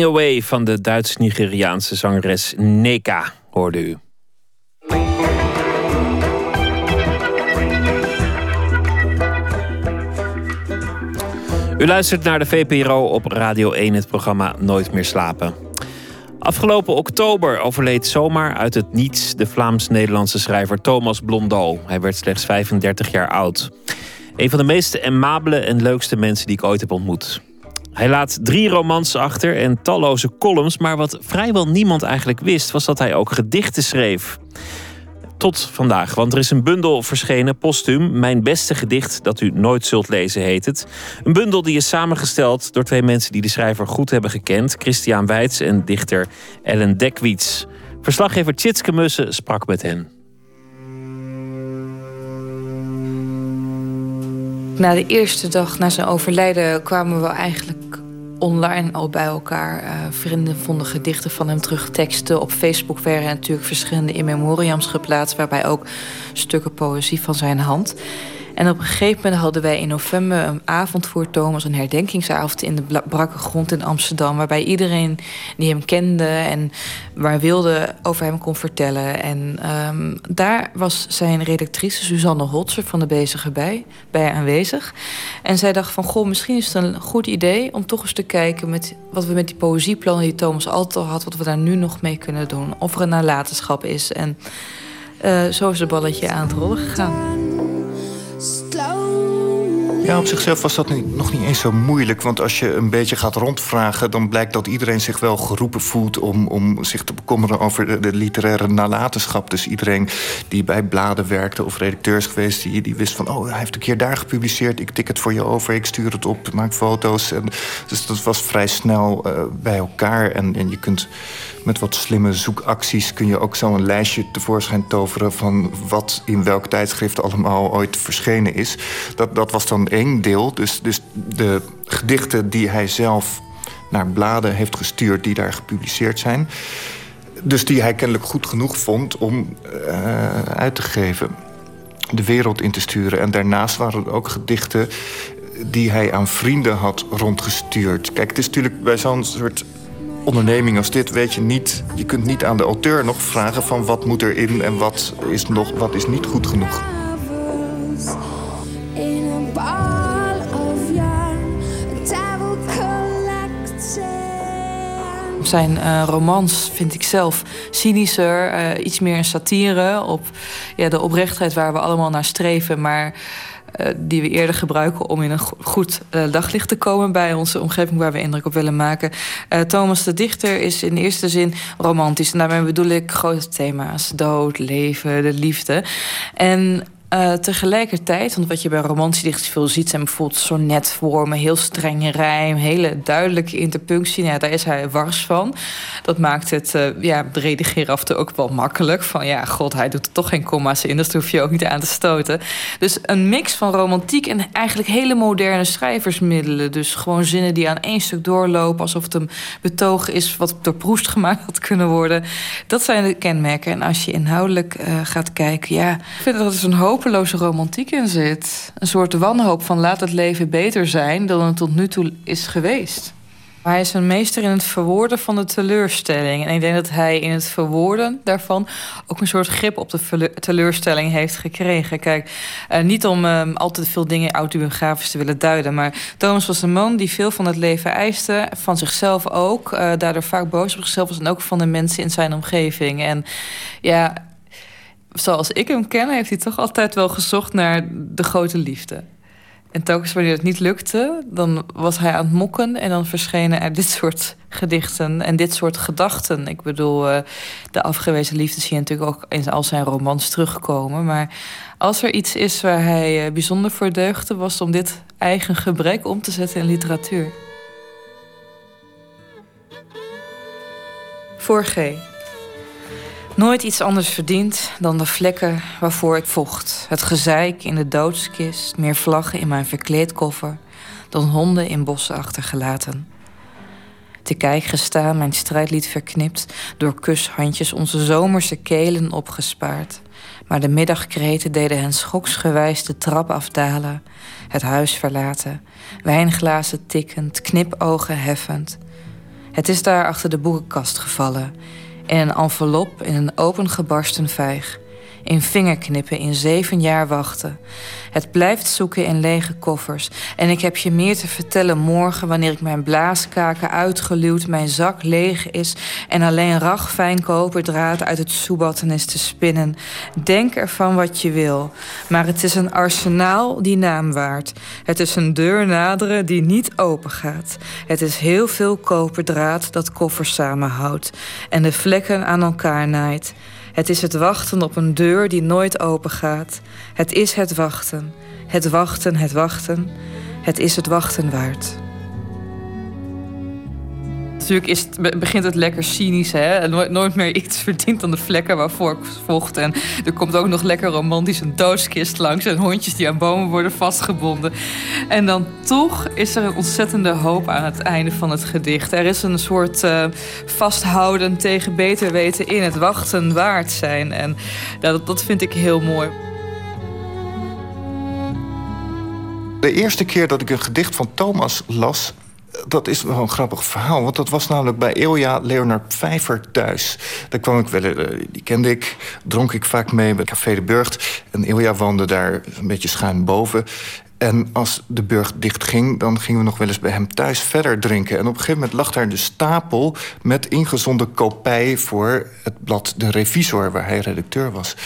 Away van de Duits-Nigeriaanse zangeres Neka hoorde u. U luistert naar de VPRO op Radio 1, het programma Nooit meer slapen. Afgelopen oktober overleed zomaar uit het niets de Vlaams-Nederlandse schrijver Thomas Blondeau. Hij werd slechts 35 jaar oud. Een van de meest amabele en leukste mensen die ik ooit heb ontmoet. Hij laat drie romans achter en talloze columns, maar wat vrijwel niemand eigenlijk wist, was dat hij ook gedichten schreef. Tot vandaag, want er is een bundel verschenen, postuum. Mijn beste gedicht dat u nooit zult lezen, heet het. Een bundel die is samengesteld door twee mensen die de schrijver goed hebben gekend: Christian Weitz en dichter Ellen Dekwits. Verslaggever Tjitske Mussen sprak met hen. Na de eerste dag na zijn overlijden kwamen we eigenlijk online al bij elkaar. Eh, vrienden vonden gedichten van hem terug, teksten. Op Facebook werden natuurlijk verschillende in memoriams geplaatst, waarbij ook stukken poëzie van zijn hand. En op een gegeven moment hadden wij in november een avond voor Thomas, een herdenkingsavond in de brakke grond in Amsterdam, waarbij iedereen die hem kende en waar wilde over hem kon vertellen. En ehm, daar was zijn redactrice Suzanne Holzer van de Bezige bij, bij aanwezig. En zij dacht van, goh, misschien is het een goed idee om toch eens te kijken met wat we met die poëzieplannen die Thomas altijd al had, wat we daar nu nog mee kunnen doen. Of er een nalatenschap is. En eh, zo is het balletje aan het rollen gegaan. Ja, op zichzelf was dat niet- nog niet eens zo moeilijk. Want als je een beetje gaat rondvragen... dan blijkt dat iedereen zich wel geroepen voelt... om, om zich te bekommeren over de, literaire nalatenschap. Dus iedereen die bij bladen werkte of redacteur is geweest... Die, die wist van, oh, hij heeft een keer daar gepubliceerd... ik tik het voor je over, ik stuur het op, maak foto's. En, dus dat was vrij snel eh, bij elkaar. En, en je kunt met wat slimme zoekacties... kun je ook zo'n lijstje tevoorschijn toveren... van wat in welk tijdschrift allemaal ooit verschenen is. Dat, dat was dan één deel. Dus, dus de gedichten die hij zelf naar bladen heeft gestuurd... die daar gepubliceerd zijn. Dus die hij kennelijk goed genoeg vond om eh, uit te geven. De wereld in te sturen. En daarnaast waren er ook gedichten die hij aan vrienden had rondgestuurd. Kijk, het is natuurlijk bij zo'n soort onderneming als dit weet je niet... je kunt niet aan de auteur nog vragen van wat moet erin... en wat is, nog, wat is niet goed genoeg. Zijn eh, romans vind ik zelf cynischer, eh, iets meer een satire op ja, de oprechtheid waar we allemaal naar streven, maar die we eerder gebruiken om in een go- goed eh, daglicht te komen bij onze omgeving waar we indruk op willen maken. Eh, Thomas de Dichter is in eerste zin romantisch en daarmee bedoel ik grote thema's: dood, leven, de liefde. En eh, tegelijkertijd, want wat je bij romantische dichters veel ziet... zijn bijvoorbeeld sonnetvormen, heel strenge rijm... hele duidelijke interpunctie. Nou, daar is hij wars van. Dat maakt het eh, ja, en toe ook wel makkelijk. Van ja, god, hij doet er toch geen comma's in... dus daar hoef je ook niet aan te stoten. Dus een mix van romantiek en eigenlijk hele moderne schrijversmiddelen. Dus gewoon zinnen die aan één stuk doorlopen... alsof het een betoog is wat door Proest (laughs) gemaakt had kunnen worden. Dat zijn de kenmerken. En als je inhoudelijk eh, gaat kijken... ja, ik vind dat dus een romantiek in zit. Een soort wanhoop van laat het leven beter zijn... dan het tot nu toe is geweest. Hij is een meester in het verwoorden van de teleurstelling. En ik denk dat hij in het verwoorden daarvan ook een soort grip op de teleurstelling heeft gekregen. Kijk, eh, niet om eh, altijd veel dingen autobiografisch te willen duiden. Maar Thomas was een man die veel van het leven eiste. Van zichzelf ook. eh, daardoor vaak boos op zichzelf was. En ook van de mensen in zijn omgeving. En ja, zoals ik hem ken, heeft hij toch altijd wel gezocht naar de grote liefde. En telkens wanneer het niet lukte, dan was hij aan het mokken... en dan verschenen er dit soort gedichten en dit soort gedachten. Ik bedoel, eh, de afgewezen liefde zie je natuurlijk ook in al zijn romans terugkomen. Maar als er iets is waar hij eh, bijzonder voor deugde... was om dit eigen gebrek om te zetten in literatuur. Voor G. Nooit iets anders verdiend dan de vlekken waarvoor ik vocht. Het gezeik in de doodskist, meer vlaggen in mijn verkleedkoffer dan honden in bossen achtergelaten. Te kijk gestaan, mijn strijdlied verknipt, door kushandjes onze zomerse kelen opgespaard. Maar de middagkreten deden hen schoksgewijs de trap afdalen, het huis verlaten, wijnglazen tikkend, knipogen heffend. Het is daar achter de boekenkast gevallen. In een envelop in een opengebarsten vijg. In vingerknippen, in zeven jaar wachten. Het blijft zoeken in lege koffers. En ik heb je meer te vertellen morgen... wanneer ik mijn blaaskaken uitgeluwd, mijn zak leeg is... en alleen ragfijn koperdraad uit het soebatten is te spinnen. Denk ervan wat je wil. Maar het is een arsenaal die naam waard. Het is een deur naderen die niet open gaat. Het is heel veel koperdraad dat koffers samenhoudt... en de vlekken aan elkaar naait. Het is het wachten op een deur die nooit open gaat. Het is het wachten. Het wachten, het wachten. Het is het wachten waard. Natuurlijk het, begint het lekker cynisch, hè? Nooit, meer iets verdient dan de vlekken waarvoor ik vocht. En er komt ook nog lekker romantisch een doodskist langs... en hondjes die aan bomen worden vastgebonden. En dan toch is er een ontzettende hoop aan het einde van het gedicht. Er is een soort uh, vasthouden tegen beter weten in het wachten waard zijn. En dat, dat vind ik heel mooi. De eerste keer dat ik een gedicht van Thomas las dat is wel een grappig verhaal. Want dat was namelijk bij Ilja Leonard Pfeiffer thuis. Daar kwam ik wel, eh, die kende ik, dronk ik vaak mee bij Café de Burgt. En Ilja woonde daar een beetje schuin boven. En als de burg dicht ging, dan gingen we nog wel eens bij hem thuis verder drinken. En op een gegeven moment lag daar de stapel met ingezonden kopij voor het blad De Revisor, waar hij redacteur was.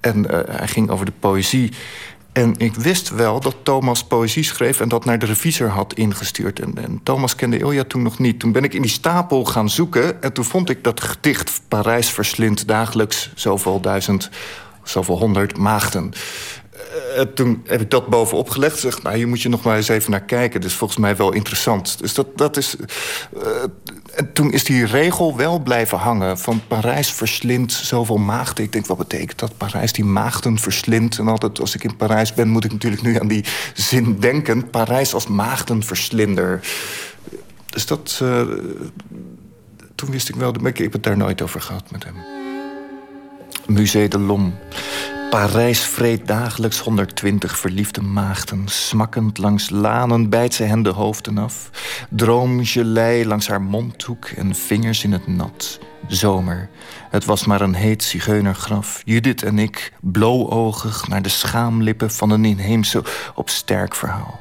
En uh, hij ging over de poëzie. En ik wist wel dat Thomas poëzie schreef en dat naar de revisor had ingestuurd. En, en, Thomas kende Ilja toen nog niet. Toen ben ik in die stapel gaan zoeken en toen vond ik dat gedicht Parijs verslindt dagelijks zoveel duizend, zoveel honderd maagden. Uh, toen heb ik dat bovenop gelegd. Zeg, nou, hier moet je nog maar eens even naar kijken. Is volgens mij wel interessant. Dus dat, dat is. Uh, en toen is die regel wel blijven hangen. Van Parijs verslindt zoveel maagden. Ik denk, wat betekent dat? Parijs die maagden verslindt. En altijd als ik in Parijs ben, moet ik natuurlijk nu aan die zin denken. Parijs als maagdenverslinder. Dus dat. Uh, toen wist ik wel. Ik heb het daar nooit over gehad met hem. Musée de Lom. Parijs vreet dagelijks 120 verliefde maagden. Smakkend langs lanen bijt ze hen de hoofden af. Droomgelei langs haar mondhoek en vingers in het nat. Zomer. Het was maar een heet zigeunergraf. Judith en ik, blauwoogig naar de schaamlippen van een inheemse op sterk verhaal.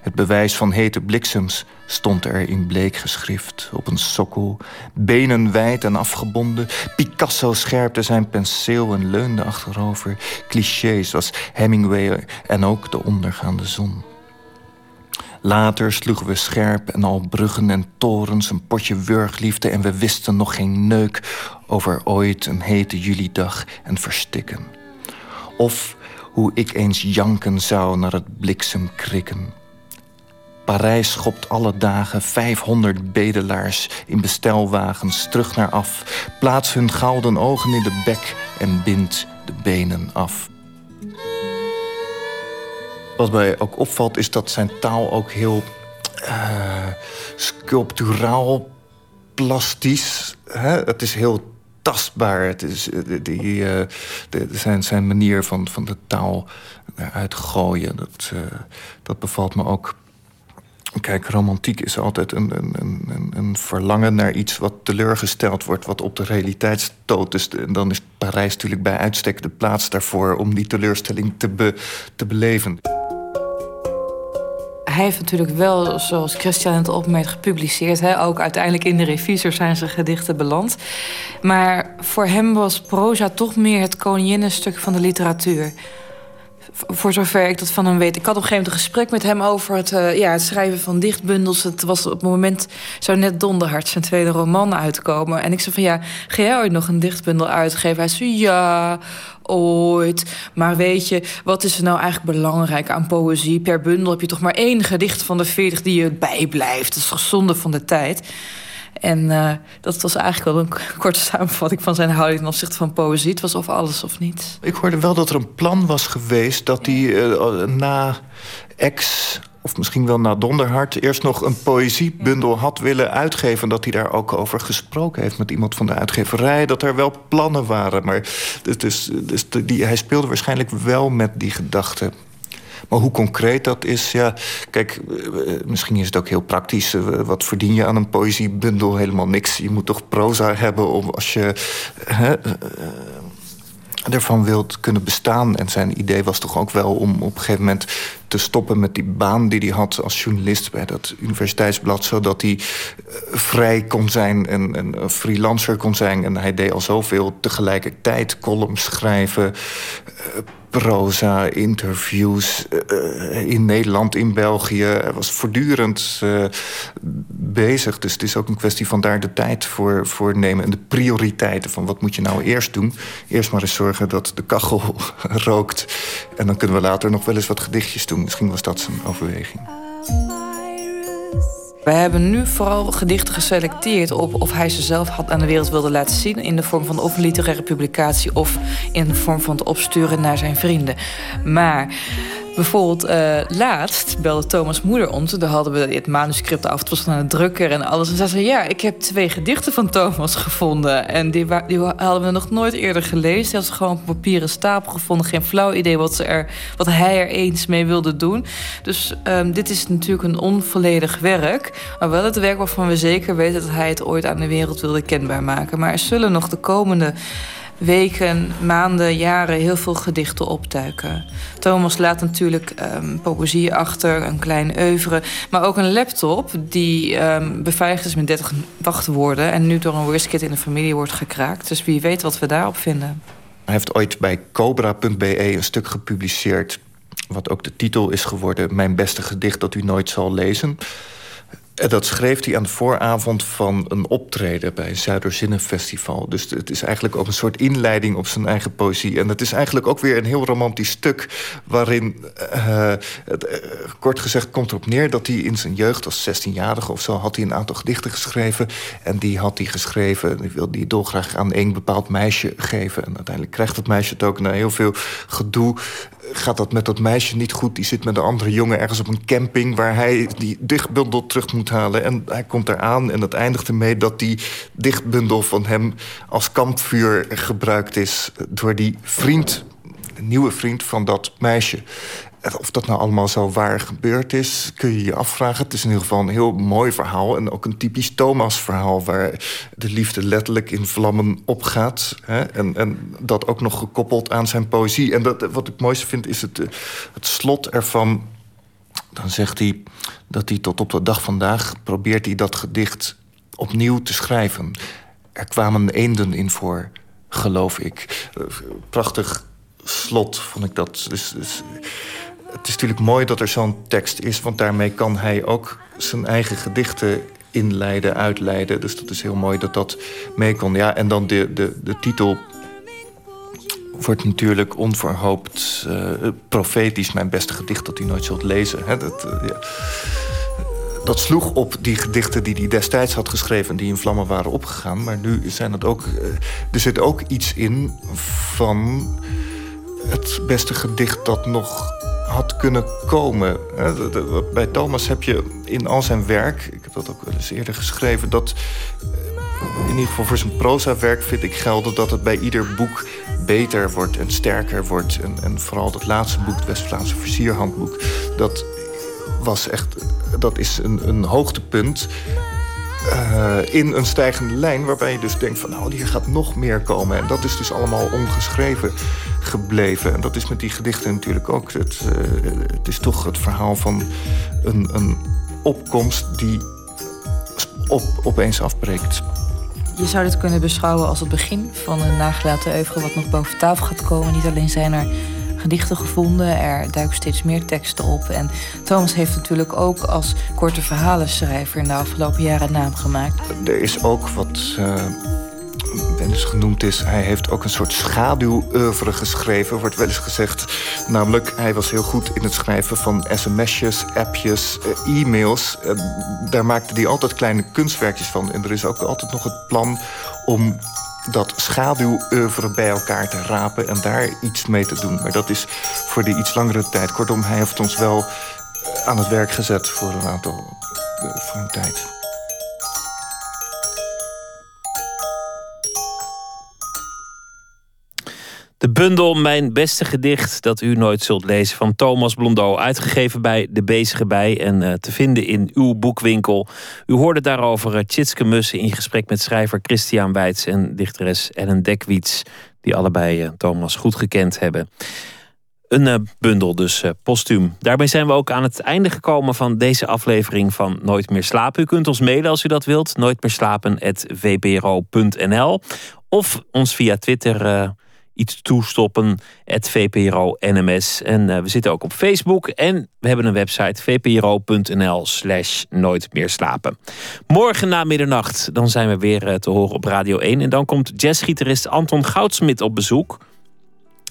Het bewijs van hete bliksems stond er in bleek geschrift op een sokkel, benen wijd en afgebonden. Picasso scherpte zijn penseel en leunde achterover. Clichés was Hemingway en ook de ondergaande zon. Later sloegen we scherp en al bruggen en torens een potje wurgliefde en we wisten nog geen neuk over ooit een hete julidag en verstikken. Of hoe ik eens janken zou naar het bliksemkrikken Parijs schopt alle dagen 500 bedelaars in bestelwagens terug naar af. Plaats hun gouden ogen in de bek en bindt de benen af. Wat mij ook opvalt is dat zijn taal ook heel uh, sculpturaal, plastisch. Hè? Het is heel tastbaar. Het is die, uh, de, zijn, zijn manier van, van de taal uitgooien. Dat, dat bevalt me ook Kijk, romantiek is altijd een, een, een, een, verlangen naar iets wat teleurgesteld wordt, wat op de realiteit stoot. Dus en dan is Parijs natuurlijk bij uitstek de plaats daarvoor om die teleurstelling te, te beleven. Hij heeft natuurlijk wel, zoals Christian het opmerkt, gepubliceerd. Hè? Ook uiteindelijk in de revisor zijn zijn gedichten beland. Maar voor hem was proza toch meer het koninginnenstuk van de literatuur voor zover ik dat van hem weet. Ik had op een gegeven moment een gesprek met hem over het, uh, ja, het schrijven van dichtbundels. Het was op het moment, zou net Donderhart zijn tweede roman uitkomen. En ik zei van ja, ga jij ooit nog een dichtbundel uitgeven? Hij zei ja, ooit. Maar weet je, wat is er nou eigenlijk belangrijk aan poëzie? Per bundel heb je toch maar één gedicht van de veertig die je bijblijft. Dat is gezonde van de tijd. En uh, dat was eigenlijk wel een (laughs) korte samenvatting van zijn houding ten opzichte van poëzie. Het was of alles of niets. Ik hoorde wel dat er een plan was geweest dat hij uh, na ex of misschien wel na Donderhart... eerst nog een poëziebundel had willen uitgeven... dat hij daar ook over gesproken heeft met iemand van de uitgeverij... dat er wel plannen waren. Maar dus, dus, die, hij speelde waarschijnlijk wel met die gedachte. Maar hoe concreet dat is, ja, kijk, eh, misschien is het ook heel praktisch. Eh, Wat verdien je aan een poëziebundel? Helemaal niks. Je moet toch proza hebben om als je hè, eh, ervan wilt kunnen bestaan. En zijn idee was toch ook wel om op een gegeven moment te stoppen met die baan die hij had als journalist bij dat universiteitsblad, zodat hij eh, vrij kon zijn en, en freelancer kon zijn. En hij deed al zoveel tegelijkertijd columns schrijven, eh, proza, interviews eh, in Nederland, in België. Hij was voortdurend eh, bezig. Dus het is ook een kwestie van daar de tijd voor, voor nemen. En de prioriteiten van wat moet je nou eerst doen. Eerst maar eens zorgen dat de kachel (laughs) rookt. En dan kunnen we later nog wel eens wat gedichtjes doen. Misschien was dat zijn overweging. Wij hebben nu vooral gedichten geselecteerd op of hij ze zelf had aan de wereld wilde laten zien. In de vorm van of een literaire publicatie of in de vorm van het opsturen naar zijn vrienden. Maar bijvoorbeeld eh, laatst belde Thomas' moeder ons. Daar hadden we het manuscript af. Het was van de drukker en alles. En zij zei: Ja, ik heb twee gedichten van Thomas (laughs) gevonden. En die, die hadden we nog nooit eerder gelezen. Die had ze gewoon op papieren stapel gevonden. Geen flauw idee wat, ze er, wat hij er eens mee wilde doen. Dus ehm, dit is natuurlijk een onvolledig werk. Maar wel het werk waarvan we zeker weten dat hij het ooit aan de wereld wilde kenbaar maken. Maar er zullen nog de komende weken, maanden, jaren heel veel gedichten optuiken. Thomas laat natuurlijk ehm, poëzie achter, een klein oeuvre, maar ook een laptop die ehm, beveiligd is met 30 wachtwoorden en nu door een worst in de familie wordt gekraakt. Dus wie weet wat we daarop vinden. Hij heeft ooit bij Cobra.be een stuk gepubliceerd... wat ook de titel is geworden... Mijn beste gedicht dat u nooit zal lezen. En dat schreef hij aan de vooravond van een optreden... bij een Zuiderzinnenfestival. Dus het is eigenlijk ook een soort inleiding op zijn eigen poëzie. En het is eigenlijk ook weer een heel romantisch stuk... waarin, eh, het, eh, kort gezegd, komt erop neer... dat hij in zijn jeugd als 16-jarige of zo... had hij een aantal gedichten geschreven. En die had hij geschreven... die wilde hij dolgraag aan één bepaald meisje geven. En uiteindelijk krijgt het meisje het ook na heel veel gedoe gaat dat met dat meisje niet goed. Die zit met een andere jongen ergens op een camping... waar hij die dichtbundel terug moet halen. En hij komt eraan en dat eindigt ermee... dat die dichtbundel van hem als kampvuur gebruikt is... door die vriend, de nieuwe vriend van dat meisje. Of dat nou allemaal zo waar gebeurd is, kun je je afvragen. Het is in ieder geval een heel mooi verhaal. En ook een typisch Thomas-verhaal... waar de liefde letterlijk in vlammen opgaat. Hè? En, en dat ook nog gekoppeld aan zijn poëzie. En wat ik mooiste vind, is het, eh, het slot ervan... Dan zegt hij dat hij tot op de dag vandaag... probeert hij dat gedicht opnieuw te schrijven. Er kwamen eenden in voor, geloof ik. Eh, Prachtig slot vond ik dat. Dus, dus het is natuurlijk mooi dat er zo'n tekst is, want daarmee kan hij ook zijn eigen gedichten inleiden, uitleiden. Dus dat is heel mooi dat dat mee kon. Ja, en dan de, de, de titel wordt natuurlijk onverhoopt eh, profetisch mijn beste gedicht dat u nooit zult lezen. Hè? Dat, eh, ja. dat sloeg op die gedichten die hij destijds had geschreven... en die in vlammen waren opgegaan. Maar nu zijn het ook, eh, er zit ook iets in van het beste gedicht dat nog had kunnen komen. Bij Thomas heb je in al zijn werk, ik heb dat ook wel eens eerder geschreven, dat in ieder geval voor zijn proza-werk vind ik gelden dat het bij ieder boek beter wordt en sterker wordt. En, vooral dat laatste boek, het West-Vlaamse versierhandboek, dat was echt, dat is een, een hoogtepunt. eh, in een stijgende lijn, waarbij je dus denkt van nou, hier gaat nog meer komen. En dat is dus allemaal ongeschreven gebleven. En dat is met die gedichten natuurlijk ook. Het, eh, het is toch het verhaal van een, een opkomst die op, opeens afbreekt. Je zou dit kunnen beschouwen als het begin van een nagelaten oeuvre wat nog boven tafel gaat komen. Niet alleen zijn er gedichten gevonden, er duiken steeds meer teksten op. En Thomas heeft natuurlijk ook als korte verhalenschrijver in de afgelopen jaren naam gemaakt. Er is ook wat uh, wel genoemd is... hij heeft ook een soort schaduwoeuvre geschreven, wordt wel eens gezegd. Namelijk, hij was heel goed in het schrijven van sms'jes, appjes, uh, e-mails. Uh, daar maakte hij altijd kleine kunstwerkjes van. En er is ook altijd nog het plan om dat schaduwoeuvre bij elkaar te rapen en daar iets mee te doen. Maar dat is voor de iets langere tijd. Kortom, hij heeft ons wel aan het werk gezet voor een aantal voor een tijd. De De bundel Mijn Beste Gedicht dat u nooit zult lezen van Thomas Blondeau. Uitgegeven bij De Bezige Bij en uh, te vinden in uw boekwinkel. U hoorde daarover uh, Tjitske Mussen in gesprek met schrijver Christian Weitz en dichteres Ellen Dekwiets. Die allebei uh, Thomas goed gekend hebben. Een bundel dus postuum. Daarbij zijn we ook aan het einde gekomen van deze aflevering van Nooit meer slapen. U kunt ons mailen als u dat wilt. Nooitmeerslapen.vpro.nl Of ons via Twitter iets toestoppen. Het VPRO NMS. En uh, we zitten ook op Facebook. En we hebben een website vpro.nl slash nooit meer slapen. Morgen na middernacht dan zijn we weer uh, te horen op Radio 1. En dan komt jazzgitarist Anton Goudsmit op bezoek.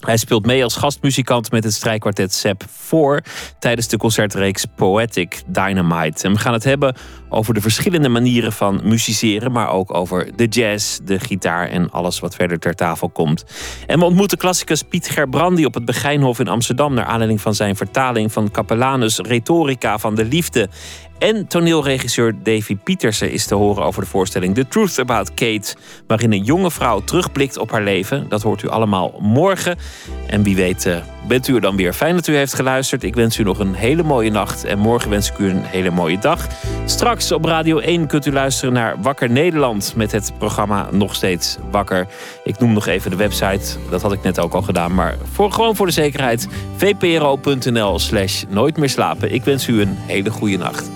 Hij speelt mee als gastmuzikant met het strijkkwartet Sep 4 tijdens de concertreeks Poetic Dynamite. En we gaan het hebben over de verschillende manieren van musiceren, maar ook over de jazz, de gitaar en alles wat verder ter tafel komt. En we ontmoeten klassicus Piet Gerbrandi op het Begijnhof in Amsterdam naar aanleiding van zijn vertaling van Capellanus Rhetorica van de Liefde. En toneelregisseur Davy Pietersen is te horen over de voorstelling The Truth About Kate, waarin een jonge vrouw terugblikt op haar leven. Dat hoort u allemaal morgen. En wie weet uh, bent u er dan weer. Fijn dat u heeft geluisterd. Ik wens u nog een hele mooie nacht en morgen wens ik u een hele mooie dag. Straks op Radio 1 kunt u luisteren naar Wakker Nederland met het programma Nog Steeds Wakker. Ik noem nog even de website, dat had ik net ook al gedaan, maar voor, gewoon voor de zekerheid vpro.nl slash nooit meer slapen. Ik wens u een hele goede nacht.